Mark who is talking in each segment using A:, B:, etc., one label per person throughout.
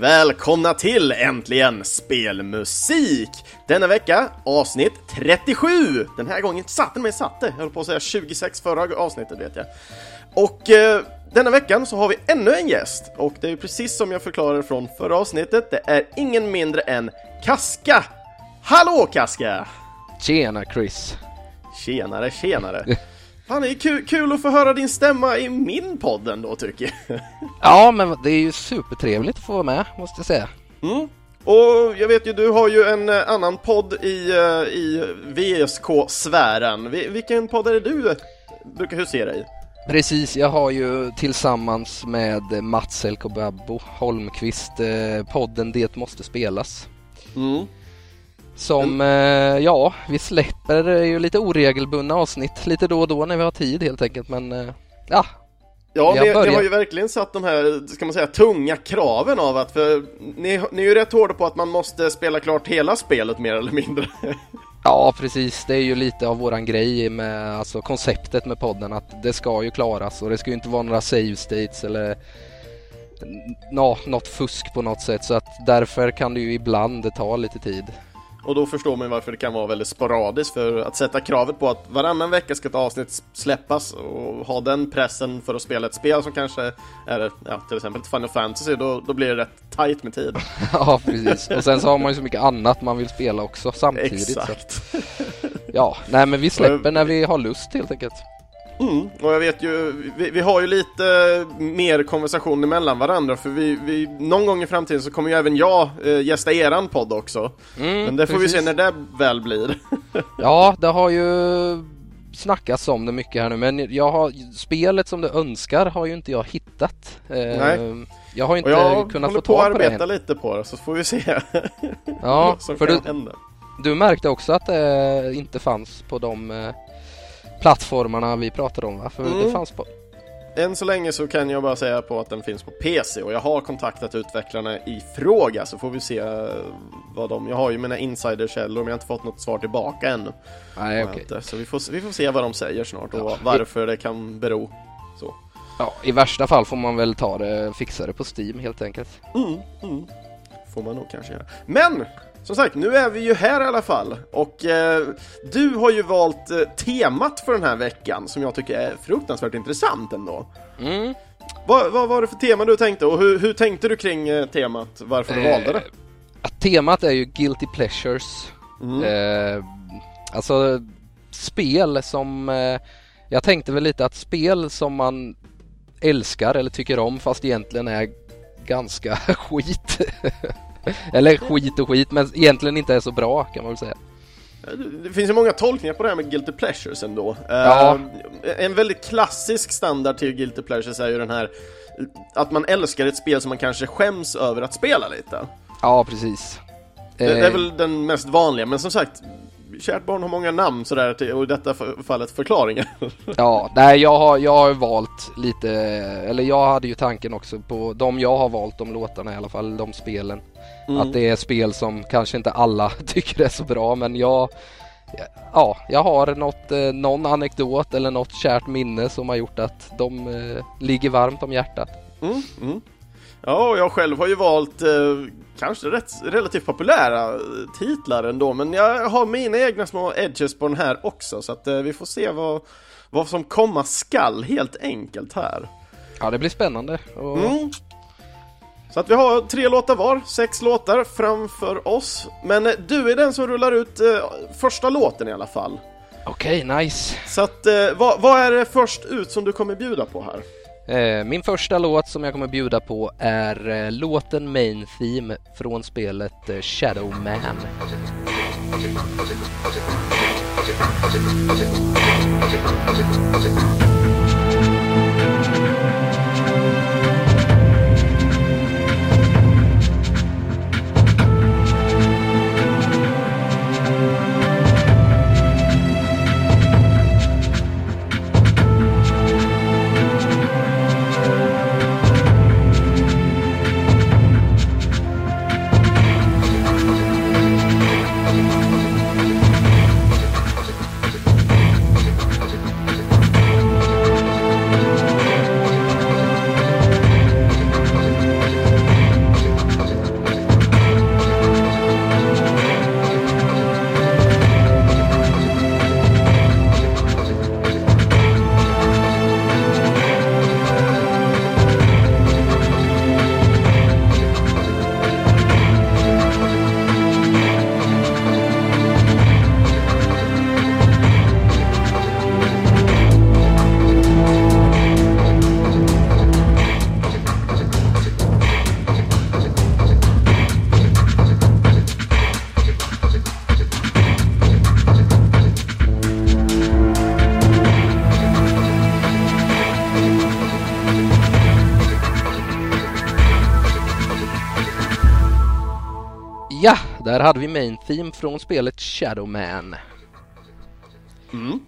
A: välkomna till äntligen Spelmusik! Denna vecka avsnitt 37! Den här gången satte den mig satte, jag höll på att säga 26 förra avsnittet vet jag. Och eh, denna veckan så har vi ännu en gäst och det är precis som jag förklarade från förra avsnittet, det är ingen mindre än Kaska! Hallå Kaska!
B: Tjena Chris!
A: Tjenare, tjenare! Fan, det är kul, kul att få höra din stämma i min podd ändå tycker jag.
B: Ja, men det är ju supertrevligt att få vara med, måste jag säga.
A: Mm. Och jag vet ju, du har ju en eh, annan podd i, eh, i VSK-sfären. Vilken podd är det du brukar husera i?
B: Precis, jag har ju tillsammans med Mats Elkobabbo Holmqvist eh, podden Det måste spelas.
A: Mm.
B: Som, eh, ja, vi släpper ju lite oregelbundna avsnitt lite då och då när vi har tid helt enkelt men eh, ja.
A: Ja,
B: Vi har
A: ni, har ju verkligen satt de här, ska man säga, tunga kraven av att, för ni, ni är ju rätt hårda på att man måste spela klart hela spelet mer eller mindre.
B: Ja precis, det är ju lite av våran grej med alltså konceptet med podden att det ska ju klaras och det ska ju inte vara några save states eller nå, något fusk på något sätt så att därför kan det ju ibland ta lite tid.
A: Och då förstår man varför det kan vara väldigt sporadiskt för att sätta kravet på att varannan vecka ska ett avsnitt släppas och ha den pressen för att spela ett spel som kanske är ja, till exempel ett Final Fantasy, då, då blir det rätt tight med tid.
B: Ja precis, och sen så har man ju så mycket annat man vill spela också samtidigt. Så, att-
A: Exakt.
B: ja, nej men vi släpper när vi har lust helt enkelt.
A: Mm, och jag vet ju, vi, vi har ju lite mer konversation mellan varandra för vi, vi, någon gång i framtiden så kommer ju även jag eh, gästa eran podd också.
B: Mm,
A: Men det får
B: precis.
A: vi se när det väl blir.
B: Ja, det har ju snackats om det mycket här nu men jag har, spelet som du önskar har ju inte jag hittat. Eh,
A: Nej.
B: Jag har inte
A: jag
B: kunnat
A: håller
B: få
A: på att
B: tag på det
A: arbeta lite på det så får vi se
B: Ja,
A: vad som
B: för
A: kan
B: du,
A: hända.
B: du märkte också att det inte fanns på de eh, plattformarna vi pratade om va? För
A: Mm.
B: det fanns på...
A: Än så länge så kan jag bara säga på att den finns på PC och jag har kontaktat utvecklarna i fråga så får vi se eh, vad de... Jag har ju mina insiderkällor men jag har inte fått något svar tillbaka ännu.
B: Nej okej.
A: inte. Så vi får, vi får se vad de säger snart och
B: Ja.
A: varför det kan bero. Så.
B: Ja, I värsta fall får man väl ta det, fixa det på Steam helt enkelt.
A: Mm, mm. Får man nog kanske göra. Men! Som sagt, nu är vi ju här i alla fall och eh, du har ju valt eh, temat för den här veckan som jag tycker är fruktansvärt intressant ändå.
B: Mm.
A: Vad, vad var det för tema du tänkte och hur, hur tänkte du kring eh, temat? Varför du
B: Eh,
A: valde det?
B: Att temat är ju Guilty Pleasures.
A: Mm.
B: Eh, alltså spel som... Eh, jag tänkte väl lite att spel som man älskar eller tycker om fast egentligen är ganska skit. eller skit och skit men egentligen inte är så bra kan man väl säga.
A: Det finns ju många tolkningar på det här med Guilty Pleasures ändå.
B: Ja.
A: Eh, En väldigt klassisk standard till Guilty Pleasures är ju den här eh, att man älskar ett spel som man kanske skäms över att spela lite.
B: Ja precis.
A: Det, det är
B: Eh,
A: väl den mest vanliga, men som sagt Kärt barn har många namn sådär och i detta fallet förklaringar.
B: Ja, nej jag har, jag har valt lite, eller jag hade ju tanken också på de jag har valt, de låtarna i alla fall, de spelen.
A: Mm.
B: Att det är spel som kanske inte alla tycker är så bra men jag Ja, jag har något, eh, någon anekdot eller något kärt minne som har gjort att de eh, ligger varmt om hjärtat.
A: Mm, mm. Ja, och jag själv har ju valt eh, kanske rätt, relativt populära titlar ändå, men jag har mina egna små edges på den här också, så att eh, vi får se vad, vad som komma skall helt enkelt här.
B: Ja, det blir spännande. Och,
A: Mm. Så att vi har tre låtar var, sex låtar framför oss. Men eh, du är den som rullar ut eh, första låten i alla fall.
B: Okej, nice.
A: Så att, eh, vad, vad är det först ut som du kommer bjuda på här?
B: Eh, min första låt som jag kommer bjuda på är eh, låten Main Theme från spelet eh, Shadow Man. Där hade vi main theme från spelet Shadowman.
A: Mm.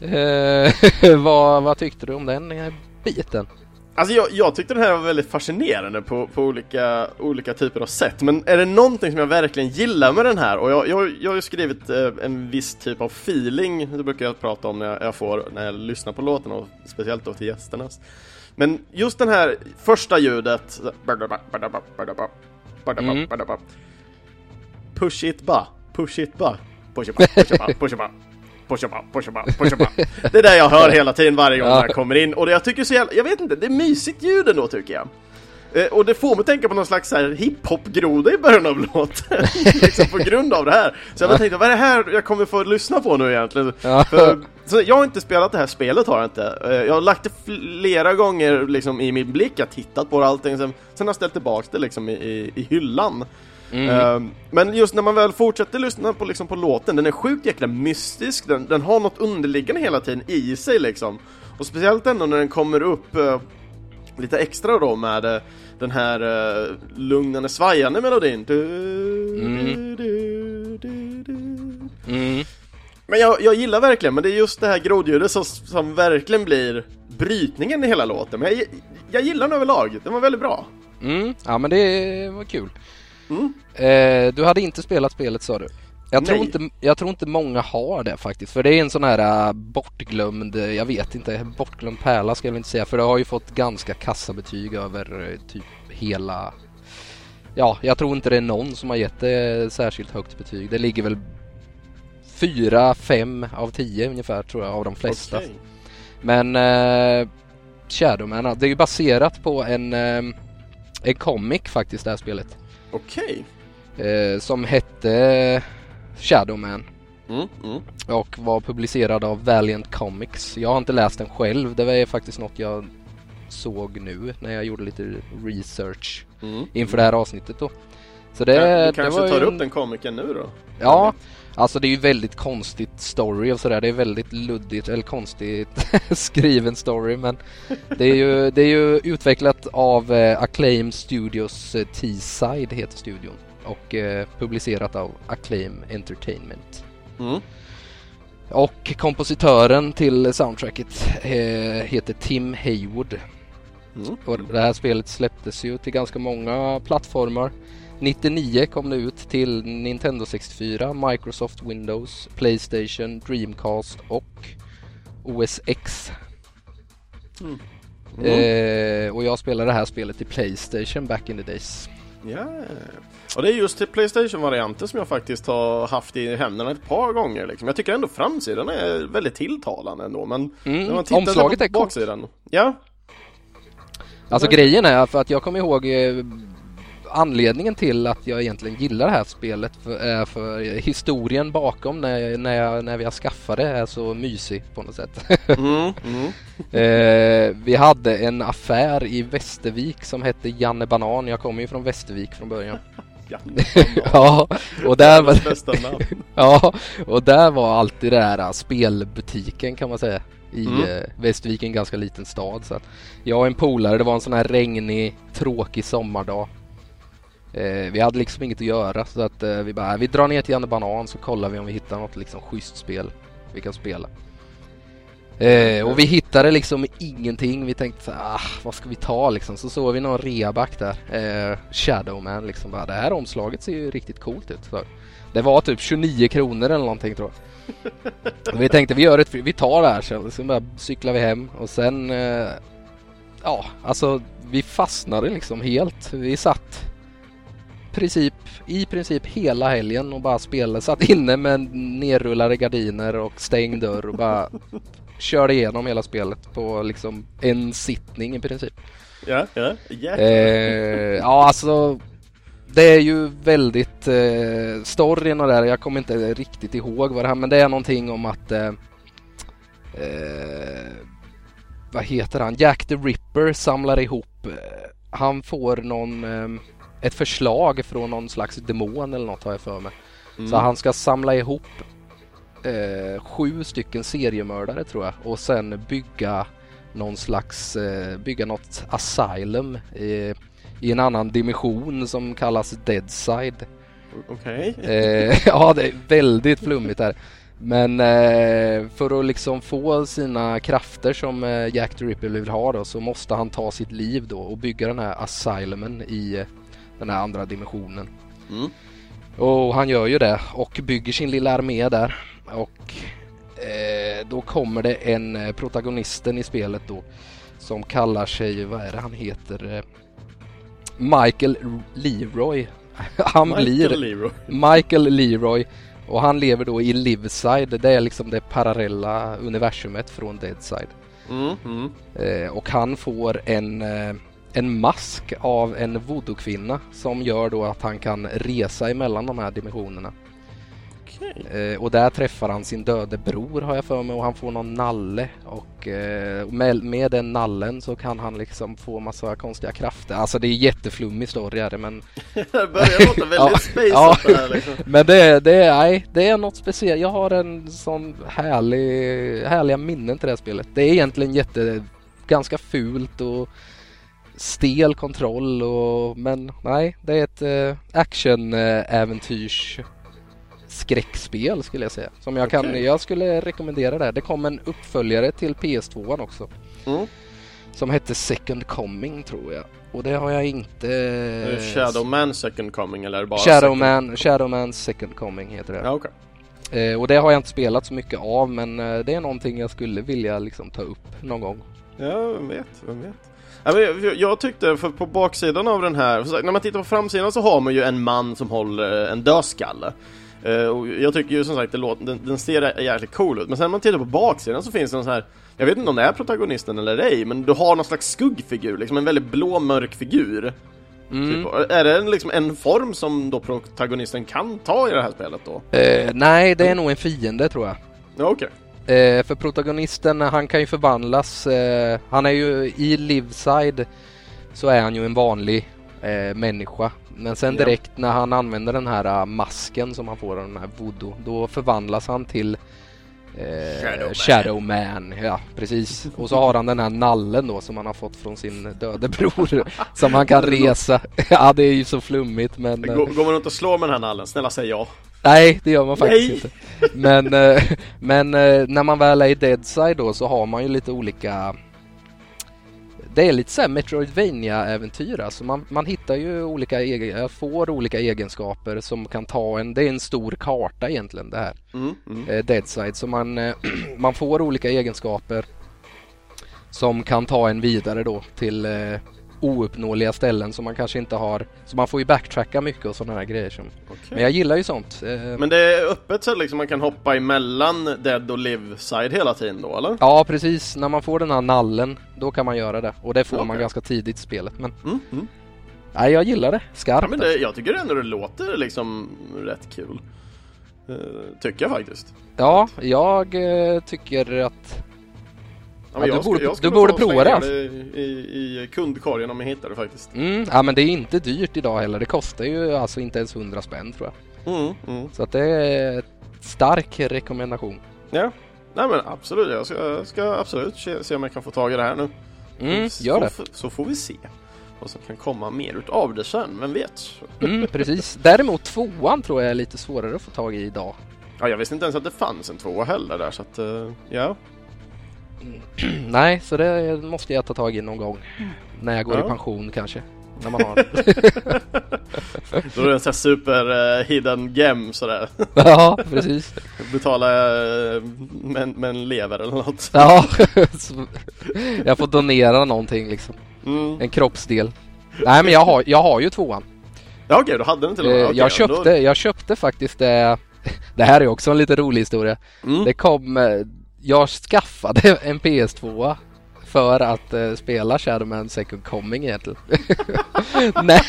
B: Eh, vad, vad tyckte du om den eh, biten?
A: Alltså jag, jag tyckte den här var väldigt fascinerande på, på olika, olika typer av sätt Men är det någonting som jag verkligen gillar med den här och jag, jag, jag har ju skrivit eh, en viss typ av feeling Det brukar jag prata om när jag, jag får när jag lyssnar på låten och speciellt då till gästernas Men just den här första ljudet
B: Mm.
A: Push it ba, push it ba, push it ba, push it ba, push it ba Pusha ba, pusha ba, pusha ba. Det är det jag hör hela tiden varje gång
B: Ja.
A: den här kommer in och det jag tycker så jävla, jag vet inte, det är mysigt ljud ändå tycker jag. Eh, Och det får mig tänka på någon slags så här hiphop-groda i början av låten. liksom på grund av det här. Så jag tänkte, vad är det här jag kommer få lyssna på nu egentligen? För, så jag har inte spelat det här spelet har jag inte. Eh, Jag har lagt det flera gånger liksom i min blick, jag har tittat på det allting, sen, sen har jag ställt tillbaks det liksom i, i, i hyllan.
B: Mm.
A: Ehm, Men just när man väl fortsätter lyssna på, liksom, på låten, den är sjukt jäkla mystisk, den, den har något underliggande hela tiden i sig liksom. Och speciellt ändå när den kommer upp eh, lite extra då med eh, den här uh, lugnande svajande melodin. Du,
B: Mm.
A: du, du, du.
B: Mm.
A: Men jag, jag gillar verkligen, men det är just det här grodljudet som, som verkligen blir brytningen i hela låten. Men jag, jag gillar den överlag, den var väldigt bra.
B: Mm. Ja men det var kul.
A: Mm.
B: Eh, du hade inte spelat spelet sa du? Jag tror,
A: Nej.
B: inte, jag tror inte många har det faktiskt för det är en sån här äh, bortglömd, eh, jag vet inte, bortglömd pärla ska jag väl inte säga för det har ju fått ganska kassabetyg över eh, typ hela Ja, jag tror inte det är någon som har gett det särskilt högt betyg. Det ligger väl 4, 5 av 10 ungefär tror jag av de flesta.
A: Okej.
B: Men eh, Shadowman, det är ju baserat på en, eh, en comic faktiskt det här spelet.
A: Okej.
B: Eh, som hette Shadowman
A: Mm, mm.
B: och var publicerad av Valiant Comics. Jag har inte läst den själv, det var faktiskt något jag såg nu när jag gjorde lite research
A: Mm.
B: inför det här avsnittet då. Så det,
A: du
B: det
A: kanske
B: var ju
A: tar
B: en-
A: upp den komikern nu då?
B: Ja, alltså det är ju väldigt konstigt story och sådär. Det är väldigt luddigt eller konstigt skriven story men det är ju, det är ju utvecklat av eh, Acclaim Studios eh, T-Side heter studion och eh, publicerat av Acclaim Entertainment.
A: Mm.
B: Och kompositören till soundtracket eh, heter Tim Haywood.
A: Mm.
B: Och det här spelet släpptes ju till ganska många plattformar. 99 kom det ut till Nintendo 64, Microsoft Windows, Playstation, Dreamcast och OS X.
A: Mm.
B: Eh, och jag spelade det här spelet i Playstation back in the days.
A: Ja. Och det är just till Playstation-varianten som jag faktiskt har haft i händerna ett par gånger liksom. Jag tycker ändå framsidan är väldigt tilltalande ändå men
B: Mm,
A: när man tittar
B: omslaget
A: på
B: är coolt.
A: baksidan Ja,
B: Alltså grejen är för att jag kommer ihåg eh, anledningen till att jag egentligen gillar det här spelet för, är för historien bakom när, när, jag, när vi har skaffat det är så mysig på något sätt.
A: mm, mm.
B: eh, vi hade en affär i Västervik som hette Janne Banan. Jag kommer ju från Västervik från början.
A: ja.
B: och där var, ja, och där var alltid det där spelbutiken kan man säga. I
A: Mm.
B: eh, Västervik, en ganska liten stad. Så jag och en polare, det var en sån här regnig, tråkig sommardag. Eh, vi hade liksom inget att göra så att eh, vi bara, äh, vi drar ner till Janne Banan så kollar vi om vi hittar något liksom schysst spel vi kan spela. Eh, och vi hittade liksom ingenting. Vi tänkte så ah, vad ska vi ta liksom? Så såg vi någon reaback där. Eh, Shadowman liksom. Bara, det här omslaget ser ju riktigt coolt ut. Så det var typ 29 kronor eller någonting tror jag. Och vi tänkte vi gör ett, vi tar det här sen. Sen bara cyklar vi hem och sen eh, Ja, alltså vi fastnade liksom helt. Vi satt princip, i princip hela helgen och bara spelade. Satt inne med nerrullade gardiner och stängd dörr och bara körde igenom hela spelet på liksom en sittning i princip.
A: Ja, ja, ja.
B: Eh, ja, alltså det är ju väldigt eh, storyn och där, jag kommer inte riktigt ihåg vad det här men det är någonting om att eh, eh, vad heter han? Jack the Ripper samlar ihop eh, han får någon eh, ett förslag från någon slags demon eller något har jag för mig.
A: Mm.
B: Så han ska samla ihop eh, sju stycken seriemördare tror jag och sen bygga någon slags, eh, bygga något asylum i, i en annan dimension som kallas Deadside.
A: Okej.
B: Eh, ja, det är väldigt flummigt här. Men eh, för att liksom få sina krafter som eh, Jack the Ripper vill ha då så måste han ta sitt liv då och bygga den här asylumen i den här andra dimensionen.
A: Mm.
B: Och han gör ju det och bygger sin lilla armé där. Och eh, då kommer det en eh, protagonisten i spelet då som kallar sig, vad är det han heter? Eh, Michael Leroy. Han
A: Michael
B: blir
A: Leroy.
B: Michael Leroy och han lever då i Liveside. Det är liksom det parallella universumet från Deadside.
A: Mm, mm.
B: Eh, och han får en, eh, en mask av en voodoo-kvinna som gör då att han kan resa emellan de här dimensionerna.
A: Okej.
B: Eh, och där träffar han sin döde bror har jag för mig och han får någon nalle och eh, med, med den nallen så kan han liksom få massa konstiga krafter. Alltså det är jätteflummig story är det men
A: Det börjar låta väldigt
B: Ja.
A: spaceat
B: Ja.
A: här liksom.
B: Men det, det, är, nej, det är något speciellt. Jag har en sån härlig, härliga minnen till det här spelet. Det är egentligen jätte, ganska fult och stel kontroll och, men nej, det är ett eh, action-äventyrs skräckspel skulle jag säga. Som jag kan,
A: Okej.
B: jag skulle rekommendera det. här. Det kom en uppföljare till PS2 också.
A: Mm.
B: Som hette Second Coming tror jag. Och det har jag inte...
A: Är det Shadow Man Second Coming eller bara
B: Shadow
A: second?
B: Man, Shadow Man Second Coming heter det.
A: Ja, okej.
B: Eh, och det har jag inte spelat så mycket av men eh, det är någonting jag skulle vilja liksom ta upp någon gång.
A: Ja, vem vet, vem vet. Jag, tyckte, för på baksidan av den här, när man tittar på framsidan så har man ju en man som håller en dödskalle. Eh, och jag tycker ju som sagt det låter, den, den ser jäkligt cool ut, men sen när man tittar på baksidan så finns det någon sån här Jag vet inte om det är protagonisten eller ej, men du har någon slags skuggfigur, liksom en väldigt blå mörk figur.
B: Mm.
A: Typ. Är det en, liksom en form som då protagonisten kan ta i det här spelet då?
B: Eh, nej, det är nog en fiende tror jag.
A: Ja, okej.
B: Eh, för protagonisten, han kan ju förvandlas. Eh, han är ju i Liveside så är han ju en vanlig eh, människa. Men sen
A: Ja.
B: direkt när han använder den här eh, masken som han får av den här voodoo, då förvandlas han till eh,
A: Shadow
B: Shadow,
A: Man.
B: Man. Ja, precis. Och så har han den här nallen då som han har fått från sin döde bror som han kan resa. ja, det är ju så flummigt men... eh,
A: Går, går man runt och slår med den här nallen? Snälla säg ja.
B: Nej, det gör man faktiskt
A: Nej.
B: inte. Men, eh, men eh, när man väl är i Deadside då så har man ju lite olika det är lite såhär Metroidvania-äventyr alltså. Man, man hittar ju olika, egen, får olika egenskaper som kan ta en, det är en stor karta egentligen det här,
A: Mm, mm.
B: eh, Deadside. Så man, man får olika egenskaper som kan ta en vidare då till ouppnåeliga ställen som man kanske inte har. Så man får ju backtracka mycket och sådana här grejer. Som,
A: Okej.
B: men jag gillar ju sånt. Eh,
A: Men det är öppet så liksom man kan hoppa emellan Dead och Live-side hela tiden då eller?
B: Ja precis, när man får den här nallen då kan man göra det och det får man
A: Okej.
B: ganska tidigt i spelet men
A: Mm, mm.
B: nej jag gillar det skarpt.
A: Ja, men det, jag tycker ändå det låter liksom rätt kul. Eh, tycker jag faktiskt.
B: Ja, jag eh, tycker att
A: Ja,
B: du borde-
A: jag
B: du borde prova det, alltså.
A: i, i, kundkorgen om jag hittar det faktiskt.
B: mm, ja men det är inte dyrt idag heller. Det kostar ju alltså inte ens 100 spänn tror jag.
A: Mm, mm.
B: Så att det är ett stark rekommendation.
A: Ja, nej men absolut. Jag ska, jag ska absolut se, om jag kan få tag i det här nu.
B: Mm,
A: så,
B: gör det.
A: Så, så får vi se vad som kan komma mer utav det sen, vem vet?
B: Mm, precis. Däremot tvåan tror jag är lite svårare att få tag i idag.
A: Ja, jag visste inte ens att det fanns en tvåa heller där så att, eh, ja.
B: Nej, så det måste jag ta tag i någon gång. När jag går
A: Ja.
B: i pension kanske. När man har...
A: Då är det en sån här super eh, hidden gem sådär.
B: ja, precis.
A: Betala eh, med, med en lever eller något.
B: Ja, jag får donera någonting liksom.
A: Mm.
B: En kroppsdel. Nej men jag har, jag har ju tvåan.
A: Ja okej, då hade den till och med.
B: Eh,
A: Okej,
B: jag,
A: då-
B: köpte, jag köpte faktiskt det. Det här är också en lite rolig historia.
A: Mm.
B: Det kom, eh, jag skaffade en PS2 för att eh, spela Shadowman Second Coming egentligen. Nej.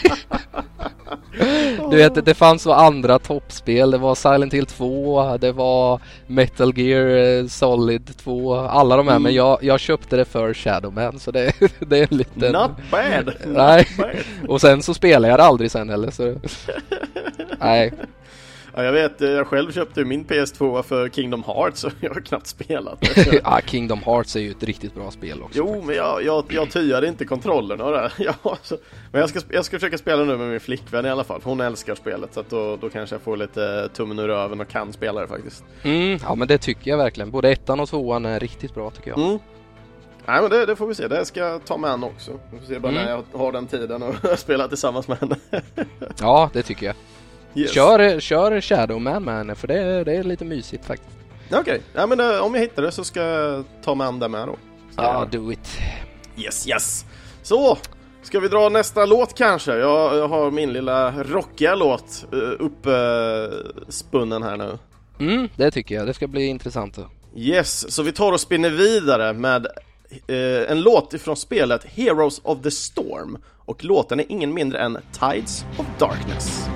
B: Du vet, det fanns så andra toppspel. Det var Silent Hill 2, det var Metal Gear eh, Solid 2, alla de här.
A: Mm.
B: Men jag, jag köpte det för Shadowman så det, det är en liten...
A: Not bad!
B: Nej.
A: Not bad.
B: Och sen så spelade jag det aldrig sen heller så... Nej.
A: Ja, jag vet, jag själv köpte min PS2 för Kingdom Hearts och jag har knappt spelat det.
B: ja, Kingdom Hearts är ju ett riktigt bra spel också.
A: Jo, faktiskt. men jag, jag, jag tyade inte kontrollerna och det. Ja, så, men jag ska, jag ska försöka spela nu med min flickvän i alla fall, för hon älskar spelet. Så att då, då kanske jag får lite tummen ur röven och kan spela det faktiskt.
B: Mm, ja, men det tycker jag verkligen. Både ettan och tvåan är riktigt bra tycker jag.
A: Mm. Nej men det, det, får vi se, det ska jag ta med henne också. Vi får se bara mm. när jag har den tiden och spela tillsammans med henne.
B: ja, det tycker jag. Yes. Kör, kör Shadowman med henne för det, det är lite mysigt faktiskt.
A: Okej, okay. ja, men uh, om jag hittar det så ska jag ta med det med då.
B: Ja, ah, do it.
A: Yes, yes. Så, ska vi dra nästa låt kanske? Jag, jag har min lilla rockiga låt uh, uppspunnen uh, här nu.
B: Mm, det tycker jag. Det ska bli intressant.
A: Yes, så vi tar och spinner vidare med eh, en låt ifrån spelet Heroes of the Storm och låten är ingen mindre än Tides of Darkness.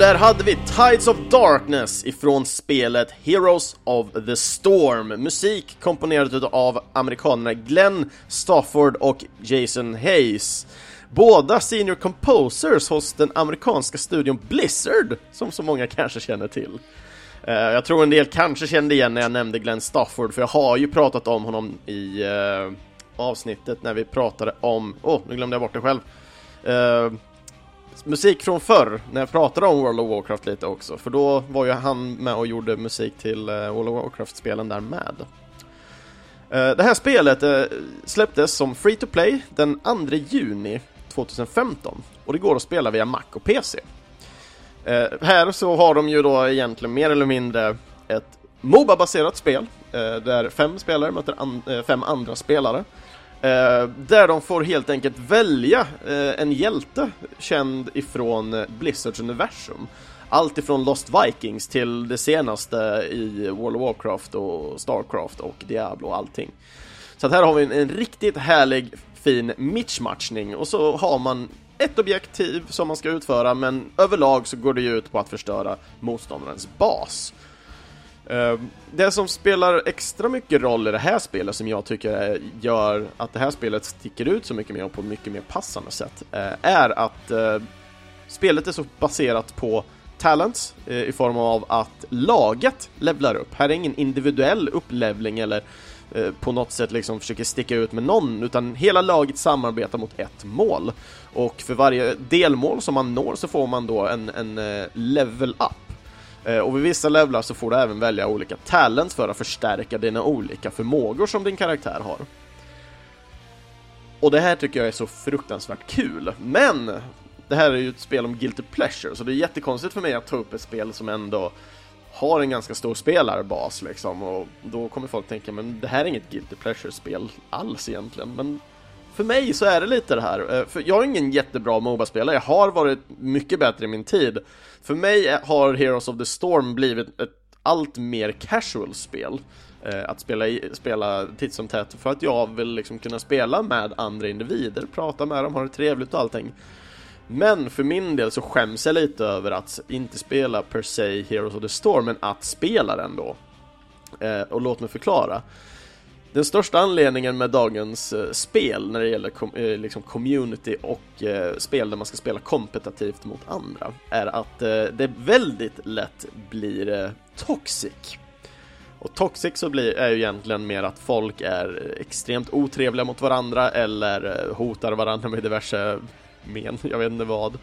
A: Där hade vi Tides of Darkness ifrån spelet Heroes of the Storm. Musik komponerad av amerikanerna Glenn Stafford och Jason Hayes. Båda senior composers hos den amerikanska studion Blizzard, som så många kanske känner till. Eh, jag tror en del kanske kände igen när jag nämnde Glenn Stafford, för jag har ju pratat om honom i eh, avsnittet när vi pratade om... Åh, oh, nu glömde jag bort det själv. Eh, Musik från förr, när jag pratade om World of Warcraft lite också, för då var ju han med och gjorde musik till eh, World of Warcraft-spelen där med. Eh, det här spelet eh, släpptes som free to play den 2 juni 2015 och det går att spela via Mac och PC. Här så har de ju då egentligen mer eller mindre ett Moba-baserat spel där fem spelare möter fem andra spelare Eh, där de får helt enkelt välja eh, en hjälte känd ifrån Blizzards universum. Allt ifrån Lost Vikings till det senaste i World of Warcraft och Starcraft och Diablo och allting. Så att här har vi en, en riktigt härlig fin mitchmatchning och så har man ett objektiv som man ska utföra men överlag så går det ju ut på att förstöra motståndarens bas. Ehm, det som spelar extra mycket roll i det här spelet som jag tycker gör att det här spelet sticker ut så mycket mer och på ett mycket mer passande sätt eh, är att eh, spelet är så baserat på talents eh, i form av att laget levlar upp. Här är ingen individuell upplevling eller på något sätt liksom försöker sticka ut med någon, utan hela laget samarbetar mot ett mål. Och för varje delmål som man når så får man då en, en level up Eh, och vid vissa levlar så får du även välja olika talents för att förstärka dina olika förmågor som din karaktär har. Och det här tycker jag är så fruktansvärt kul, men det här är ju ett spel om guilty pleasure, så det är jättekonstigt för mig att ta upp ett spel som ändå har en ganska stor spelarbas liksom. Och då kommer folk tänka men det här är inget guilty pleasure-spel alls egentligen. Men för mig så är det lite det här, eh, för jag är ingen jättebra Moba-spelare, jag har varit mycket bättre i min tid. För mig har Heroes of the Storm blivit ett allt mer casual spel eh, att spela, i, spela titt som tätt för att jag vill liksom kunna spela med andra individer, prata med dem, ha det trevligt och allting men för min del så skäms jag lite över att inte spela per se Heroes of the Storm, men att spela den då. Eh, och låt mig förklara. Den största anledningen med dagens eh, spel när det gäller com eh, liksom community och eh, spel där man ska spela kompetitivt mot andra är att eh, det väldigt lätt blir eh, toxic. Och toxic så blir, är ju egentligen mer att folk är eh, extremt otrevliga mot varandra eller eh, hotar varandra med diverse men, jag vet inte vad.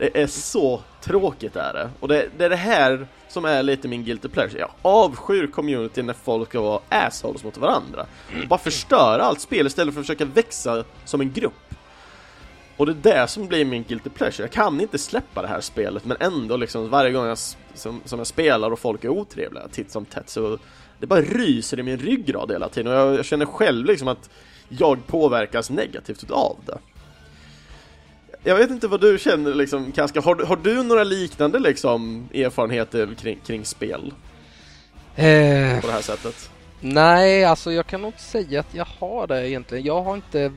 A: Det är så tråkigt är det. Och det, det, är det här som är lite min guilty pleasure. Jag avskyr community när folk ska vara assholes mot varandra. Och bara förstöra allt spel istället för att försöka växa som en grupp. Och det är det som blir min guilty pleasure. Jag kan inte släppa det här spelet men ändå liksom varje gång jag, som, som jag spelar och folk är otrevliga titt som tätt så det bara ryser i min ryggrad hela tiden och jag, jag känner själv liksom att jag påverkas negativt av det jag vet inte vad du känner liksom, Kaska, har, har du några liknande liksom erfarenheter kring, kring spel? Eh, på det här sättet?
B: Nej, alltså jag kan nog inte säga att jag har det egentligen. Jag har inte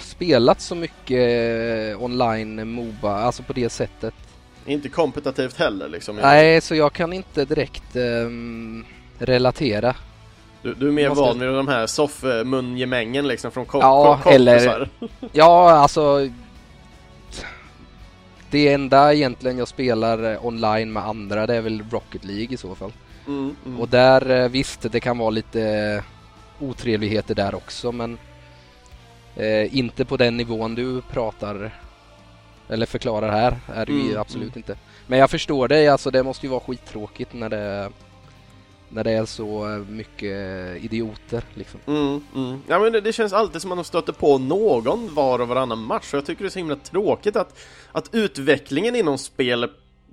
B: spelat så mycket online Moba, alltså på det sättet.
A: Inte kompetitivt heller liksom?
B: Nej, så jag kan inte direkt um, relatera.
A: Du, du, är mer måste... van vid de här soffmungemängen liksom från ko ja,
B: eller Ja, alltså det enda egentligen jag spelar eh, online med andra det är väl Rocket League i så fall. Mm, mm. Och där eh, visst, det kan vara lite eh, otrevligheter där också men eh, inte på den nivån du pratar eller förklarar här är det ju mm, absolut mm. inte. Men jag förstår dig, alltså det måste ju vara skittråkigt när det när det är så mycket idioter liksom.
A: Mm, mm. Ja men det, det, känns alltid som att man stöter på någon var och varannan match och jag tycker det är så himla tråkigt att, att utvecklingen inom spel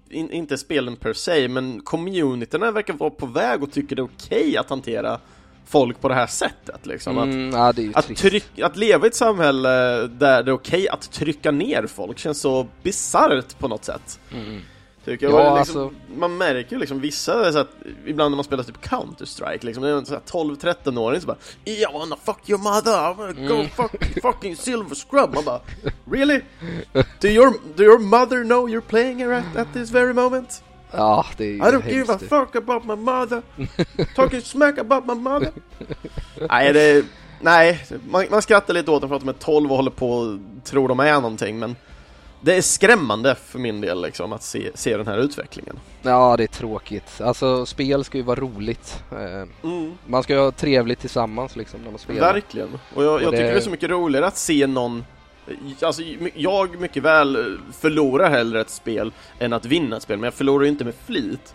A: in, inte spelen per se, men communityna verkar vara på väg och tycker det är okej okay att hantera folk på det här sättet liksom.
B: Mm, att, ja,
A: att, tryck, att leva i ett samhälle där det är okej okay att trycka ner folk känns så bisarrt på något sätt. Mm. Tycker jag. Ja, liksom, alltså... Man märker ju liksom vissa, så att, ibland när man spelar typ Counter-Strike, liksom, det är en 12-13-åring som bara I wanna fuck your mother, I wanna go mm. fuck, fucking silver scrub Man bara Really? Do your, do your mother know you're playing her at, at this very moment?
B: Ja, det är ju I
A: don't give a fuck about my mother Talking smack about my mother Nej, det Nej, man, man skrattar lite åt dem för att de är 12 och håller på och tror de är någonting, men det är skrämmande för min del liksom att se, se den här utvecklingen.
B: Ja, det är tråkigt. Alltså spel ska ju vara roligt. Eh, mm. Man ska ju ha trevligt tillsammans liksom när man spelar.
A: Verkligen. Och jag, och jag det... tycker det är så mycket roligare att se någon Alltså, jag mycket väl förlorar hellre ett spel än att vinna ett spel, men jag förlorar ju inte med flit.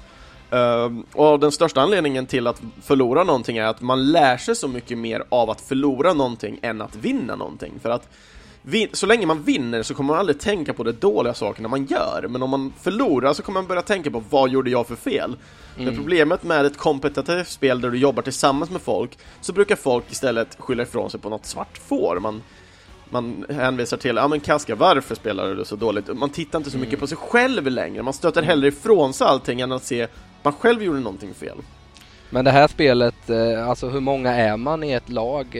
A: Uh, och den största anledningen till att förlora någonting är att man lär sig så mycket mer av att förlora någonting än att vinna någonting. För att så länge man vinner så kommer man aldrig tänka på de dåliga sakerna man gör, men om man förlorar så kommer man börja tänka på vad gjorde jag för fel? Mm. Men problemet med ett kompetitivt spel där du jobbar tillsammans med folk, så brukar folk istället skylla ifrån sig på något svart får. Man, man hänvisar till, ja men Kaska, varför spelar du så dåligt? Man tittar inte så mycket mm. på sig själv längre, man stöter hellre ifrån sig allting än att se att man själv gjorde någonting fel.
B: Men det här spelet, eh, alltså hur många är man i ett lag?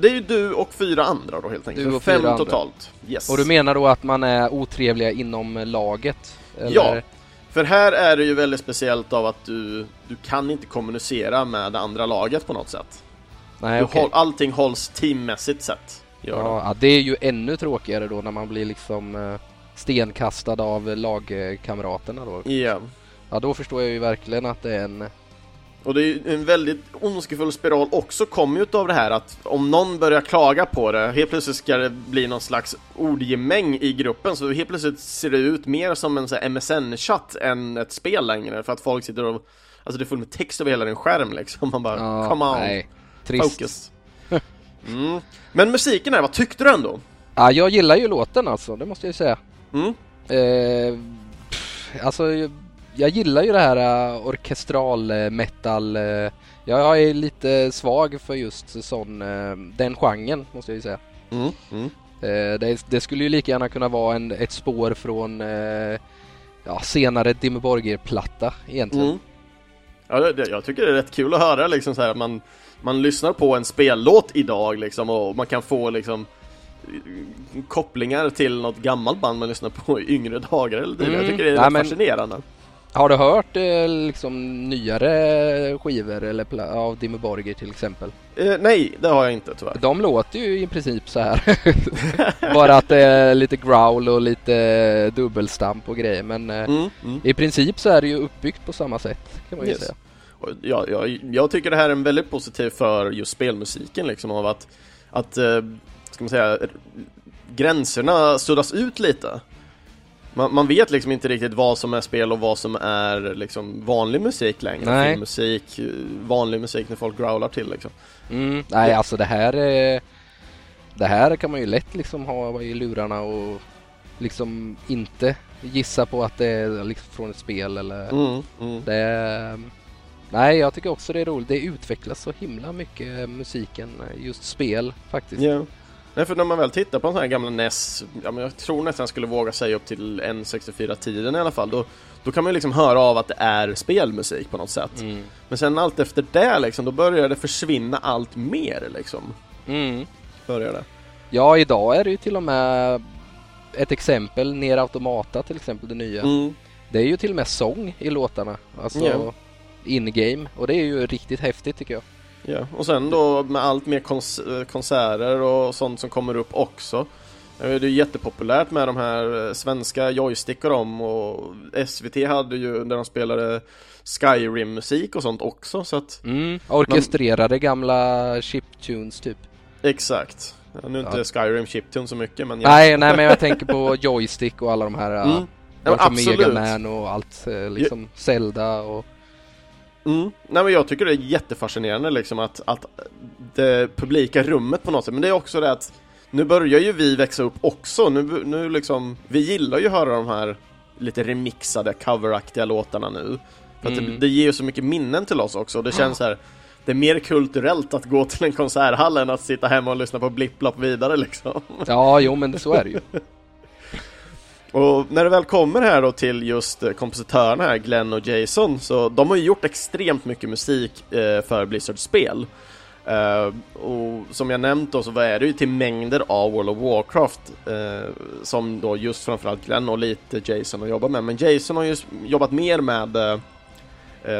A: Det är ju du och fyra andra då helt enkelt. Du och Fem fyra totalt. Yes.
B: Och du menar då att man är otrevliga inom laget?
A: Eller? Ja, för här är det ju väldigt speciellt av att du, du kan inte kommunicera med det andra laget på något sätt. Nej, okay. håll, allting hålls teammässigt sett.
B: Ja, ja, det är ju ännu tråkigare då när man blir liksom eh, stenkastad av lagkamraterna då.
A: Ja.
B: Ja, då förstår jag ju verkligen att det är en
A: och det är en väldigt ondskefull spiral också kommer ju av det här att om någon börjar klaga på det, helt plötsligt ska det bli någon slags ordgemäng i gruppen, så helt plötsligt ser det ut mer som en MSN-chatt än ett spel längre, för att folk sitter och Alltså det är fullt med text över hela din skärm liksom, man bara oh, Come on,
B: nej. Trist.
A: focus Mm. Men musiken här, vad tyckte du ändå?
B: Ja, jag gillar ju låten alltså, det måste jag ju säga.
A: Mm.
B: Eh, pff, alltså, jag, gillar ju det här uh, orkestral uh, metal. Uh, jag är lite svag för just sån, uh, den genren måste jag ju säga.
A: Mm. Mm.
B: Det, det, skulle ju lika gärna kunna vara en, ett spår från ja, senare Dimmy Borgir-platta egentligen.
A: Mm. Ja, det, det, jag tycker det är rätt kul att höra liksom så här att man, man lyssnar på en spellåt idag liksom och man kan få liksom kopplingar till något gammalt band man lyssnar på i yngre dagar eller mm. Jag tycker det är Nej, men... fascinerande.
B: Har du hört eh, liksom nyare skivor eller av Dimmy Borgir till exempel?
A: Eh, nej, det har jag inte tyvärr.
B: De låter ju i princip så här. Bara att det är lite growl och lite dubbelstamp och grejer. Men eh, mm, mm. i princip så är det ju uppbyggt på samma sätt kan man ju yes. säga.
A: Ja, jag, jag tycker det här är en väldigt positiv för just spelmusiken liksom av att, att eh, ska man säga, gränserna suddas ut lite. Man, man, vet liksom inte riktigt vad som är spel och vad som är liksom vanlig musik längre. Nej. Filmmusik, vanlig musik när folk growlar till liksom.
B: Mm, nej, alltså det här är, Det här kan man ju lätt liksom ha i lurarna och liksom inte gissa på att det är liksom från ett spel eller mm, mm. det Nej, jag tycker också det är roligt. Det utvecklas så himla mycket musiken, just spel faktiskt.
A: Yeah. Nej, för när man väl tittar på en sån här gamla NES, ja, men jag tror nästan jag skulle våga säga upp till N64-tiden i alla fall, då, då kan man liksom höra av att det är spelmusik på något sätt. Mm. Men sen allt efter det liksom, då börjar det försvinna allt mer liksom.
B: Mm.
A: Börjar det.
B: Ja, idag är det ju till och med ett exempel, Ner Automata till exempel, det nya. Mm. Det är ju till och med sång i låtarna, alltså yeah. in-game, och det är ju riktigt häftigt tycker jag.
A: Ja, och sen då med allt mer kons konserter och sånt som kommer upp också. Det är jättepopulärt med de här eh, svenska joystick och dem och SVT hade ju där de spelade Skyrim-musik och sånt också så att
B: mm, Orkestrerade man... gamla chiptunes typ
A: Exakt ja, Nu är inte ja. Skyrim chiptune så mycket men
B: Nej, nej men jag tänker på joystick och alla de här mm. Ja, absolut. Mega Man och allt eh, liksom ja. Zelda och
A: Mm. Nej men jag tycker det är jättefascinerande liksom att, att det publika rummet på något sätt, men det är också det att nu börjar ju vi växa upp också, nu, nu liksom, vi gillar ju att höra de här lite remixade, coveraktiga låtarna nu. För mm. att det, det, ger ju så mycket minnen till oss också, det känns här det är mer kulturellt att gå till en konserthall än att sitta hemma och lyssna på blipplopp vidare liksom.
B: Ja, jo men så är det ju.
A: Och när det väl kommer här då till just eh, kompositörerna här, Glenn och Jason, så de har ju gjort extremt mycket musik eh, för Blizzards spel. Eh, och som jag nämnt då så är det ju till mängder av World of Warcraft eh, som då just framförallt Glenn och lite Jason har jobbat med. Men Jason har ju jobbat mer med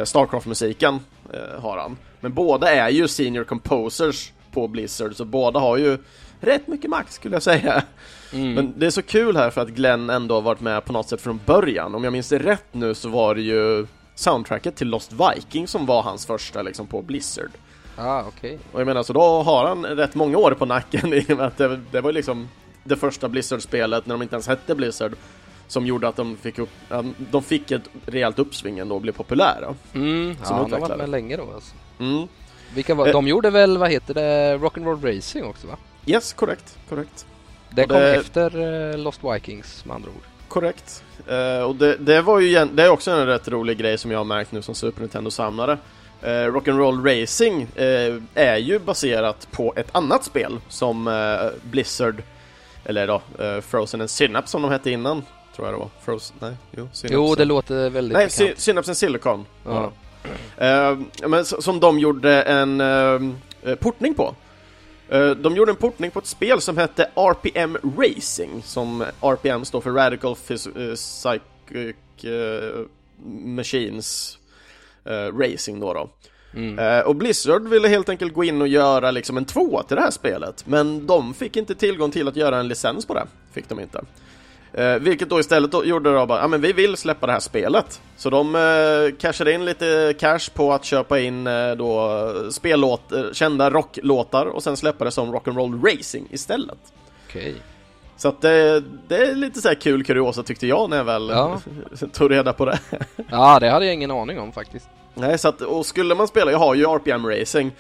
A: Starcraft-musiken, har han. Men båda är ju senior composers på Blizzard, så båda har ju rätt mycket makt skulle jag säga. Mm. Men det är så kul här för att Glenn ändå har varit med på något sätt från början. Om jag minns det rätt nu så var det ju soundtracket till Lost Viking som var hans första liksom på Blizzard.
B: Ah, okej. Okay.
A: Och jag menar så då har han rätt många år på nacken i och med att det, det var liksom det första Blizzard-spelet när de inte ens hette Blizzard som gjorde att de fick, upp, de fick ett rejält uppsving ändå och blev populära.
B: Mm, ja, han har varit med länge då alltså. Mm. Vilka var, eh. de gjorde väl, vad heter det, Rock'n'Roll Racing också va?
A: Yes, korrekt, korrekt.
B: Det kom det... efter uh, Lost Vikings med andra ord.
A: Korrekt. Uh, och det, det, var ju det är också en rätt rolig grej som jag har märkt nu som Super Nintendo-samlare. Uh, Rock'n'Roll Racing uh, är ju baserat på ett annat spel som Blizzard, eller då Frozen and Synapse som de hette innan, tror jag det var. Frozen, nej, jo,
B: Synapse. Jo, det låter väldigt
A: Nej, bekant. Synapse and Silicon. Ja. men som de gjorde en portning på. Eh, de gjorde en portning på ett spel som hette RPM Racing, som RPM står för Radical Phys uh, Psychic uh, Machines Racing då. då. Mm. och Blizzard ville helt enkelt gå in och göra liksom en tvåa till det här spelet, men de fick inte tillgång till att göra en licens på det, fick de inte. Eh, vilket då istället då gjorde då bara, ja men vi vill släppa det här spelet. Så de eh, cashade in lite cash på att köpa in eh, då spellåt, eh, kända rocklåtar och sen släppa det som Rock'n'Roll Racing istället.
B: Okej.
A: Så att det, det, är lite så här kul kuriosa tyckte jag när jag väl ja. tog reda på det.
B: ja, det hade jag ingen aning om faktiskt.
A: Nej, så att, och skulle man spela, jag har ju RPM Racing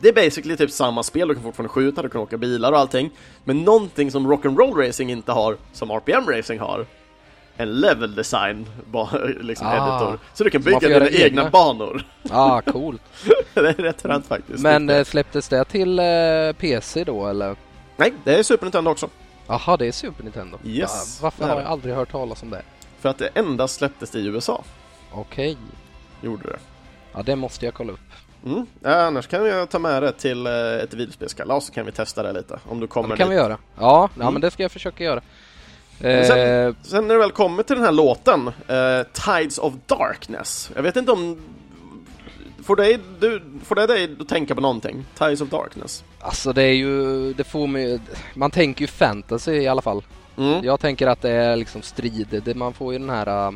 A: det är basically typ samma spel, du kan fortfarande skjuta, du kan åka bilar och allting. Men någonting som Rock'n'Roll Racing inte har, som RPM Racing har, en level design liksom
B: Ah.
A: editor. Så du kan bygga dina egna
B: egna.
A: banor.
B: Ah, coolt.
A: det är rätt fränt faktiskt.
B: Men eh, släpptes det till eh, PC då eller?
A: Nej, det är Super Nintendo också.
B: Jaha, det är Super Nintendo?
A: Yes,
B: Ah, varför har jag aldrig hört talas om det?
A: För att det endast släpptes i USA.
B: Okej.
A: Gjorde det.
B: Ja, det måste jag kolla upp.
A: Mm. Ja, annars kan jag ta med det till eh, ett videospelskalas så kan vi testa det lite. Om du
B: Ja,
A: kommer
B: det kan
A: dit.
B: vi göra. Ja, ja
A: Mm.
B: men det ska jag försöka göra.
A: Sen-
B: Eh,
A: Sen när det väl kommer till den här låten, eh, Tides of Darkness. Jag vet inte om... Får, dig, du, får det dig att tänka på någonting? Tides of Darkness?
B: alltså det är ju, det får mig, man tänker ju fantasy i alla fall.
A: Mm.
B: Jag tänker att det är liksom strid, det, man får ju den här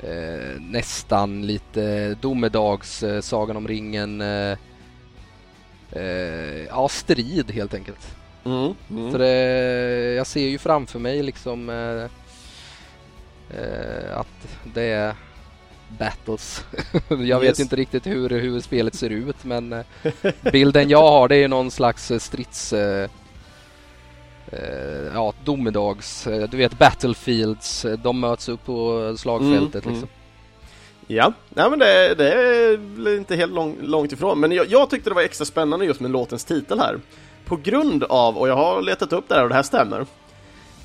B: eh, nästan lite domedags, eh, Sagan om ringen, eh, eh, ja strid helt enkelt.
A: Mm. Mm.
B: Så det, jag ser ju framför mig liksom eh, eh, att det är battles. jag vet
A: Yes.
B: inte riktigt hur, hur spelet ser ut men eh, bilden jag har det är någon slags eh, strids... Eh, ja, domedags, eh, du vet battlefields, eh, de möts upp på slagfältet
A: Mm,
B: liksom.
A: Ja, Nej, men det, det är inte helt lång, långt ifrån. Men jag, jag tyckte det var extra spännande just med låtens titel här. På grund av, och jag har letat upp det här och det här stämmer.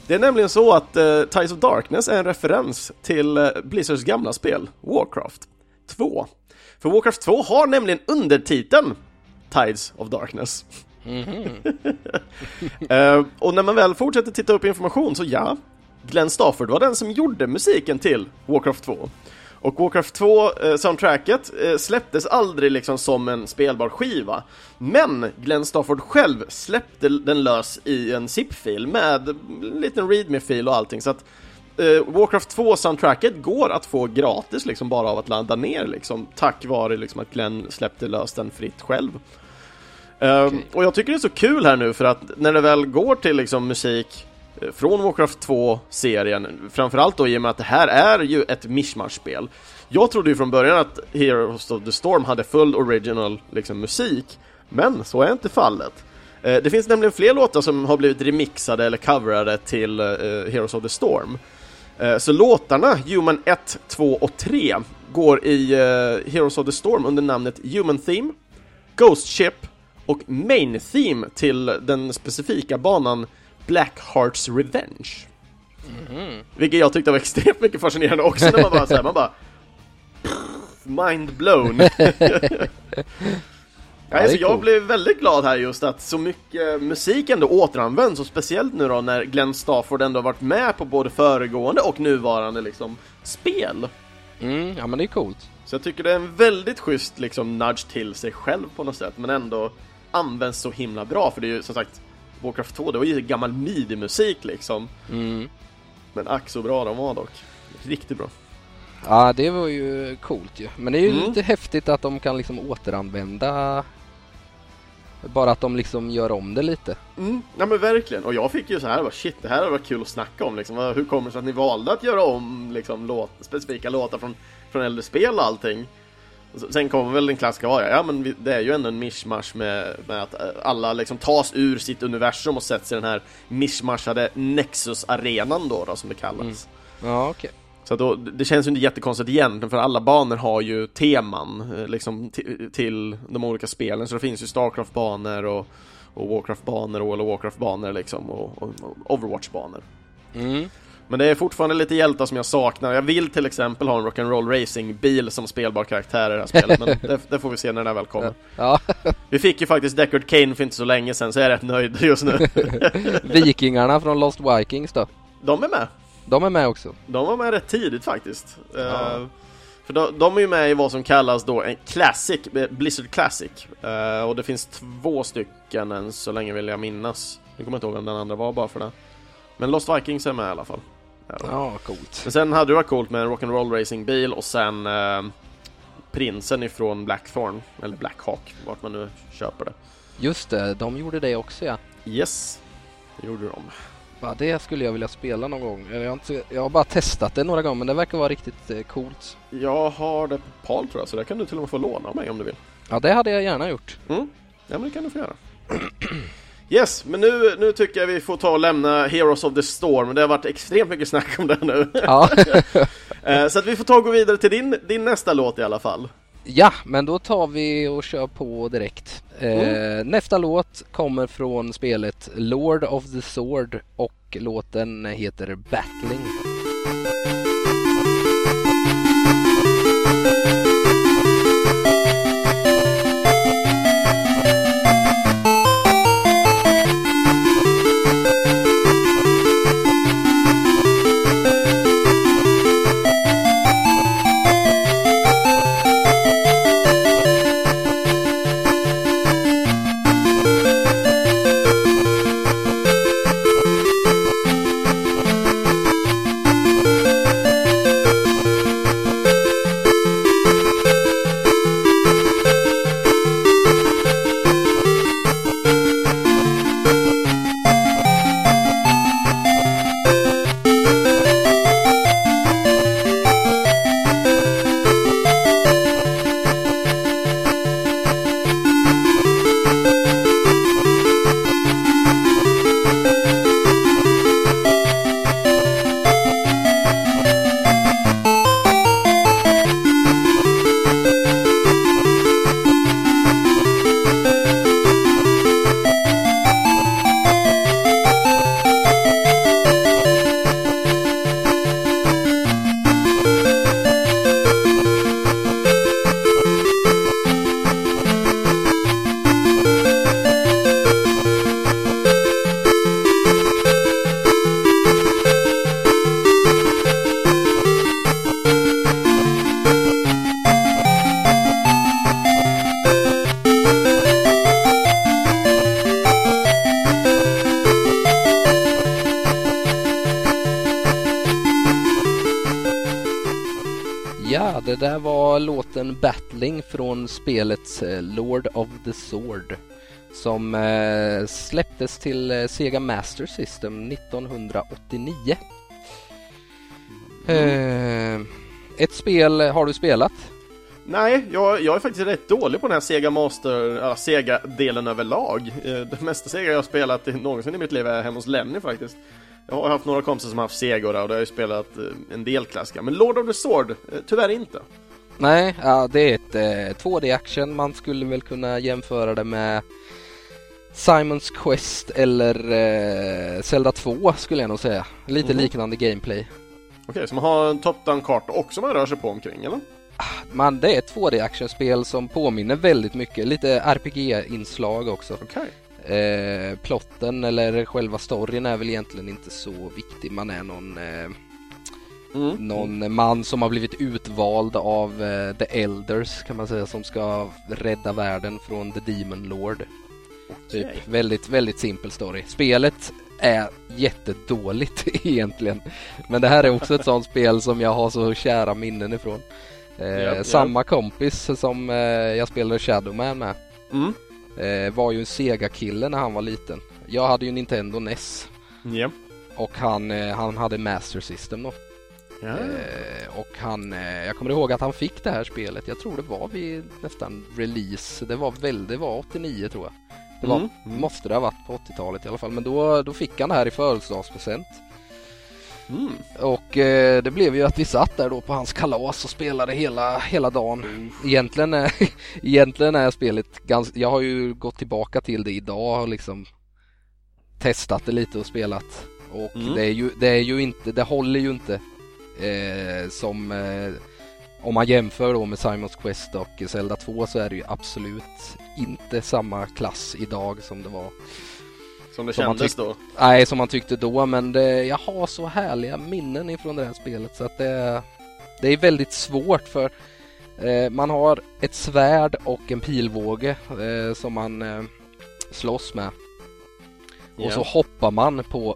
A: Det är nämligen så att uh, Tides of Darkness är en referens till eh, Blizzards gamla spel, Warcraft 2. För Warcraft 2 har nämligen undertiteln Tides of Darkness.
B: Mm-hmm.
A: uh, och när man väl fortsätter titta upp information så ja, Glenn Stafford var den som gjorde musiken till Warcraft 2. Och Warcraft 2 eh, soundtracket eh, släpptes aldrig liksom som en spelbar skiva. Men Glenn Stafford själv släppte den lös i en zip-fil med en liten readme-fil och allting. Så att eh, Warcraft 2 soundtracket går att få gratis liksom bara av att ladda ner liksom tack vare liksom att Glenn släppte lös den fritt själv. Ehm,
B: Okej.
A: Och jag tycker det är så kul här nu för att när det väl går till liksom musik eh, från Warcraft 2-serien, framförallt då i och med att det här är ju ett mishmash-spel. Jag trodde ju från början att Heroes of the Storm hade full original liksom, musik, men så är inte fallet. Eh, Det finns nämligen fler låtar som har blivit remixade eller coverade till eh, Heroes of the Storm. Så låtarna, Human 1, 2 och 3, går i Heroes of the Storm under namnet Human Theme, Ghost Ship och Main Theme till den specifika banan Black Hearts Revenge.
B: Mhm.
A: Vilket jag tyckte var extremt mycket fascinerande också när man bara såhär, man bara Mind blown!
B: är
A: alltså, jag blev väldigt glad här just att så mycket musik ändå återanvänds och speciellt nu då när Glenn Stafford ändå varit med på både föregående och nuvarande liksom spel.
B: Mm, ja men det är coolt.
A: Så jag tycker det är en väldigt schysst liksom nudge till sig själv på något sätt men ändå används så himla bra för det är ju som sagt Warcraft 2, det var ju gammal midi-musik liksom.
B: Mm.
A: Men ack så bra de var dock. Riktigt bra.
B: Ja det var ju coolt ju. Men det är ju
A: Mm.
B: lite häftigt att de kan liksom återanvända bara att de liksom gör om det lite.
A: Mm, ja men verkligen. Och jag fick ju så här, bara, shit, det här hade varit kul att snacka om liksom. Hur kommer det sig att ni valde att göra om liksom, låt, specifika låtar från, från äldre spel och allting? Sen kommer väl den klassiska ja, ja men det är ju ändå en mishmash med, med att eh, alla liksom tas ur sitt universum och sätts i den här mishmashade Nexus-arenan då, då som det kallas.
B: Mm. Ja okej.
A: Så då, det känns ju inte jättekonstigt egentligen för alla banor har ju teman eh, liksom ti- till de olika spelen så det finns ju Starcraft-banor och, och Warcraft-banor och World of Warcraft-banor liksom och, och, och Overwatch-banor.
B: Mm.
A: Men det är fortfarande lite hjältar som jag saknar. Jag vill till exempel ha en Rock'n'Roll Racing-bil som spelbar karaktär i det här spelet men det, det får vi se när den väl kommer.
B: Ja,
A: Vi fick ju faktiskt Deckard Kane för inte så länge sedan så jag är rätt nöjd just nu.
B: vikingarna från Lost Vikings då.
A: De är med!
B: De är med också.
A: De var med rätt tidigt faktiskt.
B: Ja.
A: Eh, för de, de är ju med i vad som kallas då en Classic, eh, Blizzard Classic. Eh, och det finns två stycken än så länge vill jag minnas. Jag kommer inte ihåg vem den andra var bara för det. Men Lost Vikings är med i alla fall. Ja.
B: Coolt.
A: Men sen hade det varit coolt med en Rock'n'Roll Racing bil och sen eh, prinsen ifrån Blackthorn, eller Blackhawk, vart man nu köper det.
B: Just det, de gjorde det också ja.
A: Yes, det gjorde de.
B: ja. Det skulle jag vilja spela någon gång. Jag har, inte, jag har bara testat det några gånger men det verkar vara riktigt eh, coolt.
A: Jag har det på PAL tror jag, så det kan du till och med få låna av mig om du vill.
B: Ja, det hade jag gärna gjort.
A: Mm. Ja, men det kan du få göra. Yes, men nu, nu tycker jag vi får ta och lämna Heroes of the Storm. Det har varit extremt mycket snack om det nu.
B: Ja.
A: Eh, Så att vi får ta och gå vidare till din, din nästa låt i alla fall.
B: ja, men då tar vi och kör på direkt. Eh, nästa låt kommer från spelet Lord of the Sword och låten heter Battling. Spelet eh, Lord of the Sword som eh, släpptes till eh, Sega Master System 1989. Eh, ett spel har du spelat?
A: Nej, jag, jag är faktiskt rätt dålig på den här Sega Master, ja, Sega-delen överlag. Det mesta Sega jag har spelat någonsin i mitt liv är hemma hos Lenny faktiskt. Jag har haft några kompisar som har haft Sega och då har jag spelat en del klassiska. Men Lord of the Sword, tyvärr inte.
B: Nej, ja, det är ett eh, 2D-action. Man skulle väl kunna jämföra det med Simons Quest eller eh, Zelda 2 skulle jag nog säga. Lite
A: Mhm.
B: liknande gameplay.
A: Okej, så man har en top-down-karta också man rör sig på omkring, eller?
B: Man, det är ett 2D-actionspel som påminner väldigt mycket, lite RPG-inslag också.
A: Okej.
B: Eh, plotten eller själva storyn är väl egentligen inte så viktig. Man är någon, eh,
A: Mm.
B: någon man som har blivit utvald av eh, The Elders kan man säga som ska rädda världen från The Demon Lord. Typ.
A: Okej.
B: Väldigt, väldigt simpel story. Spelet är jättedåligt egentligen. Men det här är också ett sånt spel som jag har så kära minnen ifrån. Eh,
A: ja.
B: Samma kompis som eh, jag spelade Shadowman med
A: Mm.
B: eh, var ju en Sega-kille när han var liten. Jag hade ju Nintendo NES
A: Ja.
B: och han, eh, han hade Master System då.
A: Ja.
B: Eh, och han, eh, jag kommer ihåg att han fick det här spelet. Jag tror det var vid nästan release. Det var väl, det var 89 tror jag. Det var,
A: Mm, mm.
B: måste det ha varit på 80-talet i alla fall. Men då, då fick han det här i födelsedagspresent.
A: Mm.
B: Och eh, det blev ju att vi satt där då på hans kalas och spelade hela, hela dagen. Egentligen är, egentligen är spelet ganska, jag har ju gått tillbaka till det idag och liksom testat det lite och spelat. Och
A: Mm.
B: det är ju, det är ju inte, det håller ju inte eh, som eh, om man jämför då med Simons Quest och Zelda 2 så är det ju absolut inte samma klass idag som det var
A: Som det
B: Som
A: kändes då.
B: Nej, som man tyckte då, men det, jag har så härliga minnen ifrån det här spelet så att det, det är väldigt svårt för eh, man har ett svärd och en pilbåge eh, som man eh, slåss med. Och så hoppar man på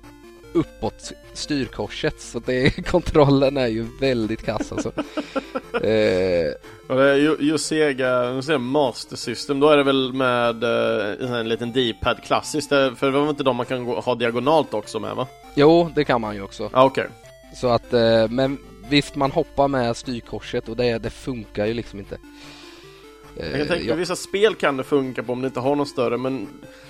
B: uppåt styrkorset så det, kontrollen är ju väldigt kass alltså. eh,
A: Och det är ju, Sega, jag Master System, då är det väl med eh, en liten D-pad klassiskt, det- för det var inte de man kan gå, ha diagonalt också med va?
B: jo, det kan man ju också.
A: Ja okej.
B: Så att, eh, men visst man hoppar med styrkorset och det, det funkar ju liksom inte.
A: Jag kan
B: Eh,
A: tänka mig vissa spel kan det funka på om det inte har någon större, men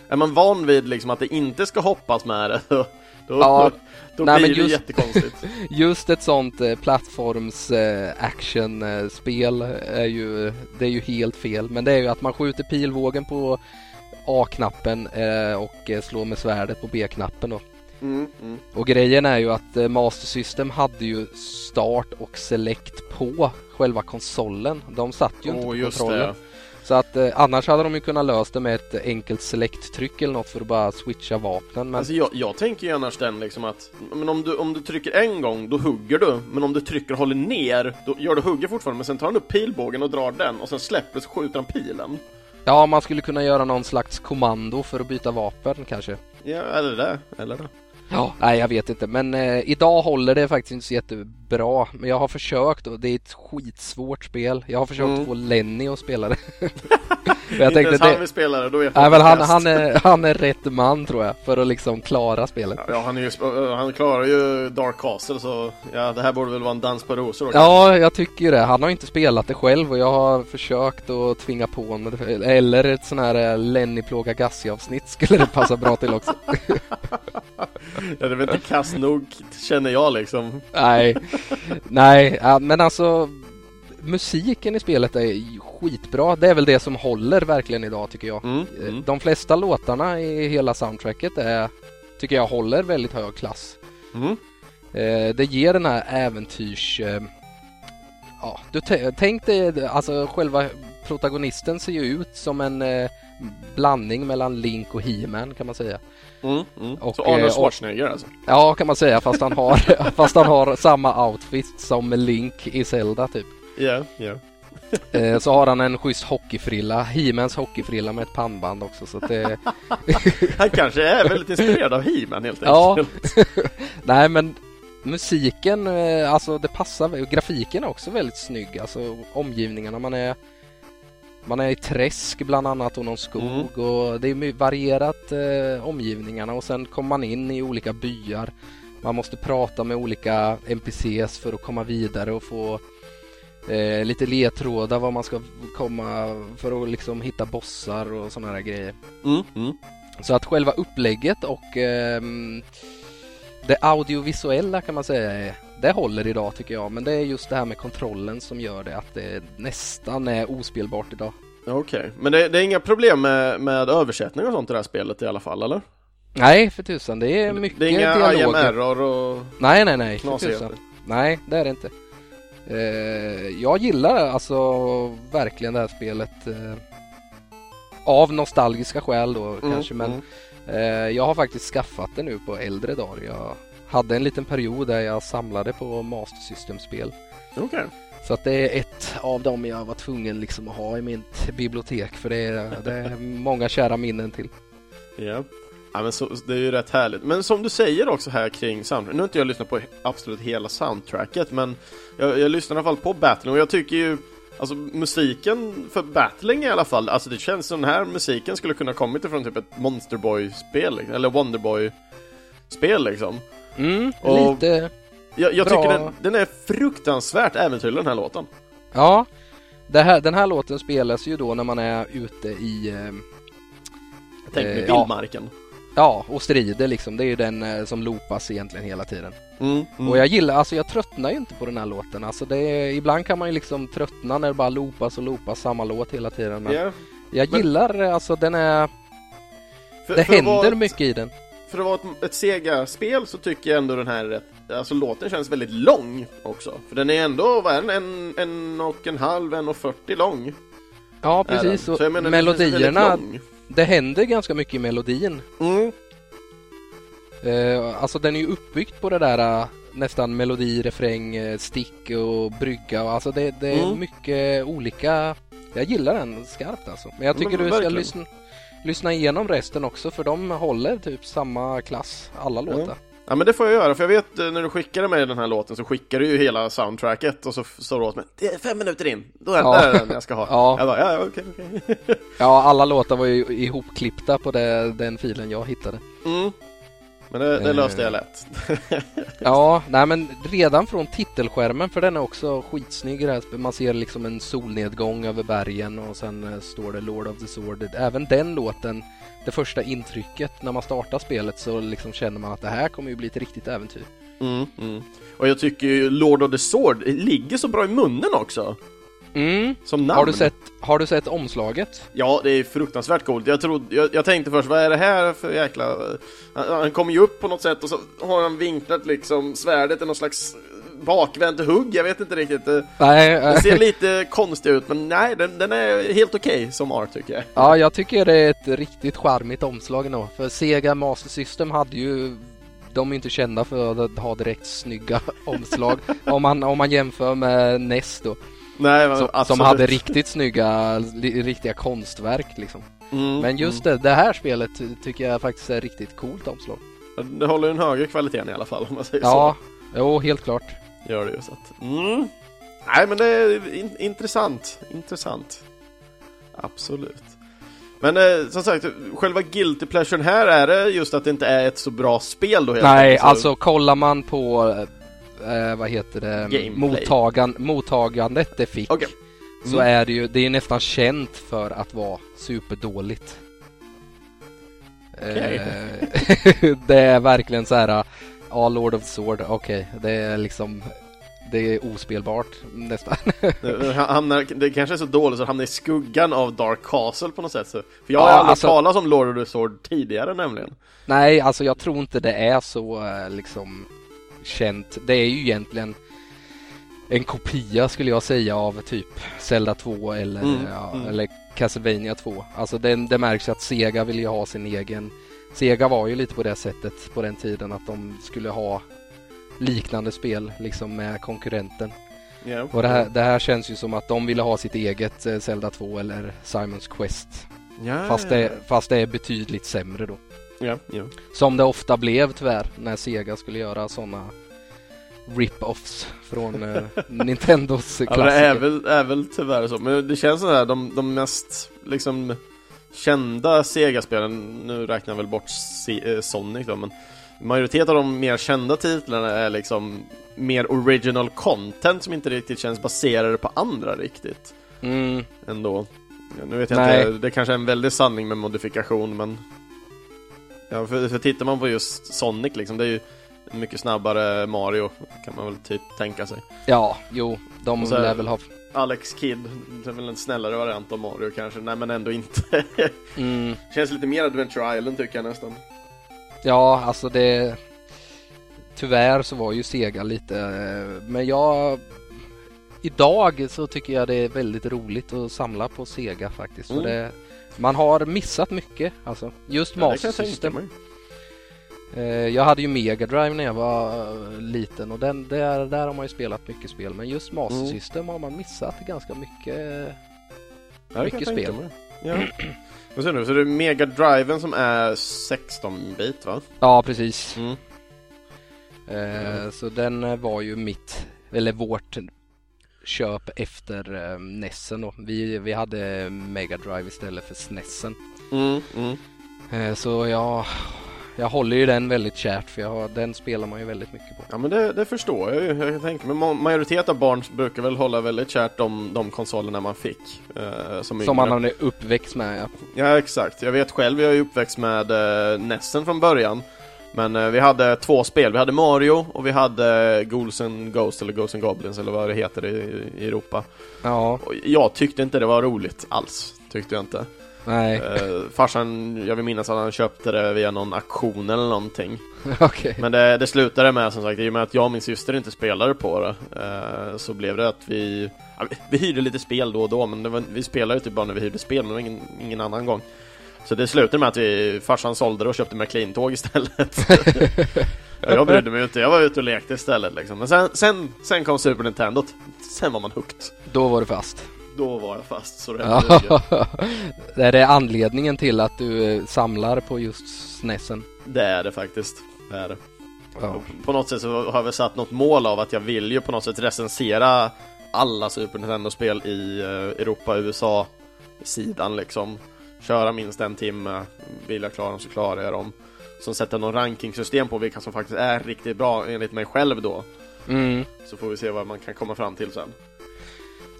A: är man van vid liksom att det inte ska hoppas med det, då, då,
B: Ja,
A: då
B: nej,
A: blir
B: men
A: det
B: just-
A: jättekonstigt.
B: Just ett sånt eh, plattforms eh, actionspel är ju, det är ju helt fel. Men det är ju att man skjuter pilvågen på A-knappen eh, och eh, slår med svärdet på B-knappen då.
A: Mm, mm.
B: Och grejen är ju att eh, Master System hade ju start och select på själva konsolen. De satt ju inte
A: Åh,
B: på kontrollen.
A: det.
B: Så att eh, annars hade de ju kunnat löst det med ett enkelt select-tryck eller något för att bara switcha vapnen. Men
A: Alltså jag, jag tänker ju annars den liksom att, men om du, om du trycker en gång, då hugger du. Men om du trycker och håller ner, då gör du hugger fortfarande, men sen tar han upp pilbågen och drar den, och sen släpper så skjuter han pilen.
B: ja, man skulle kunna göra någon slags kommando för att byta vapen kanske.
A: Ja, eller det, eller det.
B: Ja, nej jag vet inte men eh, idag håller det faktiskt inte så jättebra. Men jag har försökt och det är ett skitsvårt spel. Jag har försökt
A: Mm.
B: få Lenny att spela det.
A: Inte
B: jag tänkte
A: ens han
B: det...
A: vill spela det, då vet
B: Nej men han, han, är, han är rätt man tror jag för att liksom klara spelet.
A: Ja, han, är ju, sp- han klarar ju Dark Castle så ja, det här borde väl vara en dans på rosor
B: Ja, jag tycker ju det. Han har inte spelat det själv och jag har försökt att tvinga på honom. Eller ett sån här eh, Lenny plåga Gassi avsnitt skulle det passa bra till också.
A: Ja, det är väl inte kass nog känner jag liksom.
B: Nej, nej, men alltså musiken i spelet är skitbra. Det är väl det som håller verkligen idag tycker jag.
A: Mm,
B: Eh,
A: mm.
B: De flesta låtarna i hela soundtracket är, tycker jag håller väldigt hög klass.
A: Mm.
B: Eh, Det ger den här äventyrs... eh, Ja, du tänk dig, alltså själva protagonisten ser ju ut som en blandning mellan Link och He-Man kan man säga.
A: Mm, mm.
B: Och,
A: så Arnold
B: eh,
A: Schwarzenegger alltså?
B: Ja, kan man säga, fast han har, fast han har samma outfit som Link i Zelda typ.
A: Ja, ja.
B: Eh, Så har han en schysst hockeyfrilla, He-Mans hockeyfrilla med ett pannband också så det...
A: Han kanske är väldigt inspirerad av He-Man helt
B: Ja.
A: enkelt.
B: Nej men musiken, eh, alltså det passar, grafiken är också väldigt snygg, alltså omgivningarna man är man är i träsk bland annat och någon skog
A: Mm.
B: och det är varierat eh, omgivningarna och sen kommer man in i olika byar. Man måste prata med olika NPCs för att komma vidare och få eh, lite ledtrådar var man ska komma för att liksom hitta bossar och sådana här grejer.
A: Mm, mm.
B: Så att själva upplägget och ehm, det audiovisuella kan man säga är, det håller idag tycker jag. Men det är just det här med kontrollen som gör det att det nästan är ospelbart idag.
A: Okej, men det, det är inga problem med, med översättning och sånt i det här spelet i alla fall, eller?
B: Nej för tusan, det är mycket
A: det är inga
B: dialoger.
A: IMR och
B: Nej nej nej, för tusan. Nej det är det inte. Eh, jag gillar alltså verkligen det här spelet. Eh, av nostalgiska skäl då
A: Mm,
B: kanske men
A: mm.
B: Eh, jag har faktiskt skaffat det nu på äldre dagar. Jag hade en liten period där jag samlade på Master System-spel.
A: Okej.
B: Så att det är ett av dem jag var tvungen liksom att ha i mitt bibliotek för det är, det är många kära minnen till.
A: Ja. Ja men så, det är ju rätt härligt. Men som du säger också här kring soundtrack, nu har inte jag lyssnat på absolut hela soundtracket men jag, jag lyssnar i alla fall på Battling och jag tycker ju Alltså musiken för Battling i alla fall, alltså det känns som den här musiken skulle kunna kommit ifrån typ ett Monster Boy-spel liksom, eller Wonderboy-spel liksom.
B: Mm,
A: Och-
B: lite,
A: Jag, jag
B: Bra.
A: tycker den, den är fruktansvärt äventyrlig den här låten.
B: ja. Här, den här låten spelas ju då när man är ute i eh,
A: Jag tänker
B: Eh,
A: mig
B: ja.
A: vildmarken.
B: Ja, och strider liksom. Det är ju den eh, som loopas egentligen hela tiden.
A: Mm, mm.
B: Och jag gillar, alltså jag tröttnar ju inte på den här låten. Alltså det är, ibland kan man ju liksom tröttna när det bara loopas och loopas samma låt hela tiden. Men
A: Ja,
B: jag
A: men-
B: gillar, eh, alltså den är,
A: för,
B: det
A: för
B: händer
A: vara
B: mycket i den.
A: För att vara ett, ett Sega-spel så tycker jag ändå den här Alltså låten känns väldigt lång också. För den är ändå, vad är den? En, en och en halv, en och 40 lång.
B: Ja precis,
A: Så jag menar,
B: melodierna, det händer ganska mycket i melodin.
A: Mm.
B: Eh, alltså den är ju uppbyggt på det där eh, nästan melodi, refräng, eh, stick och brygga. Och Alltså det, det är
A: Mm.
B: mycket olika. Jag gillar den skarpt alltså. Men jag
A: Men
B: tycker du ska
A: verkligen.
B: lyssna, lyssna igenom resten också för de håller typ samma klass, alla låtar.
A: Ja men det får jag göra, för jag vet eh, när du skickade mig den här låten så skickade du ju hela soundtracket och så sa du åt mig Det är fem minuter in, då är,
B: Ja.
A: är den jag ska ha.
B: Ja.
A: Jag bara, ja okej okej.
B: Ja, alla låtar var ju ihopklippta på det, den filen jag hittade.
A: Mm. Men det, det löste jag lätt.
B: ja, nej men redan från titelskärmen för den är också skitsnygg. Man ser liksom en solnedgång över bergen och sen står det Lord of the Sword. Även den låten, det första intrycket när man startar spelet så liksom känner man att det här kommer ju bli ett riktigt äventyr.
A: Mm, mm. Och jag tycker ju Lord of the Sword ligger så bra i munnen också.
B: Mm.
A: Som namn.
B: Har du, sett, har du sett omslaget?
A: Ja, det är fruktansvärt coolt. Jag, trodde, jag, jag tänkte först, vad är det här för jäkla... Han, han kommer ju upp på något sätt och så har han vinklat liksom svärdet i någon slags bakvänt hugg, jag vet inte riktigt.
B: Nej,
A: den ser lite konstig ut, men nej, den, den är helt okej okay, som art tycker jag.
B: Ja, jag tycker det är ett riktigt charmigt omslag nog. För Sega Master System hade ju de är inte kända för att ha direkt snygga omslag om, man, om man jämför med NES då.
A: Nej, men,
B: som, som hade riktigt snygga, riktiga konstverk liksom. Mm, men just mm. det, det här spelet tycker jag faktiskt är riktigt coolt omslag.
A: Det håller en högre kvalitet i alla fall om man säger
B: ja,
A: så.
B: Ja, jo helt klart.
A: Gör det ju så att, mm. Nej men det är in, intressant, intressant. Absolut. Men eh, som sagt, själva guilty pleasuren här är det just att det inte är ett så bra spel då helt
B: Nej, enkelt, alltså kollar man på eh, vad heter det, mottagan, mottagandet det fick okay. mm. så är det ju, det är nästan känt för att vara superdåligt. Okay. Eh, det är verkligen så här, ja, Lord of Sword, okej, okay, det är liksom det är ospelbart nästan.
A: det, hamnar, det kanske är så dåligt så det hamnar i skuggan av Dark Castle på något sätt. Så, för jag har ja, aldrig alltså, talat om Lord of the Sword tidigare nämligen.
B: Nej, alltså jag tror inte det är så eh, liksom känt. Det är ju egentligen en kopia skulle jag säga av typ Zelda 2 eller, mm, ja, mm. eller Castlevania 2. Alltså det, det märks att Sega vill ju ha sin egen Sega var ju lite på det sättet på den tiden att de skulle ha liknande spel liksom med konkurrenten. Yeah. Och det här, det här känns ju som att de ville ha sitt eget eh, Zelda 2 eller Simons Quest. Yeah, fast, det, fast det är betydligt sämre då.
A: Yeah, yeah.
B: Som det ofta blev tyvärr när Sega skulle göra sådana rip-offs från eh, Nintendos klassiker. Ja, det
A: är väl, är väl tyvärr så. Men det känns sådär, de, de mest liksom kända Sega-spelen, nu räknar jag väl bort C eh, Sonic då, men Majoriteten av de mer kända titlarna är liksom mer original content som inte riktigt känns baserade på andra riktigt.
B: Mm.
A: Ändå. Ja, nu vet jag Nej. inte, det kanske är en väldig sanning med modifikation men Ja, för, för tittar man på just Sonic liksom, det är ju mycket snabbare Mario kan man väl typ tänka sig.
B: Ja, jo, de lär väl ha
A: Alex Kidd, det är väl en snällare variant av Mario kanske, nej men ändå inte.
B: mm.
A: Känns lite mer Adventure Island tycker jag nästan.
B: Ja, alltså det... Tyvärr så var ju Sega lite, men jag... Idag så tycker jag det är väldigt roligt att samla på Sega faktiskt. Mm. För det, man har missat mycket, alltså. Just ja, Master System. Eh, jag hade ju Mega Drive när jag var liten och den, där, där har man ju spelat mycket spel. Men just Master mm. System har man missat ganska mycket, mycket spel.
A: Ja. Vad säger du? Så det är Mega Driven som är 16-bit va?
B: Ja, precis.
A: Mm.
B: Eh, mm. Så den var ju mitt, eller vårt köp efter eh, Nessen då. Vi, vi hade Mega Drive istället för SNESen.
A: Mm, mm.
B: Eh, så jag jag håller ju den väldigt kärt för jag, den spelar man ju väldigt mycket på.
A: Ja men det, det förstår jag ju. Jag tänker, men majoritet av barn brukar väl hålla väldigt kärt de, de konsolerna man fick.
B: Eh, som som man är uppväxt med ja.
A: Ja exakt. Jag vet själv, jag är uppväxt med eh, Nessen från början. Men eh, vi hade två spel. Vi hade Mario och vi hade Ghouls and Ghosts eller Ghosts and Goblins eller vad det heter i, i Europa.
B: Ja.
A: Och jag tyckte inte det var roligt alls. Tyckte jag inte.
B: Nej.
A: Eh, farsan, jag vill minnas att han köpte det via någon auktion eller någonting.
B: okay.
A: Men det, det slutade med som sagt, i och med att jag och min syster inte spelade på det eh, Så blev det att vi, vi, hyrde lite spel då och då Men var, vi spelade typ bara när vi hyrde spel, men ingen, ingen annan gång Så det slutade med att vi, farsan sålde det och köpte McLean-tåg istället Jag brydde mig inte, jag var ute och lekte istället liksom. Men sen, sen, sen kom Super Nintendo, sen var man hooked
B: Då var du fast
A: då var jag fast så det
B: Är det anledningen till att du eh, samlar på just SNESen?
A: Det är det faktiskt. Det är det. Ja. På något sätt så har vi satt något mål av att jag vill ju på något sätt recensera alla Super Nintendo-spel i eh, Europa, USA sidan liksom. Köra minst en timme, vill jag klara dem så klarar jag dem. som sätter någon rankingsystem på vilka som faktiskt är riktigt bra enligt mig själv då.
B: Mm.
A: Så får vi se vad man kan komma fram till sen.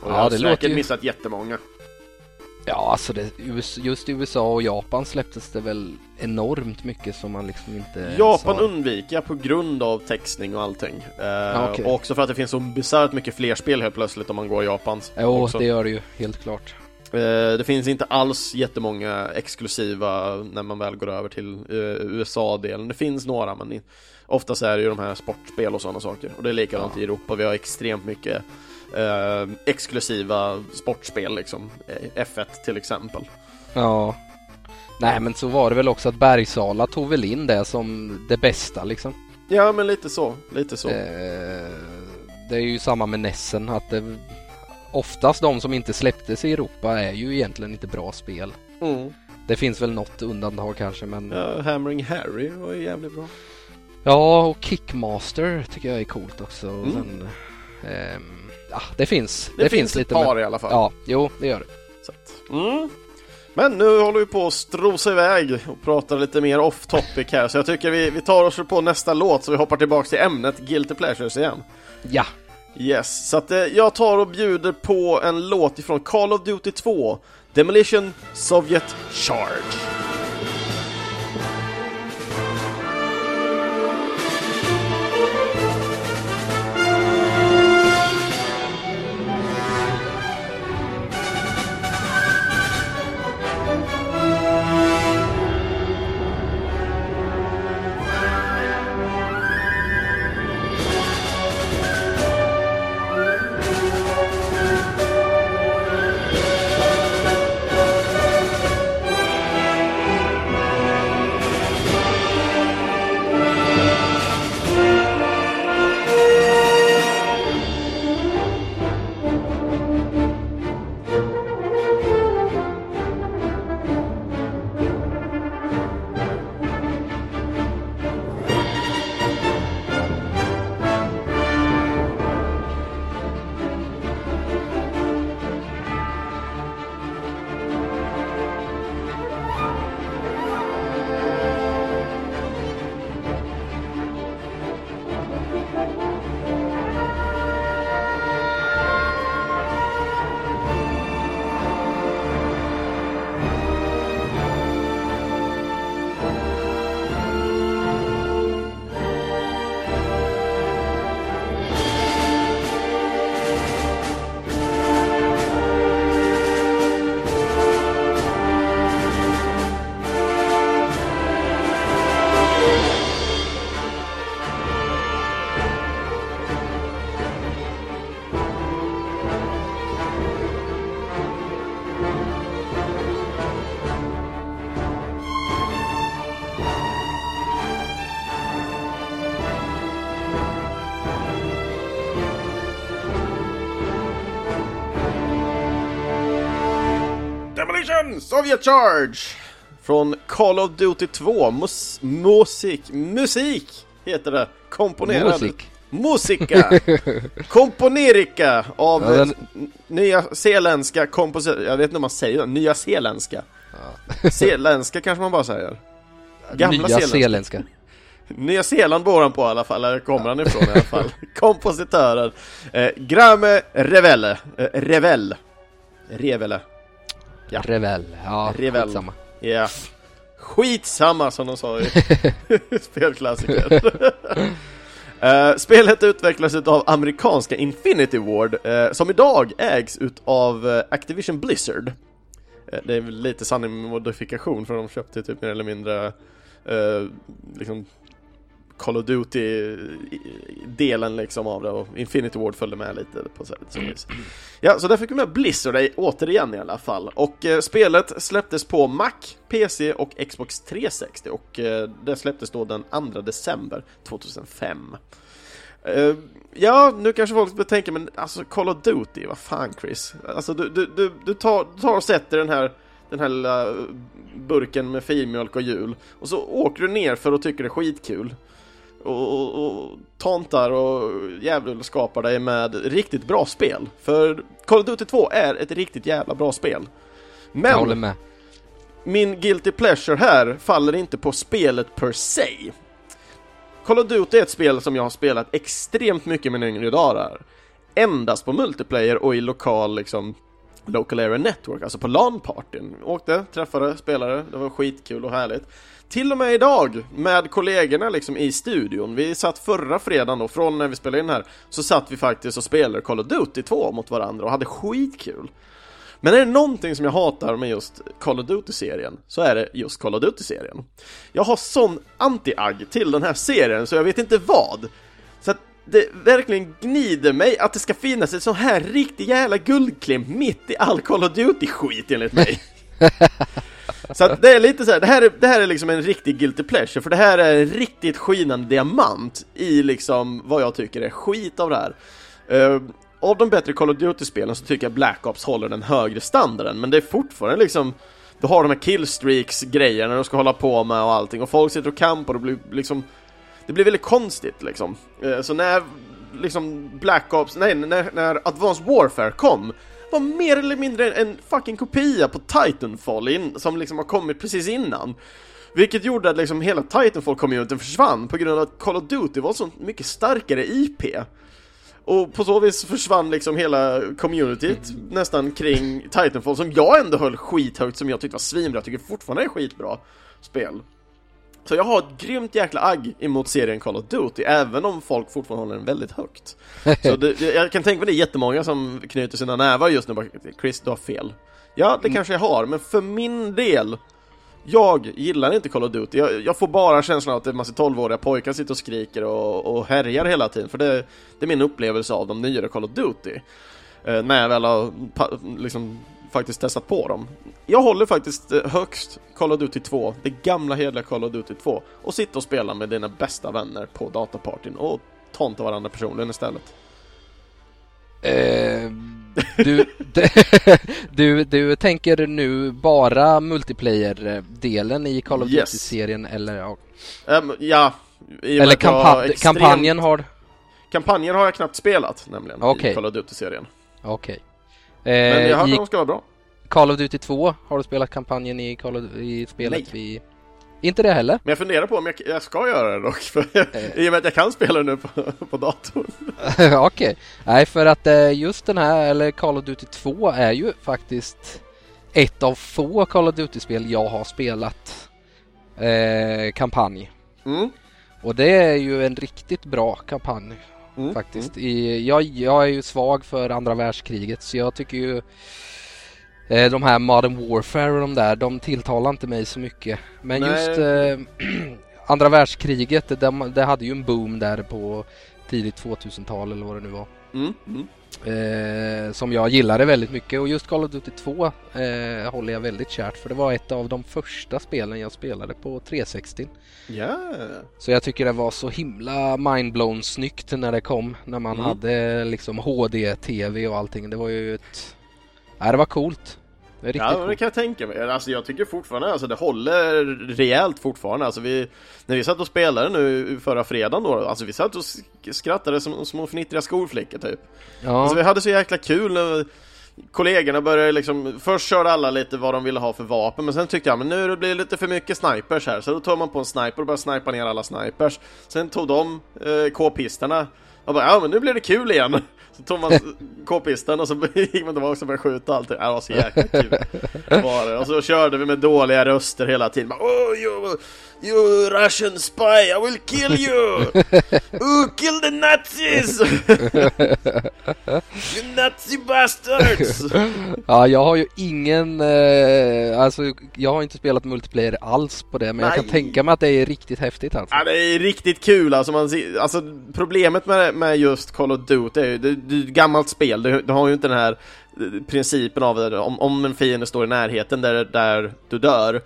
A: Och
B: Ja,
A: jag har
B: det
A: säkert
B: ju-
A: missat jättemånga.
B: Ja, alltså det, US- just i USA och Japan släpptes det väl enormt mycket som man liksom inte
A: Japan
B: sa.
A: undviker jag på grund av textning och allting. Eh,
B: okej.
A: Och också för att det finns så bisarrt mycket fler spel helt plötsligt om man går Japans.
B: Jo,
A: också.
B: det gör det ju helt klart.
A: Eh, det finns inte alls jättemånga exklusiva när man väl går över till eh, USA-delen. Det finns några men oftast är det ju de här sportspel och sådana saker. Och det är likadant
B: Ja.
A: i Europa. Vi har extremt mycket eh, exklusiva sportspel liksom. Eh, F1 till exempel.
B: Ja. Nej, men så var det väl också att Bergsala tog väl in det som det bästa liksom.
A: Ja men lite så, lite så.
B: Eh, det är ju samma med Nessen att det oftast de som inte släpptes i Europa är ju egentligen inte bra spel.
A: Mm.
B: Det finns väl något undantag kanske men
A: Ja, Hammering Harry var ju jävligt bra.
B: Ja, och Kickmaster tycker jag är coolt också.
A: Mm.
B: sen, ehm, ja, det finns.
A: Det,
B: Det,
A: finns,
B: finns,
A: ett
B: lite.
A: par
B: men-
A: i alla fall.
B: Ja, jo, det gör det.
A: Mm. Men nu håller vi på att strosa iväg och prata lite mer off topic här så jag tycker vi, vi tar oss på nästa låt så vi hoppar tillbaks till ämnet Guilty Pleasures igen.
B: Ja,
A: Yes, så att eh, jag tar och bjuder på en låt ifrån Call of Duty 2 Demolition Soviet Charge. Soviet Charge! Från Call of Duty 2, mus musik, musik heter det, komponerad.
B: Musik.
A: Musika! Komponerika av
B: Ja, den-
A: nya zeeländska kompositörer, jag vet inte om man säger det, nya zeeländska. Zeeländska kanske man bara säger. Gamla
B: Nya
A: zeeländska. Nya Zeeland bor han på i alla fall, eller kommer han ifrån i alla fall. Kompositörer. Eh, Grame Revelle. Eh, Revel. Revele. Ja.
B: Revel. Ja,
A: Revel.
B: skitsamma.
A: Ja. Skitsamma som de sa i spelklassiker. Eh, spelet utvecklas av amerikanska Infinity Ward eh, som idag ägs utav eh, Activision Blizzard. Det är lite sanning modifikation för de köpte typ mer eller mindre liksom Call of Duty-delen liksom av det och Infinity Ward följde med lite på så så vis. Ja, så där fick vi med Blizzard i- återigen i alla fall. Och eh, spelet släpptes på Mac, PC och Xbox 360 och eh, det släpptes då den 2 december 2005. Eh, ja, nu kanske folk tänka, men alltså Call of Duty, vad fan Chris? Alltså du, du, du, du, tar, du tar och sätter den här den här lilla burken med filmjölk och jul och så åker du ner för att tycka det är skitkul och, och, och tantar och djävul skapar dig med riktigt bra spel. För Call of Duty 2 är ett riktigt jävla bra spel.
B: Jag håller
A: Men
B: med.
A: min guilty pleasure här faller inte på spelet per se. Call of Duty är ett spel som jag har spelat extremt mycket i mina yngre dagar. Endast på multiplayer och i lokal liksom Local Area Network, alltså på LAN-partyn. Åkte, träffade spelare, det var skitkul och härligt. Till och med idag med kollegorna liksom i studion. Vi satt förra fredagen då, från när vi spelade in här, så satt vi faktiskt och spelade Call of Duty 2 mot varandra och hade skitkul. Men är det någonting som jag hatar med just Call of Duty-serien så är det just Call of Duty-serien. Jag har sån anti-agg till den här serien så jag vet inte vad. Så att det verkligen gnider mig att det ska finnas en sån här riktig jävla guldklimp mitt i all Call of Duty-skit enligt mig. Så att det är lite så här, det här är, det här är liksom en riktig guilty pleasure, för det här är en riktigt skinande diamant i liksom vad jag tycker är skit av det här. Uh, av de bättre Call of Duty-spelen så tycker jag Black Ops håller den högre standarden, men det är fortfarande liksom du har de här killstreaks-grejerna de ska hålla på med och allting, och folk sitter och kampar och det blir liksom Det blir väldigt konstigt liksom. Eh, så när liksom Black Ops, nej, när, när Advanced Warfare kom var mer eller mindre en fucking kopia på Titanfall in, som liksom har kommit precis innan. Vilket gjorde att liksom hela Titanfall-communityn försvann på grund av att Call of Duty var så mycket starkare IP. Och på så vis försvann liksom hela communityt nästan kring Titanfall som jag ändå höll skithögt som jag tyckte var svinbra, jag tycker fortfarande är skitbra spel. Så jag har ett grymt jäkla agg emot serien Call of Duty, även om folk fortfarande håller den väldigt högt. Så det, jag kan tänka mig det är jättemånga som knyter sina nävar just nu bara Chris, du har fel. Ja, det mm. kanske jag har, men för min del jag gillar inte Call of Duty, jag, jag får bara känslan av att det är massa 12-åriga pojkar sitter och skriker och, och härjar hela tiden, för det, det är min upplevelse av de nyare Call of Duty. Eh, när jag väl har liksom faktiskt testat på dem. Jag håller faktiskt eh, högst Call of Duty 2, det gamla hederliga Call of Duty 2, och sitta och spela med dina bästa vänner på datapartyn och tonta varandra personligen istället.
B: Eh, du, du, du tänker nu bara multiplayer-delen i Call of yes. Duty-serien eller? Ja,
A: um, ja
B: eller kampa extremt... kampanjen har?
A: Kampanjen har jag knappt spelat nämligen okay. i Call of Duty-serien.
B: Okej. Okay.
A: Eh, Men jag hörde att de ska vara bra.
B: Call of Duty 2, har du spelat kampanjen i, Call of, i spelet? Nej. Vi... Inte det heller?
A: Men jag funderar på om jag, jag ska göra det dock, för eh. i och med att jag kan spela det nu på, på datorn.
B: Okej, okay. nej för att eh, just den här, eller Call of Duty 2 är ju faktiskt ett av få Call of Duty-spel jag har spelat eh, kampanj. Mm. Och det är ju en riktigt bra kampanj mm. faktiskt. I, jag, jag är ju svag för andra världskriget så jag tycker ju eh, de här Modern Warfare och de där, de tilltalar inte mig så mycket. Men Nej. just eh, andra världskriget, det, det, hade ju en boom där på tidigt 2000-tal eller vad det nu var. Mm. Mm. Eh, som jag gillade väldigt mycket och just Call of Duty 2 eh, håller jag väldigt kärt för det var ett av de första spelen jag spelade på 360.
A: Yeah.
B: Så jag tycker det var så himla mindblown snyggt när det kom när man mm. hade liksom HD-TV och allting. Det var ju ett... Nej, det var coolt.
A: Är ja, det kan jag tänka mig. Alltså jag tycker fortfarande, alltså det håller rejält fortfarande. Alltså vi, när vi satt och spelade nu förra fredagen då, alltså vi satt och skrattade som små fnittriga skolflickor typ. Ja. Alltså vi hade så jäkla kul när kollegorna började liksom, först körde alla lite vad de ville ha för vapen, men sen tyckte jag men nu blir det lite för mycket snipers här, så då tog man på en sniper och började snipa ner alla snipers. Sen tog de eh, k-pisterna och bara, ja men nu blir det kul igen. Så tog man k-pisten och så gick man tillbaka och började skjuta allting. Det var så jäkla kul. Var det. Och så körde vi med dåliga röster hela tiden. Bara, oh, you, Russian spy, I will kill you! Oh, kill the Nazis! you Nazi bastards!
B: ja, jag har ju ingen, eh, alltså jag har inte spelat multiplayer alls på det, men Nej. jag kan tänka mig att det är riktigt häftigt alltså.
A: Ja, det är riktigt kul alltså. Man, alltså problemet med, med just Call of Duty är ju, det, det är ett gammalt spel, du, du har ju inte den här eh, principen av om, om en fiende står i närheten där, där du dör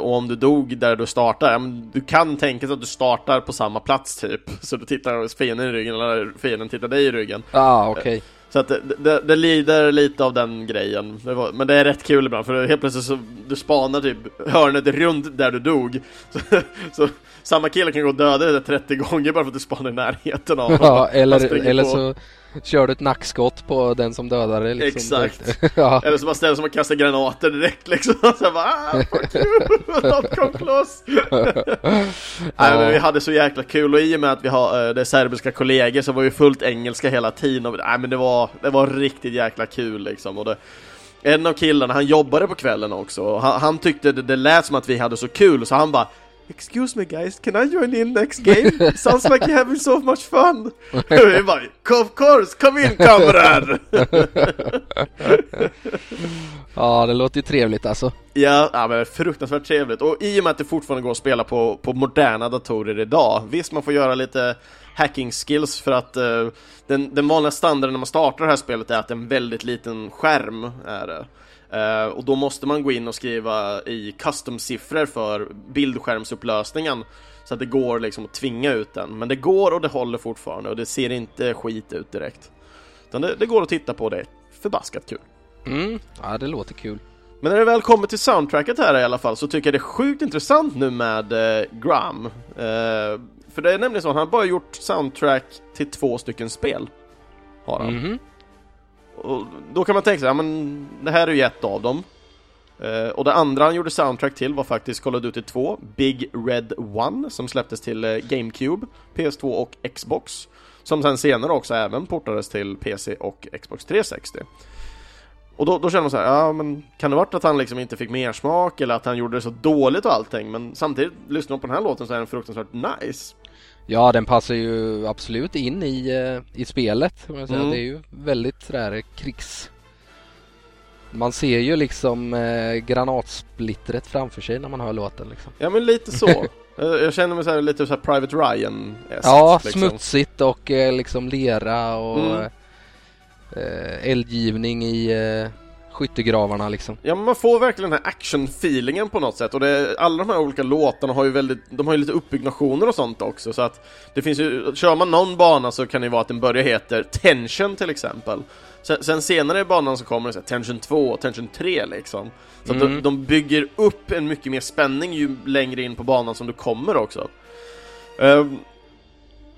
A: och om du dog där du startar, du kan tänka sig att du startar på samma plats typ Så du tittar fienden i ryggen eller fienden tittar dig i ryggen
B: ah, okay.
A: Så att det, det, det lider lite av den grejen. Det var, men det är rätt kul ibland för helt plötsligt så du spanar typ hörnet runt där du dog. Så, så samma kille kan gå och döda dig 30 gånger bara för att du spanar i närheten av
B: Ja,
A: honom.
B: eller,
A: Han springer
B: eller
A: på.
B: så kör du ett nackskott på den som dödar dig liksom.
A: Exakt.
B: ja.
A: Eller så bara ställer sig och kastar granater direkt liksom. Så jag bara ah, fuck you, don't come close. Nej men vi hade så jäkla kul och i och med att vi har eh, det serbiska kollegor så var vi fullt engelska hela tiden och nej men det var, det var riktigt jäkla kul liksom och det, En av killarna, han jobbade på kvällen också och han, han tyckte det, det lät som att vi hade så kul så han bara Excuse me guys, can I join in next game? Sounds like you're having so much fun! Vi bara, of course, come in kamrat!
B: ja, det låter ju trevligt alltså.
A: Ja, ja men fruktansvärt trevligt. Och i och med att det fortfarande går att spela på, på moderna datorer idag, visst man får göra lite hacking skills för att eh, den, den vanliga standarden när man startar det här spelet är att en väldigt liten skärm är det. Eh, och då måste man gå in och skriva i custom-siffror för bildskärmsupplösningen så att det går liksom att tvinga ut den. Men det går och det håller fortfarande och det ser inte skit ut direkt. Utan det, det går att titta på det, förbaskat kul.
B: Mm, ja det låter kul.
A: Men när det väl kommer till soundtracket här i alla fall så tycker jag det är sjukt intressant nu med eh, Graham. Eh, för det är nämligen så, han har bara gjort soundtrack till två stycken spel. Har han.
B: Mhm.
A: Och då kan man tänka sig, ja men det här är ju ett av dem. Eh, och det andra han gjorde soundtrack till var faktiskt Call of Duty 2, Big Red One, som släpptes till eh, GameCube, PS2 och Xbox. Som sen senare också även portades till PC och Xbox 360. Och då, då känner man så här, ja men kan det varit att han liksom inte fick mer smak eller att han gjorde det så dåligt och allting men samtidigt, lyssnar man på den här låten så är den fruktansvärt nice.
B: Ja, den passar ju absolut in i, eh, i spelet. man säga.
A: Mm.
B: Det är ju väldigt sådär krigs... Man ser ju liksom eh, granatsplittret framför sig när man hör låten liksom.
A: Ja men lite så. jag, jag känner mig så här, lite så här Private Ryan
B: Ja,
A: liksom.
B: smutsigt och eh, liksom lera och
A: Mm.
B: eh, eldgivning i eh, skyttegravarna liksom.
A: Ja man får verkligen den här action-feelingen på något sätt. Och det, alla de här olika låtarna har ju väldigt, de har ju lite uppbyggnationer och sånt också. Så att det finns ju, kör man någon bana så kan det ju vara att den börjar heter Tension till exempel. Sen, sen senare i banan så kommer det så här, Tension 2 och Tension 3 liksom. Så att de,
B: Mm.
A: de bygger upp en mycket mer spänning ju längre in på banan som du kommer också. Ehm,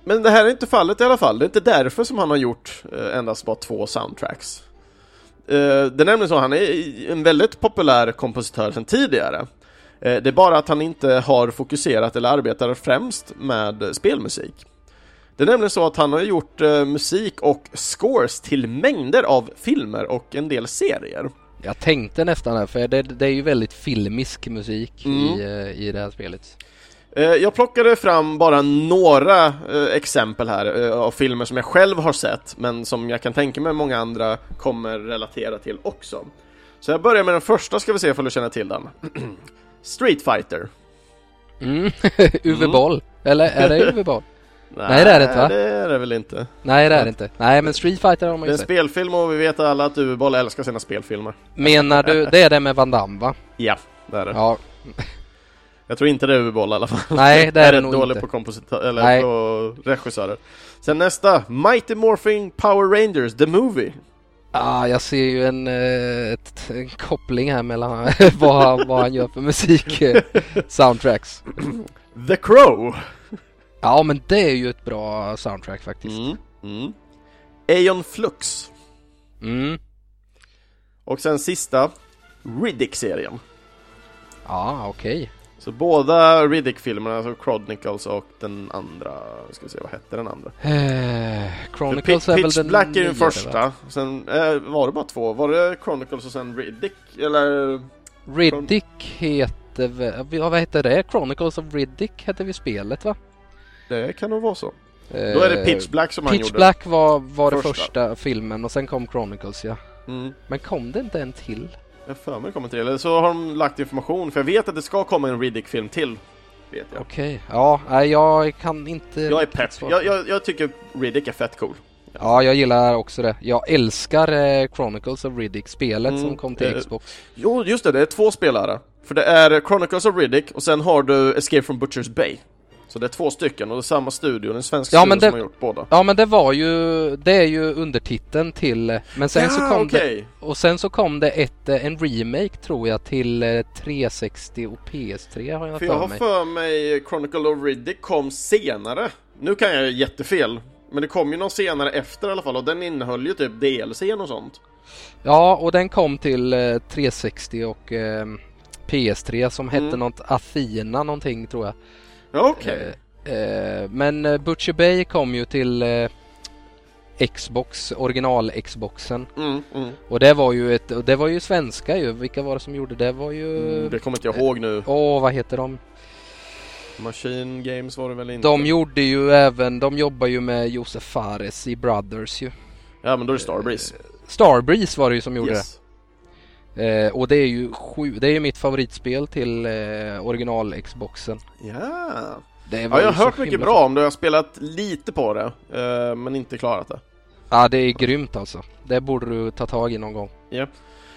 A: Men det här är inte fallet i alla fall, det är inte därför som han har gjort eh, endast bara två soundtracks det är nämligen så, han är en väldigt populär kompositör sedan tidigare. Eh, det är bara att han inte har fokuserat eller arbetar främst med spelmusik. Det är nämligen så att han har gjort eh, musik och scores till mängder av filmer och en del serier.
B: Jag tänkte nästan här för det, det är ju väldigt filmisk musik
A: Mm.
B: i, eh, i det här spelet.
A: Eh, Jag plockade fram bara några eh, exempel här eh, av filmer som jag själv har sett men som jag kan tänka mig många andra kommer relatera till också. Så jag börjar med den första ska vi se ifall du känner till den. Street Fighter.
B: Mm. Uwe Boll. Eller är det Uwe Boll? Nej, det är det inte, va?
A: det är det väl inte.
B: Nej det är det inte. Nej men Street Fighter har man
A: Det är
B: ju
A: en
B: sett.
A: spelfilm och vi vet alla att Uwe-boll älskar sina spelfilmer.
B: Menar du, det är det med Van Damme va?
A: Ja, det är det.
B: Ja.
A: Jag tror inte det är Uwe-boll i alla fall.
B: Nej det är det nog
A: dålig
B: inte.
A: på kompositör, eller
B: Nej.
A: på regissörer. Sen nästa, Mighty Morphing Power Rangers, The Movie.
B: Ah, jag ser ju en, eh, ett, en koppling här mellan vad, han, vad han gör för musik eh, soundtracks.
A: The Crow.
B: Ja men det är ju ett bra soundtrack faktiskt.
A: Mm. Mm. Aeon Flux.
B: Mm.
A: Och sen sista, Riddick-serien.
B: Ja okej.
A: Så båda Riddick-filmerna, alltså Chronicles och den andra, ska vi se, vad hette den andra?
B: Eh, Chronicles är väl
A: Pitch
B: den
A: Black är den första,
B: va?
A: sen eh, var det bara två, var det Chronicles och sen Riddick? Eller?
B: Riddick heter väl, ja, vad heter det? Chronicles of Riddick hette vi spelet va?
A: Det kan nog vara så. Då är det
B: Eh,
A: Pitch Black som han
B: Pitch
A: gjorde.
B: Black var, var det
A: Första.
B: första filmen och sen kom Chronicles ja.
A: Mm.
B: Men kom det inte en till?
A: Jag för mig det kommer till, eller så har de lagt information, för jag vet att det ska komma en Riddick-film till. Vet jag.
B: Okej, ja, nej, jag kan inte...
A: Jag är pepp. Jag, jag, jag tycker Riddick är fett cool.
B: Ja, jag gillar också det. Jag älskar eh, Chronicles of Riddick, spelet
A: Mm,
B: som kom till
A: eh,
B: Xbox.
A: Jo, just det, det är två spelare. För det är Chronicles of Riddick och sen har du Escape from Butcher's Bay. Så det är två stycken och det är samma studio, en svensk
B: Ja,
A: studio
B: men det-
A: som har gjort båda.
B: Ja men det var ju, det är ju undertiteln till, men sen så kom det,
A: okej.
B: och sen så kom det ett, eh, en remake tror jag till eh, 360 och PS3 har jag
A: För jag har
B: mig.
A: för mig Chronicle of Riddick kom senare. Nu kan jag jättefel. Men det kom ju någon senare efter i alla fall och den innehöll ju typ DLC och sånt.
B: Ja och den kom till eh, 360 och eh, PS3 som hette
A: Mm.
B: något Athena någonting tror jag.
A: Okej.
B: Eh, eh, men eh, Butcher Bay kom ju till Xbox, original-Xboxen.
A: Mm, mm.
B: Och det var ju ett, det var ju svenska ju. Vilka var det som gjorde det? Det var ju...
A: Mm, det kommer inte jag ihåg nu.
B: Åh, vad heter de?
A: Machine Games var det väl inte?
B: De gjorde ju även, de jobbar ju med Josef Fares i Brothers ju.
A: Ja men då är det Starbreeze.
B: Starbreeze var det ju som gjorde
A: Yes.
B: det. Eh, och det är ju sju, det är ju mitt favoritspel till eh, original-Xboxen. Var
A: Ja, jag har hört mycket bra om det. Jag har spelat lite på det. eh, men inte klarat det.
B: Ja, det är grymt alltså. Det borde du ta tag i någon gång.
A: Ja.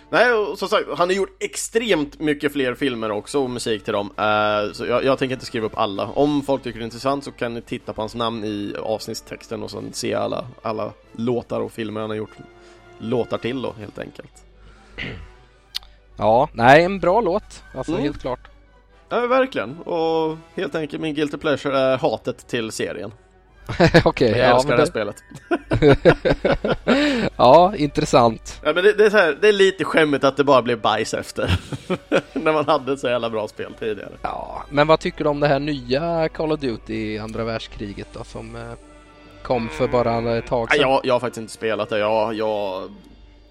A: Nej, och som sagt, han har gjort extremt mycket fler filmer också och musik till dem. Eh, så jag, jag tänker inte skriva upp alla. Om folk tycker det är intressant så kan ni titta på hans namn i avsnittstexten och sen se alla, alla låtar och filmer han har gjort låtar till då, helt enkelt.
B: Ja, nej en bra låt. Alltså
A: Mm.
B: helt klart.
A: Ja, verkligen. Och helt enkelt, min guilty pleasure är hatet till serien.
B: Okej,
A: Men jag
B: ja,
A: älskar det här spelet.
B: ja, intressant.
A: Ja, men det, det, är här, det är lite skämmigt att det bara blev bajs efter. När man hade ett så jävla bra spel tidigare.
B: Ja, men vad tycker du om det här nya Call of Duty andra världskriget då som eh, kom för bara ett tag sedan?
A: jag, jag har faktiskt inte spelat det. Jag, jag,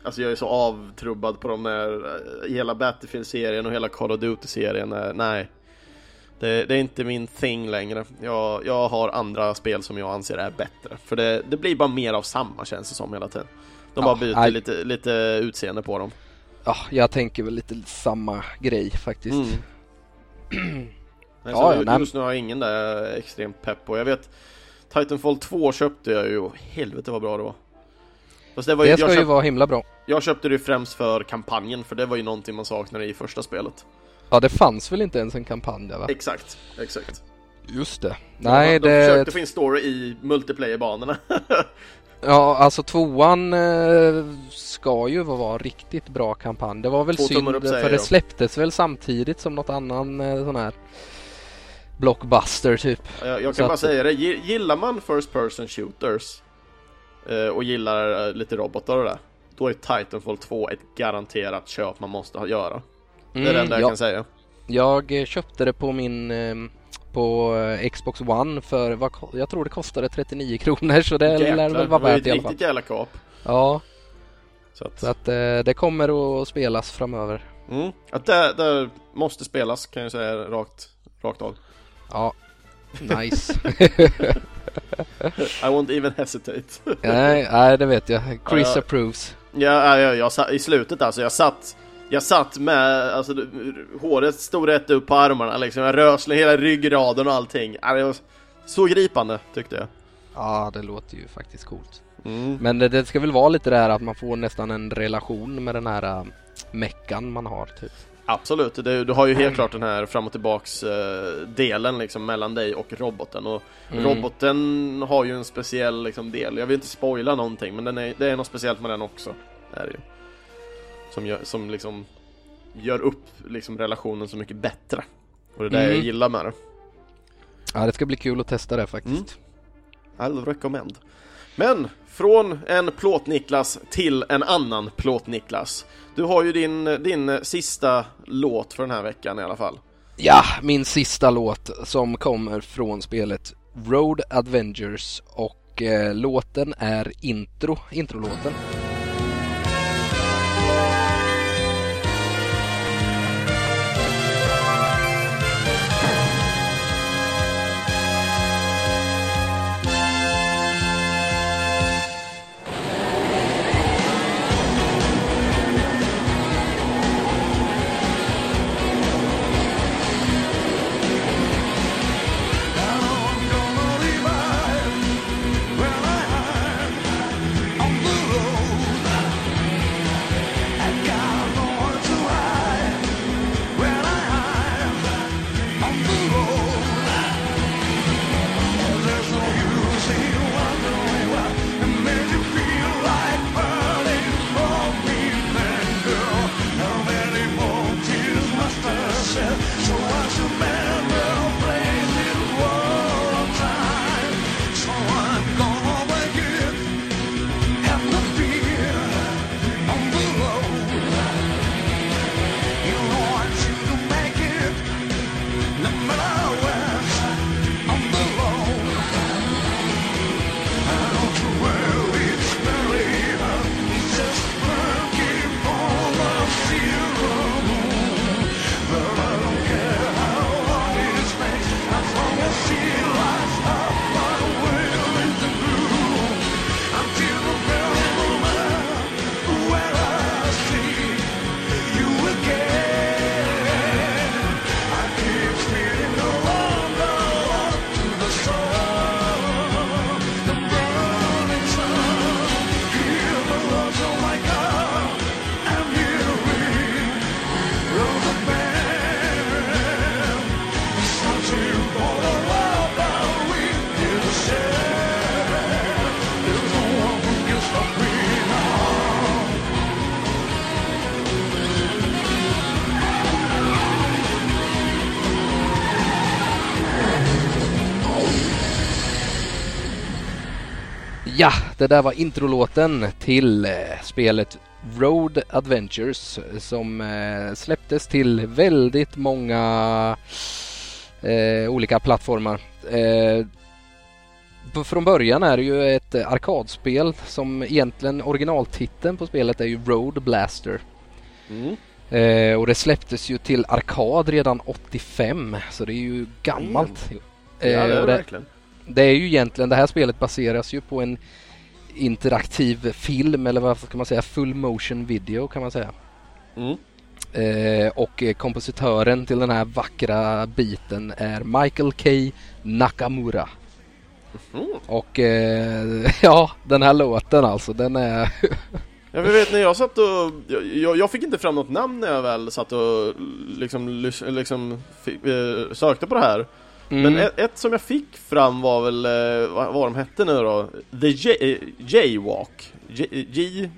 A: alltså jag är så avtrubbad på de där, eh, hela Battlefield-serien och hela Call of Duty-serien. eh, Nej, det, det är inte min thing längre. Jag, jag har andra spel som jag anser är bättre. För det, det blir bara mer av samma känns det som hela tiden. De
B: Ja,
A: bara byter
B: nej.
A: lite, lite utseende på dem.
B: Ja, jag tänker väl lite samma grej faktiskt.
A: Mm.
B: Ja, nej.
A: just nu har jag ingen där extremt pepp på. Jag vet Titanfall 2 köpte jag ju och helvete vad bra det var. Det var ju,
B: Det ska ju
A: köpt,
B: vara himla bra.
A: jag köpte det främst för kampanjen för det var ju någonting man saknade i första spelet.
B: Ja, det fanns väl inte ens en kampanj där va?
A: Exakt, exakt.
B: Just det. Nej,
A: de, de försökte
B: det...
A: få in story i multiplayer-banorna.
B: Ja, alltså tvåan eh, ska ju vara riktigt bra kampanj. Det var väl
A: Två
B: synd
A: upp
B: för det släpptes väl samtidigt som något annan eh, sån här blockbuster typ.
A: jag, jag
B: Så
A: kan bara
B: att-
A: säga det, Gi- gillar man first person shooters och gillar eh, lite robotar och det då är Titanfall 2 ett garanterat köp man måste göra. Det är det enda jag
B: Mm, ja.
A: kan säga.
B: Jag eh, köpte det på min eh, på eh, Xbox One för vad, jag tror det kostade 39 kronor så det lär väl
A: det
B: vara
A: var ju
B: värt i
A: ett
B: alla fall.
A: riktigt jävla kap.
B: Ja,
A: Så att,
B: så att eh, det kommer att spelas framöver.
A: mm, att det, det måste spelas kan jag säga rakt, rakt av.
B: Ja, nice.
A: I won't even hesitate.
B: nej, nej, det vet jag. Chris
A: Ja.
B: approves.
A: ja, ja, jag, sa- I slutet alltså, jag satt jag satt med, alltså håret stod rätt upp på armarna liksom, jag rösle hela ryggraden och allting. Var så gripande tyckte jag.
B: Ja, det låter ju faktiskt coolt.
A: Mm.
B: Men det, det ska väl vara lite det här att man får nästan en relation med den här äh, meckan man har typ.
A: Absolut, det, du har ju helt klart den här fram och tillbaks eh, delen liksom mellan dig och roboten och
B: Mm.
A: roboten har ju en speciell liksom, del, jag vill inte spoila någonting men den är, det är något speciellt med den också. Är det ju. Som, gör, som liksom gör upp liksom, relationen så mycket bättre. Och det är det jag
B: Mm.
A: gillar med det.
B: Ja, det ska bli kul att testa det faktiskt.
A: I'll recommend. Men från en plåt-Niklas till en annan plåt-Niklas. Du har ju din, din sista låt för den här veckan i alla fall.
B: Ja, min sista låt som kommer från spelet Road Avengers och eh, låten är intro, introlåten. Ja, det där var introlåten till eh, spelet Road Adventures som eh, släpptes till väldigt många eh, olika plattformar. Eh, från början är det ju ett arkadspel som egentligen originaltiteln på spelet är ju Road Blaster.
A: Mm.
B: Eh, och det släpptes ju till arkad redan 85 så det är ju gammalt.
A: Mm. Ja, det är det, verkligen.
B: Det är ju egentligen, det här spelet baseras ju på en interaktiv film eller vad ska man säga, full motion video kan man säga.
A: Mm.
B: Eh, och eh, kompositören till den här vackra biten är Michael K Nakamura.
A: Mm.
B: Och eh, ja, den här låten alltså, den är...
A: Jag vet när jag satt och, jag, jag fick inte fram något namn när jag väl satt och liksom, liksom fick, eh, sökte på det här.
B: Mm.
A: Men ett, ett som jag fick fram var väl, eh, vad, vad de hette nu då? The J, eh, Jaywalk. J,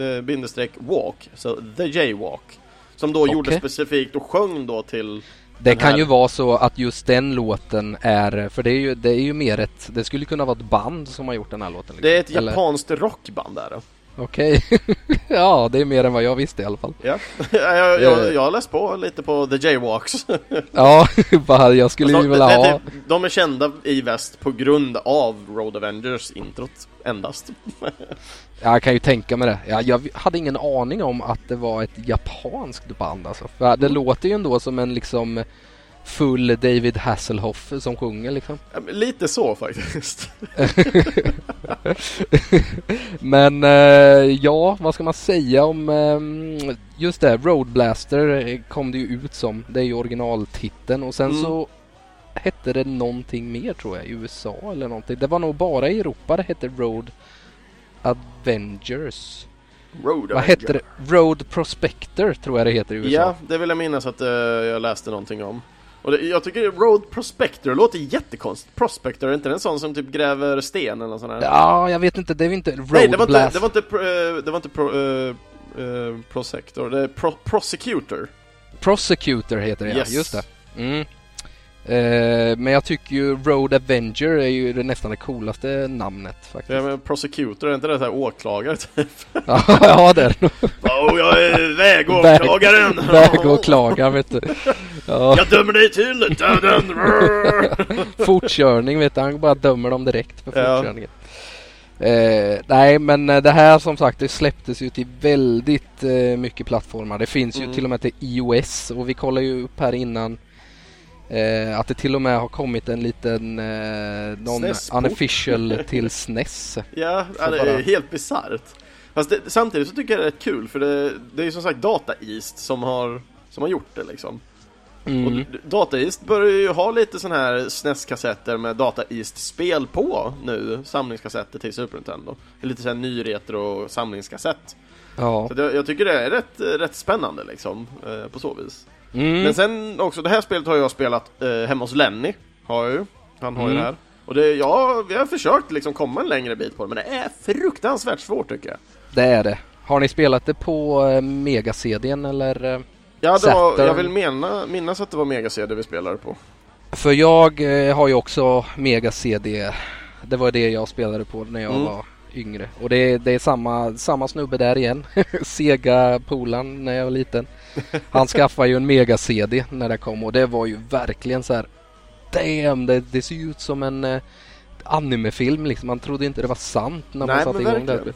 A: eh, bindestreck walk. Så The Jaywalk. Som då gjorde
B: Okej.
A: specifikt och sjöng då till
B: Det kan
A: här-
B: ju vara så att just den låten är, för det är ju, det är ju mer ett, det skulle kunna vara ett band som har gjort den här låten. Liksom.
A: Det är ett
B: Eller-
A: japanskt rockband där.
B: Okej. ja, det är mer än vad jag visste i alla fall.
A: Ja, jag, jag,
B: Eh.
A: jag har läst på lite på The Jaywalks.
B: Ja, bara jag skulle ju
A: Alltså,
B: vilja
A: det- det-
B: ha...
A: De är kända i väst på grund av Road Avengers introt endast.
B: Ja, Jag kan ju tänka mig det. Ja, jag hade ingen aning om att det var ett japanskt band alltså. För det låter ju ändå som en liksom full David Hasselhoff som sjunger liksom.
A: Lite så faktiskt.
B: Men eh, ja, vad ska man säga om eh, just det, Road Blaster eh, kom det ju ut som. Det är ju originaltiteln och sen
A: Mm.
B: så hette det någonting mer tror jag i USA eller någonting. Det var nog bara i Europa det hette Road Avengers.
A: Road
B: Vad hette det? Road Prospector tror jag det heter i USA.
A: Ja, det vill jag minnas att eh, jag läste någonting om. Och det, jag tycker Road Prospector låter jättekonstigt. Prospector, är inte en sån som typ gräver sten eller sånt här?
B: Ja, jag vet inte. Det är inte Road
A: Nej, det var inte, det var inte, eh, det var inte pro, eh, eh, Prosector, det är pro, Prosecutor.
B: Prosecutor heter det,
A: Yes.
B: ja. Just det. Mm. Eh, men jag tycker ju Road Avenger är ju det nästan det coolaste namnet faktiskt.
A: Ja, men Prosecutor, är inte det så här åklagare typ?
B: ja, ja, det är det
A: oh, jag är vägåklagaren!
B: Vägåklagaren vet du. Ja,
A: Jag dömer dig till döden!
B: fortkörning vet du. Han bara dömer dem direkt för
A: Ja.
B: fortkörningen. Eh, nej men eh, det här som sagt det släpptes ju till väldigt eh, mycket plattformar. Det finns ju
A: Mm.
B: till och med till iOS och vi kollade ju upp här innan eh, att det till och med har kommit en liten eh, någon unofficial till SNES.
A: Ja, det är
B: bara-
A: helt bisarrt. Fast det, samtidigt så tycker jag det är rätt kul för det, det är ju som sagt Data East som har, som har gjort det liksom. Och
B: Mm.
A: d- Data East börjar ju ha lite sån här SNES-kassetter med Data East-spel på nu, samlingskassetter till Super Nintendo. Lite sån här ny retro samlingskassett.
B: Ja.
A: Så det, jag tycker det är rätt, rätt spännande liksom, eh, på så vis.
B: Mm.
A: Men sen också, det här spelet har jag spelat eh, hemma hos Lenny, har jag ju. Han har ju
B: Mm.
A: det här. Och det, ja, vi har försökt liksom komma en längre bit på det, men det är fruktansvärt svårt tycker jag.
B: Det är det. Har ni spelat det på eh, Mega-CDn eller? eh?
A: Ja, det var, jag vill mena, minnas att det var Mega-CD vi spelade på.
B: För jag eh, har ju också Mega-CD. Det var det jag spelade på när jag
A: Mm.
B: var yngre. Och det, är- det är samma, samma snubbe där igen. sega polan när jag var liten. Han skaffade ju en Mega-CD när det kom och det var ju verkligen så här. Damn, det, det ser ju ut som en eh, animefilm liksom. Man trodde inte det var sant när man satte igång det.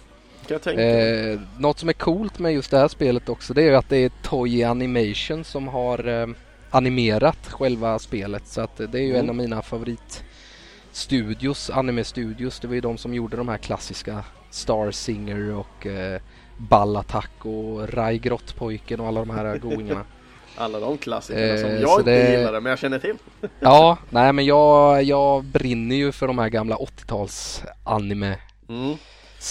B: Eh, något som är coolt med just det här spelet också det är ju att det är Toy Animation som har eh, animerat själva spelet så att det är ju
A: Mm.
B: en av mina favoritstudios, anime-studios. Det var ju de som gjorde de här klassiska Star Singer och eh, Ballattack och Rai Grottpojken och alla de här godingarna.
A: Alla de klassikerna
B: eh,
A: som jag inte
B: det-
A: gillade, men jag känner till.
B: ja, nej men jag, jag brinner ju för de här gamla 80-tals anime
A: Mm.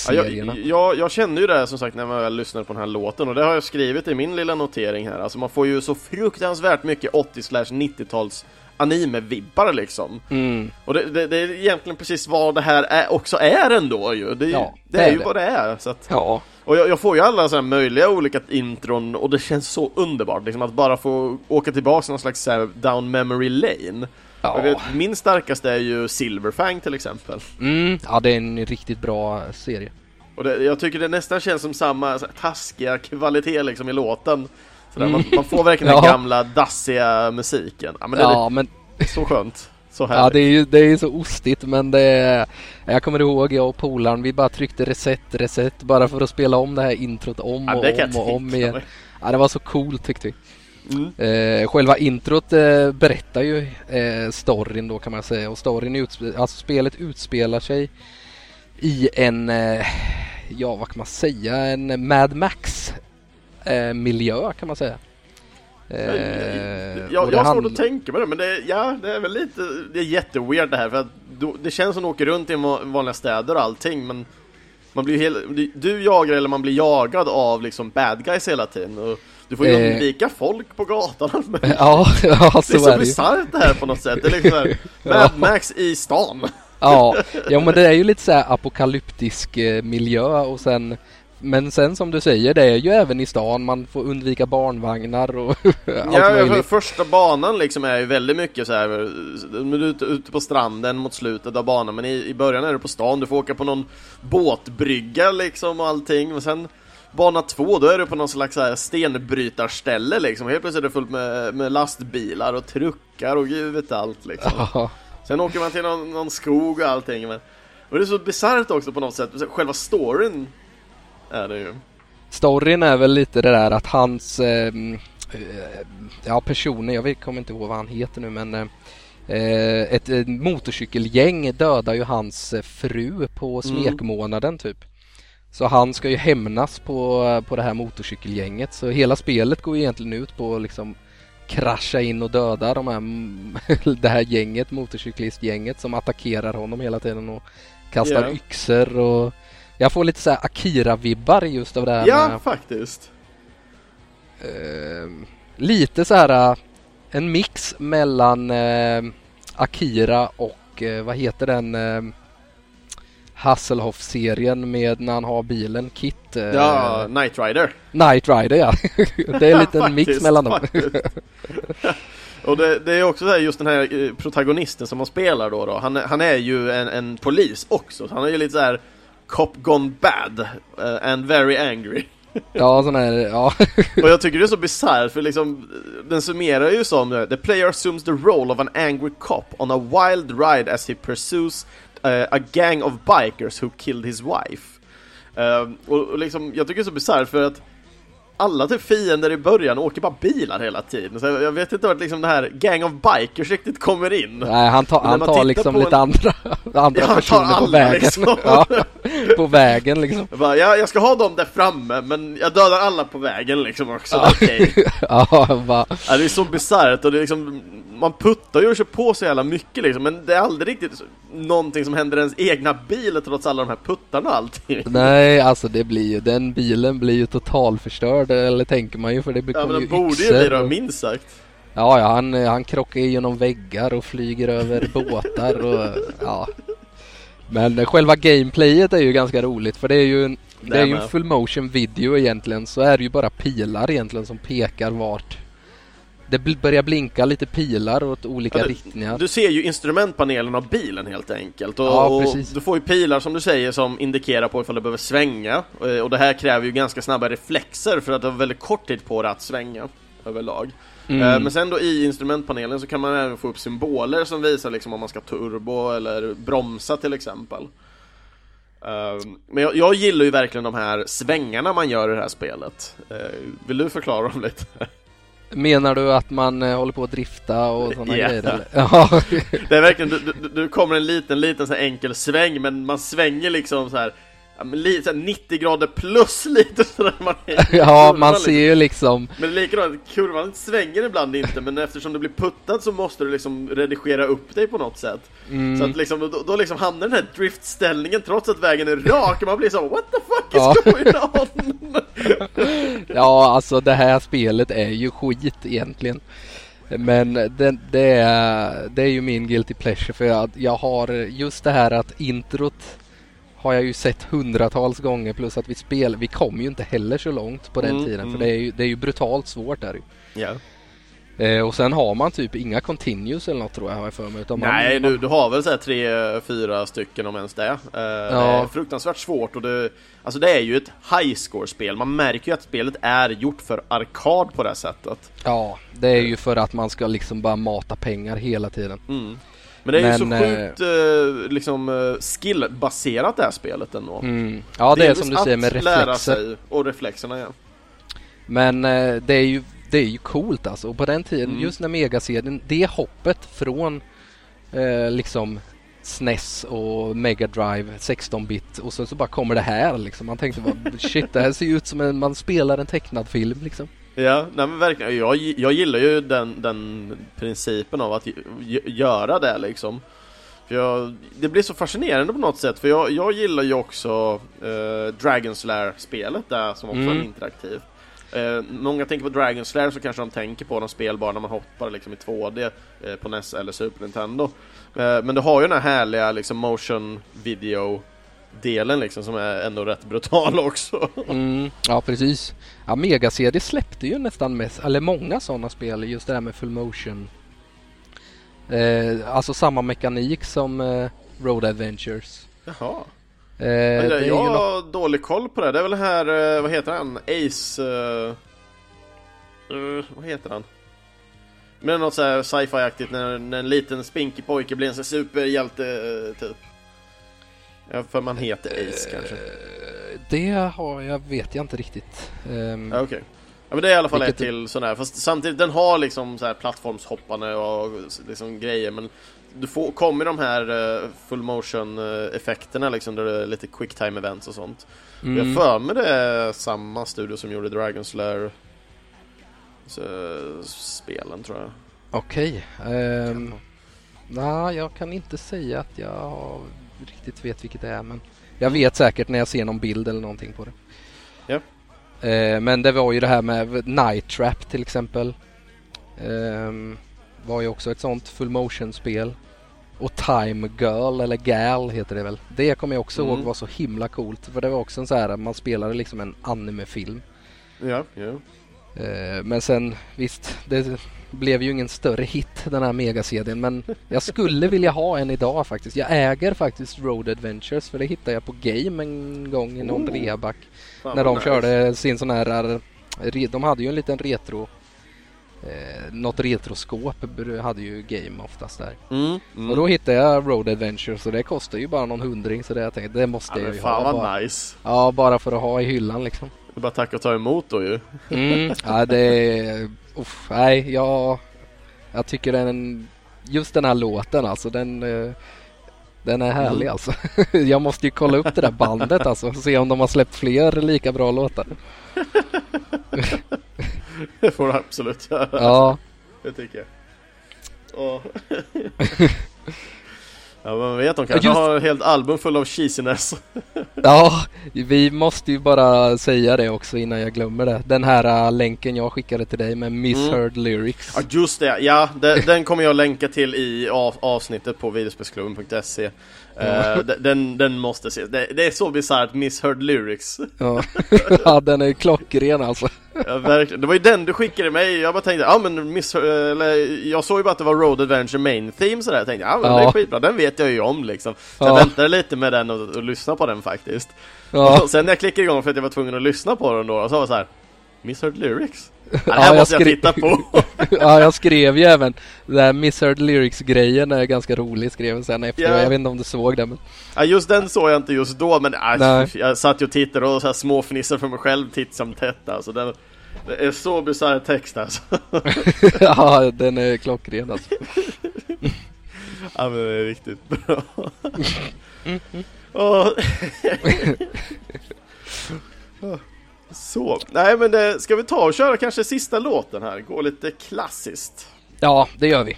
A: Ja, jag, jag, jag kände ju det här, som sagt när man väl lyssnade på den här låten och det har jag skrivit i min lilla notering här. Alltså man får ju så fruktansvärt mycket 80-90-tals anime-vibbar liksom.
B: Mm.
A: Och det, det, det är egentligen precis vad det här är, också är ändå ju. Det, är-
B: Ja,
A: det,
B: det
A: är
B: är
A: ju vad det är. Så att,
B: Ja,
A: och jag, jag får ju alla så möjliga olika intron och det känns så underbart liksom att bara få åka tillbaka till någon slags så här down memory lane. Ja. Vet, min starkaste är ju Silverfang till exempel.
B: Mm, ja det är en riktigt bra serie.
A: Och det, jag tycker det nästan känns som samma taskiga kvalitet liksom i låten. Sådär, mm. man, man, får verkligen ja. den gamla dassiga musiken. Ja, men det, ja, men... så skönt. Så
B: ja, det är ju det är så ostigt men det är, Jag kommer ihåg jag och polaren vi bara tryckte reset, reset bara för att spela om det här introt om ja, och om och om igen. Ja, det var så coolt tyckte vi. Mm. Eh, själva introt eh, berättar ju eh, storyn då kan man säga och storyn utspe- alltså spelet utspelar sig i en, eh, ja vad kan man säga, en Mad Max eh, miljö kan man säga.
A: Eh, jag, jag har svårt att tänka mig det, men det, ja, det är väl lite, det är jätteweird det här för att du, det känns som att du åker runt i vanliga städer och allting men man blir helt, du jagar eller man blir jagad av liksom bad guys hela tiden och du får ju eh, undvika folk på gatan. Men
B: ja, ja, så
A: Det är så bisarrt det här på något sätt, det är liksom Mad Max i stan.
B: Ja, ja men det är ju lite så apokalyptisk eh, miljö och sen men sen som du säger, det är ju även i stan, man får undvika barnvagnar och allt ja, möjligt.
A: första banan liksom är ju väldigt mycket så här, du är ute, ute på stranden mot slutet av banan, men i, i början är du på stan, du får åka på någon båtbrygga liksom och allting, och sen Bana två, då är du på någon slags här stenbrytarställe liksom, helt plötsligt är det fullt med, med lastbilar och truckar och gud vet allt liksom. Sen åker man till någon, någon skog och allting, men och det är så bisarrt också på något sätt, själva storyn är det ju.
B: Storyn är väl lite det där att hans ehm, eh, ja, personer, jag vet, kommer inte ihåg vad han heter nu men eh, ett, ett motorcykelgäng dödar ju hans fru på mm. smekmånaden mm. typ. Så han ska ju hämnas på, på det här motorcykelgänget så hela spelet går egentligen ut på att liksom krascha in och döda de här, det här gänget, motorcyklistgänget som attackerar honom hela tiden och kastar yeah. yxor och jag får lite så Akira-vibbar just av det här
A: Ja, med, faktiskt.
B: Uh, lite så här en mix mellan uh, Akira och uh, vad heter den Hasselhoff-serien med när han har bilen, Kit.
A: ja, Night Rider.
B: Night Rider ja. det är en liten mix mellan dem.
A: Och det, det, är också så här, just den här protagonisten som man spelar då, då. Han, han är ju en, en polis också, så han är ju lite så här Cop Gone Bad uh, and Very Angry.
B: ja, sån här, ja.
A: och jag tycker det är så bisarrt för liksom, den summerar ju som The player assumes the role of an angry cop on a wild ride as he pursues uh, a gang of bikers who killed his wife. Uh, och, och liksom, jag tycker det är så bisarrt för att alla typ fiender i början åker bara bilar hela tiden. Så jag vet inte vart liksom det här gang of bikers riktigt kommer in.
B: Nej, han, ta, han tar liksom lite en... andra, andra ja, personer på vägen. Liksom. ja, på vägen liksom.
A: Jag, bara, ja, jag ska ha dem där framme, men jag dödar alla på vägen liksom också. Ja. Okej. Okay.
B: ja, bara...
A: ja, det är så bisarrt och det är liksom man puttar ju och kör på så jävla mycket liksom, men det är aldrig riktigt någonting som händer i ens egna bil trots alla de här puttarna och allting.
B: Nej, alltså det blir ju, den bilen blir ju totalförstörd, eller tänker man ju, för det
A: kommer ja, men ju borde ju bli det, minst sagt.
B: Ja, ja, han, han krockar genom väggar och flyger över båtar och ja. Men själva gameplayet är ju ganska roligt för det är ju en, det är ju en full motion video egentligen så är det ju bara pilar egentligen som pekar vart det börjar blinka lite pilar åt olika ja, du, riktningar.
A: Du ser ju instrumentpanelen av bilen helt enkelt. Och, ja, och du får ju pilar som du säger som indikerar på ifall du behöver svänga. Eh, och det här kräver ju ganska snabba reflexer för att det har väldigt kort tid på dig att svänga överlag. Mm. Eh, men sen då i instrumentpanelen så kan man även få upp symboler som visar liksom om man ska turbo eller bromsa till exempel. Eh, men jag, jag gillar ju verkligen de här svängarna man gör i det här spelet. Vill du förklara dem lite?
B: Menar du att man eh, håller på att drifta och sådana yeah. grejer? Eller?
A: Ja. det är verkligen, du, du, du kommer en liten, liten så enkel sväng men man svänger liksom så här ja, men lite, 90 grader plus lite sådär man
B: Ja, man ser ju liksom
A: Men likadant, kurvan svänger ibland inte men eftersom du blir puttad så måste du liksom redigera upp dig på något sätt mm. Så att liksom, då, då liksom hamnar den här driftställningen trots att vägen är rak och man blir så What the fuck is ja. going on?
B: ja, alltså det här spelet är ju skit egentligen men det, det, är, det är ju min guilty pleasure för jag, jag har just det här att introt har jag ju sett hundratals gånger plus att vi spel, vi kom ju inte heller så långt på den mm, tiden mm. för det är, ju, det är ju brutalt svårt där ju.
A: Yeah.
B: Eh, och sen har man typ inga continues eller något tror jag har jag för mig. Utan
A: Nej,
B: man,
A: du, du har väl så tre, fyra stycken om ens det. Eh, Det är fruktansvärt svårt och det, alltså det är ju ett high score-spel. Man märker ju att spelet är gjort för arkad på det här sättet.
B: Ja, det är ju för att man ska liksom bara mata pengar hela tiden.
A: Mm. Men det är
B: Men,
A: ju så sjukt eh, liksom eh, skillbaserat det här spelet ändå.
B: Mm. Ja, det är som du säger med
A: att lära
B: reflexer.
A: sig och reflexerna ja.
B: Men eh, det är ju det är ju coolt alltså. Och på den tiden,
A: Mm.
B: just när Mega-serien, det hoppet från eh, liksom SNES och Mega Drive 16-bit och så, så bara kommer det här liksom. Man tänkte bara shit, det här ser ju ut som en, man spelar en tecknad film liksom.
A: Ja, nej men verkligen. Jag, jag gillar ju den, den principen av att göra det liksom. För jag, det blir så fascinerande på något sätt, för jag, jag gillar ju också eh, Dragon Slayer-spelet där som också
B: Mm.
A: är interaktivt. Eh, många tänker på Dragon Slayer så kanske de tänker på de spelbara när man hoppar liksom i 2D eh, på NES eller Super Nintendo. Eh, men du har ju den här härliga liksom motion video delen liksom som är ändå rätt brutal också.
B: Mm, ja, precis. Ja, Mega-CD släppte ju nästan mest, eller många sådana spel, just det där med full motion. Eh, alltså samma mekanik som eh, Road Adventures.
A: Jaha.
B: Eh, det är
A: det, jag har dålig koll på det. Det är väl här, eh, vad heter han? Ace... eh, vad heter han? Men något så här sci-fi-aktigt när, när en liten spinkig pojke blir en superhjälte typ. Ja, för man heter Ace kanske.
B: Eh, Det har jag, vet jag inte riktigt. Ehm,
A: Ja, Okej. Ja men det är i alla fall ett till sån här. Fast samtidigt, den har liksom så här plattformshoppande och liksom grejer men du får, kommer de här eh, full motion eh, effekterna liksom där det är lite quick time events och sånt.
B: mm,
A: Jag för mig det är samma studio som gjorde Dragon Slayer spelen tror jag.
B: Okej. ehm, Nej, jag kan inte säga att jag riktigt vet vilket det är men jag vet säkert när jag ser någon bild eller någonting på det.
A: Ja.
B: Eh, men det var ju det här med Night Trap till exempel. Ehm, var ju också ett sånt full motion-spel. Och Time Girl, eller Gal heter det väl. Det kommer jag också
A: Mm.
B: ihåg var så himla coolt. För det var också en så här, man spelade liksom en animefilm.
A: Ja, ja.
B: Eh, Men sen visst, det blev ju ingen större hit den här megasedien men jag skulle vilja ha en idag faktiskt. Jag äger faktiskt Road Adventures för det hittade jag på Game en gång i någon
A: Oh.
B: reaback. När de
A: nice.
B: körde sin sån här, de hade ju en liten retro eh, något retroskåp hade ju Game oftast där.
A: Mm, mm.
B: Och då hittade jag Road Adventures och det kostar ju bara någon hundring så det jag tänkte det måste
A: ja,
B: jag ju
A: fan
B: ha.
A: vad
B: Bara.
A: nice.
B: Ja, bara för att ha i hyllan liksom.
A: Det är bara tacka och ta emot då ju.
B: Mm, ja, det är... Uff, nej, jag, jag tycker den... Just den här låten alltså, den... eh, Den är härlig
A: Mm.
B: alltså. Jag måste ju kolla upp det där bandet alltså och se om de har släppt fler lika bra låtar.
A: Det får du absolut göra.
B: Ja,
A: Det tycker jag. Åh. ja, man vet, de kanske
B: Just-
A: har ett helt album full av cheesiness.
B: ja, vi måste ju bara säga det också innan jag glömmer det. Den här äh, länken jag skickade till dig med Misheard Lyrics.
A: Ja just det, ja den, den kommer jag länka till i av, avsnittet på videospelsklubben.se Eh, de- den, den måste ses, det, det är så bisarrt, misheard lyrics
B: Ja. ja, den är klockren alltså.
A: ja, verkligen. Det var ju den du skickade mig, jag bara tänkte, ja men misheard, eller jag såg ju bara att det var Road Adventure Main Theme sådär, jag tänkte ja men det är skitbra, den vet jag ju om liksom Så
B: Ja.
A: jag väntade lite med den och, och lyssnade på den faktiskt
B: Ja,
A: och Sen när jag klickade igång för att jag var tvungen att lyssna på den då, så var jag så här. Misheard lyrics? Ja, det
B: Ja,
A: här
B: jag
A: måste jag
B: skri-
A: titta på!
B: ja, jag skrev ju även den där Misheard Lyrics-grejen är ganska rolig skrev jag sen efter.
A: Ja.
B: Jag vet inte om du såg det men...
A: Ja just den såg jag inte just då men äh,
B: Nej.
A: jag satt ju och tittade och så här småfnissade för mig själv titt som tätt alltså den, Det är så bisarr text alltså
B: ja, den är klockren alltså.
A: Ja men det är riktigt bra Åh. Så, nej men det, ska vi ta och köra kanske sista låten här, gå lite klassiskt.
B: Ja, det gör vi.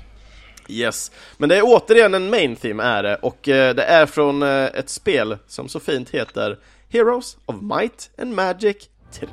A: Yes, men det är återigen en main theme är det. Och eh, det är från eh, ett spel som så fint heter Heroes of Might and Magic 3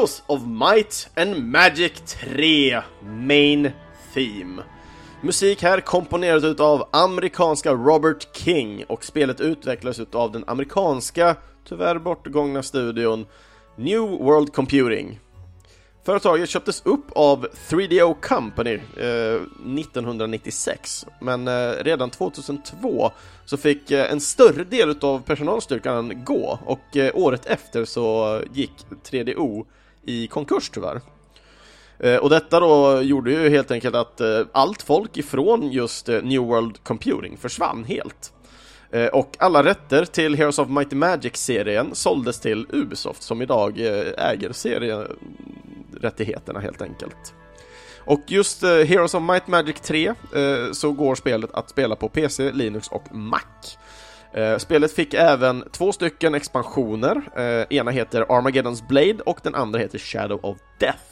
A: Heroes of Might and Magic 3 Main Theme. Musik här komponerad utav amerikanska Robert King och spelet utvecklades utav den amerikanska, tyvärr bortgångna studion New World Computing. Företaget köptes upp av 3DO Company eh, 1996, men eh, redan 2002 så fick eh, en större del av personalstyrkan gå och eh, året efter så gick 3DO i konkurs tyvärr. Eh, och detta då gjorde ju helt enkelt att eh, allt folk ifrån just eh, New World Computing försvann helt. Och alla rätter till Heroes of Mighty Magic-serien såldes till Ubisoft som idag äger serierättigheterna helt enkelt. Och just Heroes of Might Magic 3 så går spelet att spela på PC, Linux och Mac. Eh, spelet fick även två stycken expansioner. Eh, ena heter Armageddon's Blade och den andra heter Shadow of Death.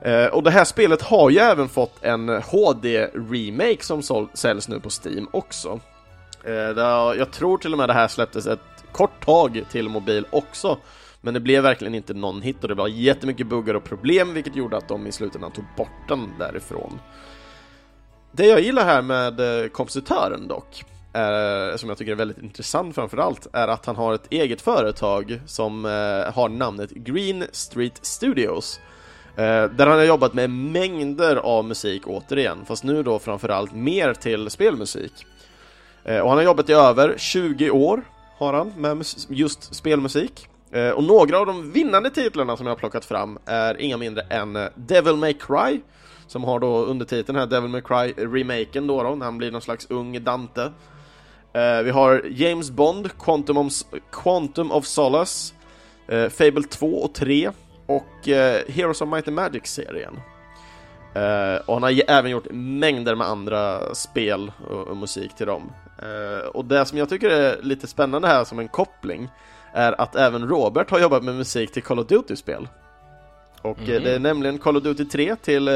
A: Eh, och det här spelet har ju även fått en HD-remake som säljs nu på Steam också. jag tror till och med det här släpptes ett kort tag till mobil också. Men det blev verkligen inte någon hit och det var jättemycket buggar och problem vilket gjorde att de i slutändan tog bort den därifrån. Det jag gillar här med kompositören dock, eh, som jag tycker är väldigt intressant framförallt, är att han har ett eget företag som eh, har namnet Green Street Studios. Eh, där han har jobbat med mängder av musik återigen, fast nu då framförallt mer till spelmusik. Eh, och han har jobbat i över 20 år, har han, med just spelmusik. Eh, och några av de vinnande titlarna som jag har plockat fram är inga mindre än eh, Devil May Cry som har då undertiteln här Devil May Cry remaken då, då när han blir någon slags ung Dante. Eh, vi har James Bond, Quantum of, Quantum of Solace, Fable 2 och 3 och Heroes of Might and Magic-serien. och han har även gjort mängder med andra spel och, och musik till dem. och det som jag tycker är lite spännande här som en koppling är att även Robert har jobbat med musik till Call of Duty-spel. Och mm. det är nämligen Call of Duty 3 till eh,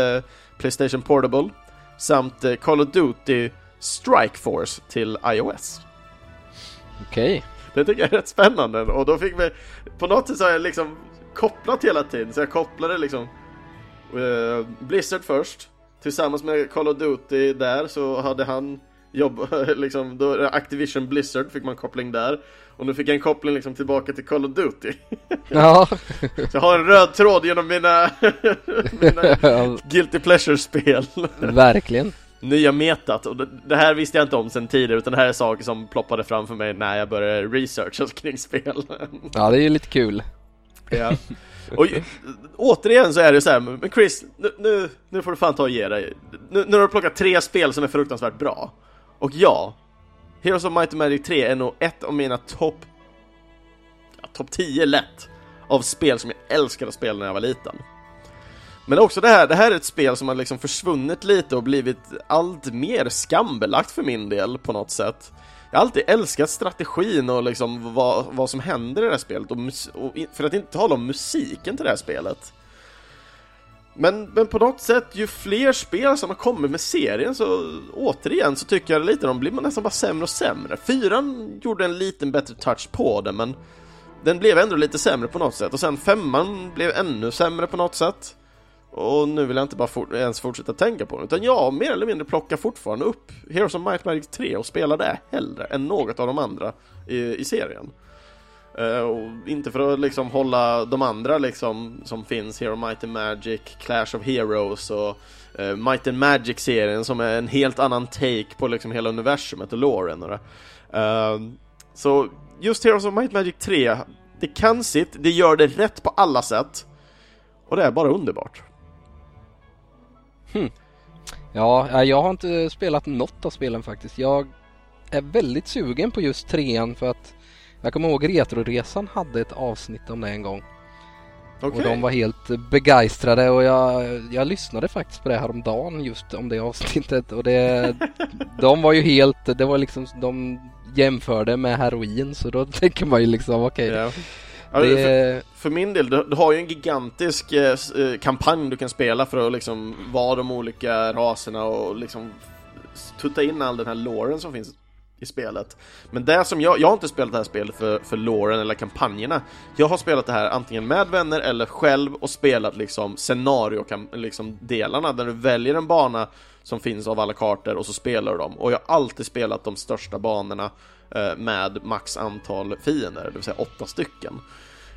A: Playstation Portable samt eh, Call of Duty Strike Force till iOS.
B: Okej. Okay.
A: Det tycker jag är rätt spännande. Och då fick vi, på något sätt så har jag liksom kopplat hela tiden, så jag kopplade liksom eh, Blizzard först, tillsammans med Call of Duty där så hade han jobb, liksom, då Activision Blizzard fick man koppling där. Och nu fick jag en koppling liksom tillbaka till Call of Duty.
B: Ja.
A: Så jag har en röd tråd genom mina, mina Guilty Pleasure-spel.
B: Verkligen
A: Nya metat, och det här visste jag inte om sen tidigare utan det här är saker som ploppade fram för mig när jag började researcha kring spel
B: Ja, det är ju lite kul
A: Ja och återigen så är det så här, men Chris, nu, nu, nu får du fan ta och ge dig. Nu, nu har du plockat tre spel som är fruktansvärt bra. Och ja, Heroes of Might and Magic 3 är nog ett av mina topp ja, topp 10 lätt av spel som jag älskade att spela när jag var liten. Men också det här, det här är ett spel som har liksom försvunnit lite och blivit allt mer skambelagt för min del på något sätt. Jag har alltid älskat strategin och liksom vad, vad som händer i det här spelet och, och för att inte tala om musiken till det här spelet. Men, men på något sätt, ju fler spel som har kommit med serien så återigen så tycker jag lite de blir nästan bara sämre och sämre. Fyran gjorde en liten bättre touch på det men den blev ändå lite sämre på något sätt och sen femman blev ännu sämre på något sätt. Och nu vill jag inte bara for ens fortsätta tänka på den, utan jag mer eller mindre plockar fortfarande upp Heroes of Might Magic 3 och spelar det hellre än något av de andra i, i serien. Uh, och inte för att liksom hålla de andra liksom som finns, Hero Might and Magic, Clash of Heroes och uh, Might and Magic-serien som är en helt annan take på liksom hela universumet och loren och det. Uh, så just Heroes of Might Magic 3, det kan sitt, det gör det rätt på alla sätt och det är bara underbart.
B: Hmm. Ja, jag har inte spelat något av spelen faktiskt. Jag är väldigt sugen på just trean för att jag kommer ihåg Retroresan hade ett avsnitt om det en gång. Okay. Och de var helt begeistrade och jag, jag lyssnade faktiskt på det häromdagen just om det avsnittet och det, de var ju helt, det var liksom, de jämförde med heroin så då tänker man ju liksom okej. Okay, yeah.
A: Ja, det... för, för, min del, du, du, har ju en gigantisk eh, eh, kampanj du kan spela för att liksom vara de olika raserna och liksom tutta in all den här låren som finns i spelet. Men det som jag, jag har inte spelat det här spelet för, för loren eller kampanjerna. Jag har spelat det här antingen med vänner eller själv och spelat liksom scenario, liksom delarna där du väljer en bana som finns av alla kartor och så spelar du dem. Och jag har alltid spelat de största banorna med max antal fiender, det vill säga åtta stycken.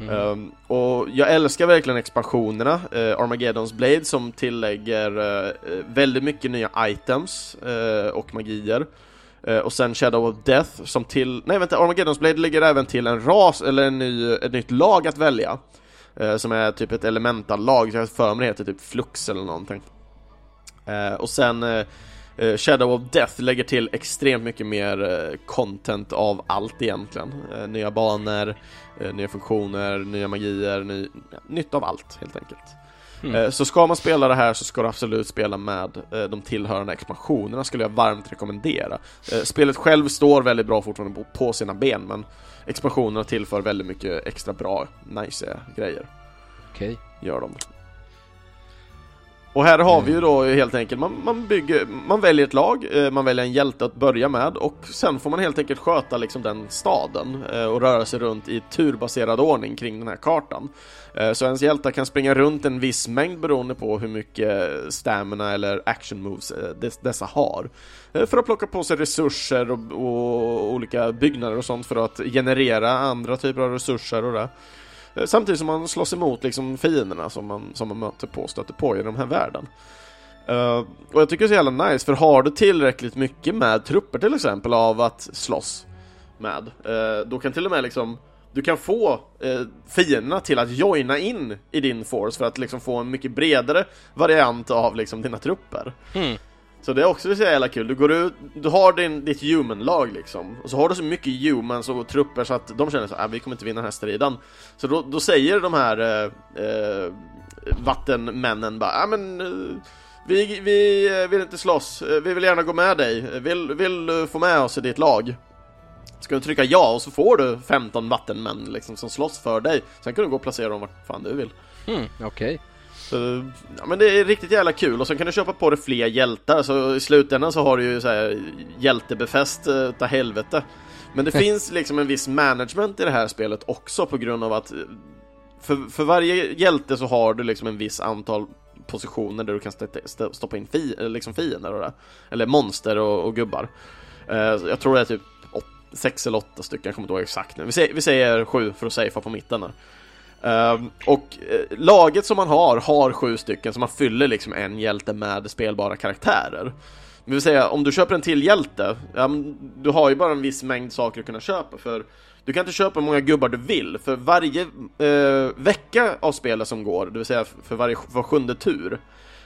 A: Mm. Um, och jag älskar verkligen expansionerna, uh, Armageddons Blade som tillägger uh, väldigt mycket nya items uh, och magier. och sen Shadow of Death som till, nej vänta, Armageddons Blade ligger även till en ras, eller en ny, ett nytt lag att välja. som är typ ett elemental-lag, jag för mig det heter typ Flux eller någonting. och sen Shadow of Death lägger till extremt mycket mer uh, content av allt egentligen. Uh, nya banor, nya funktioner, nya magier, ny, nytt av allt helt enkelt. Mm. Så ska man spela det här så ska du absolut spela med de tillhörande expansionerna skulle jag varmt rekommendera. Spelet själv står väldigt bra fortfarande på sina ben men expansionerna tillför väldigt mycket extra bra, nice grejer.
B: Okej.
A: Okay. Gör de. Och här har vi ju då helt enkelt, man, man, bygger, man väljer ett lag, eh, man väljer en hjälte att börja med och sen får man helt enkelt sköta liksom den staden eh, och röra sig runt i turbaserad ordning kring den här kartan. Eh, så ens hjältar kan springa runt en viss mängd beroende på hur mycket stamina eller action moves dessa har. För att plocka på sig resurser och, och olika byggnader och sånt för att generera andra typer av resurser och det. Eh, samtidigt som man slåss emot liksom fienderna som man, som man möter på och stöter på i den här världen. Uh, och jag tycker det är så jävla nice, för har du tillräckligt mycket med trupper till exempel av att slåss med, uh, då kan till och med liksom du kan få eh, fienderna till att joina in i din force för att liksom få en mycket bredare variant av liksom dina trupper. Mm. Så det är också så jävla kul, du går ut, du har din, ditt human-lag liksom. Och så har du så mycket humans och trupper så att de känner så här, vi kommer inte vinna den här striden. Så då, då säger de här eh, eh, vattenmännen bara, ja men eh, vi, vi eh, vill inte slåss, eh, vi vill gärna gå med dig, vill, vill du få med oss i ditt lag? Ska du trycka ja och så får du 15 vattenmän liksom som slåss för dig. Sen kan du gå och placera dem vart fan du vill.
B: Mm, Okej. okay.
A: Så, ja, men det är riktigt jävla kul och sen kan du köpa på dig fler hjältar så i slutändan så har du ju så här hjältebefäst utav helvete. Men det finns liksom en viss management i det här spelet också på grund av att för, för varje hjälte så har du liksom en viss antal positioner där du kan st stoppa in fi liksom fiender och det. Eller monster och, och gubbar. Uh, jag tror det är typ sex eller åtta stycken, jag kommer inte ihåg exakt nu. Vi säger, vi säger sju för att safea på mitten där. Uh, och uh, laget som man har, har sju stycken, så man fyller liksom en hjälte med spelbara karaktärer. Det vill säga, om du köper en till hjälte, ja, du har ju bara en viss mängd saker att kunna köpa, för du kan inte köpa hur många gubbar du vill, för varje uh, vecka av spelet som går, det vill säga för varje var sjunde tur,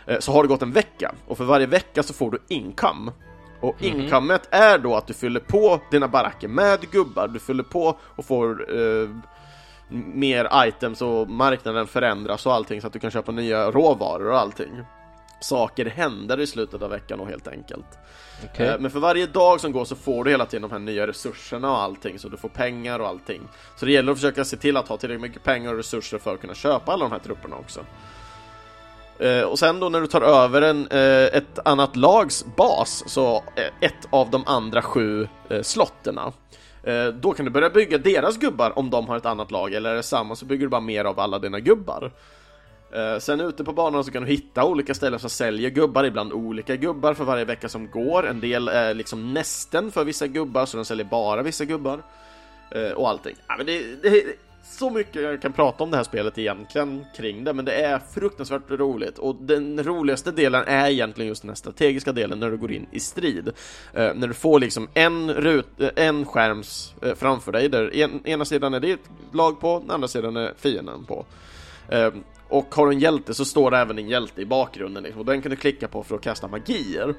A: eh, så har det gått en vecka, och för varje vecka så får du income. Och mm -hmm. incomet är då att du fyller på dina baracker med gubbar, du fyller på och får mer items och marknaden förändras och allting så att du kan köpa nya råvaror och allting. Saker händer i slutet av veckan och helt enkelt. Okay. Eh, men för varje dag som går så får du hela tiden de här nya resurserna och allting, så du får pengar och allting. Så det gäller att försöka se till att ha tillräckligt mycket pengar och resurser för att kunna köpa alla de här trupperna också. Uh, och sen då när du tar över en, uh, ett annat lags bas, så ett av de andra sju slotterna Eh, Eh, då kan du börja bygga deras gubbar om de har ett annat lag, eller är det samma så bygger du bara mer av alla dina gubbar. Eh, sen ute på banan så kan du hitta olika ställen som säljer gubbar, ibland olika gubbar för varje vecka som går. En del är liksom nästen för vissa gubbar, så de säljer bara vissa gubbar. Eh, och allting. Ja, men det, det, så mycket jag kan prata om det här spelet egentligen kring det, men det är fruktansvärt roligt och den roligaste delen är egentligen just den här strategiska delen när du går in i strid. Eh, när du får liksom en, rut, eh, en skärms eh, framför dig där en, ena sidan är ditt lag på, den andra sidan är fienden på. Eh, och har du en hjälte så står det även en hjälte i bakgrunden liksom, och den kan du klicka på för att kasta magier.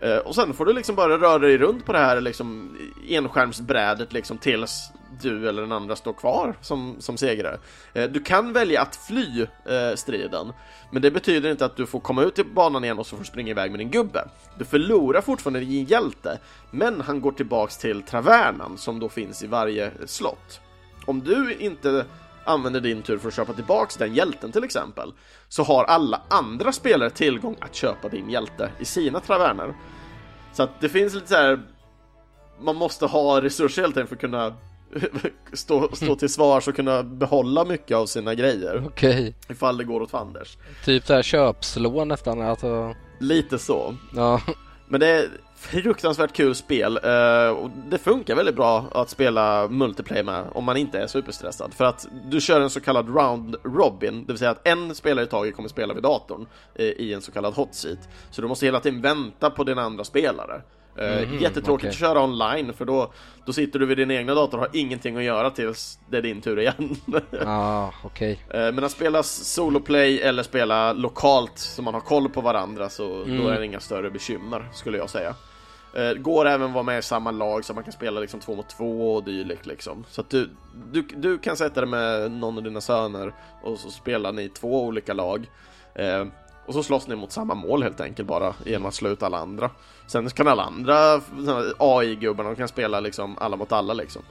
A: Eh, och sen får du liksom bara röra dig runt på det här liksom enskärmsbrädet liksom tills du eller den andra står kvar som, som segrare. Eh, du kan välja att fly eh, striden, men det betyder inte att du får komma ut till banan igen och så får springa iväg med din gubbe. Du förlorar fortfarande din hjälte, men han går tillbaks till Travernan som då finns i varje slott. Om du inte använder din tur för att köpa tillbaks den hjälten till exempel, så har alla andra spelare tillgång att köpa din hjälte i sina traverner. Så att det finns lite så här man måste ha resurser helt enkelt för att kunna stå, stå till svars och kunna behålla mycket av sina grejer.
B: Okej.
A: Ifall det går åt fanders.
B: Typ såhär köpslå nästan alltså.
A: Lite så.
B: Ja.
A: Men det är fruktansvärt kul spel eh, och det funkar väldigt bra att spela multiplayer med om man inte är superstressad för att du kör en så kallad round robin, det vill säga att en spelare i taget kommer spela vid datorn eh, i en så kallad hot seat. Så du måste hela tiden vänta på din andra spelare. Eh,
B: Mhm,
A: jättetråkigt
B: okej.
A: att köra online för då, då sitter du vid din egna dator och har ingenting att göra tills det är din tur igen.
B: Okej.
A: Eh, Men att spela soloplay eller spela lokalt så man har koll på varandra så
B: Mm.
A: då är det inga större bekymmer skulle jag säga. Eh, Går även vara med i samma lag så man kan spela liksom två mot två och dylikt liksom. Så att du, du, du kan sätta dig med någon av dina söner och så spelar ni två olika lag. Eh, och så slåss ni mot samma mål helt enkelt bara genom att slå ut alla andra. Sen kan alla andra AI-gubbarna, de kan spela liksom alla mot alla liksom.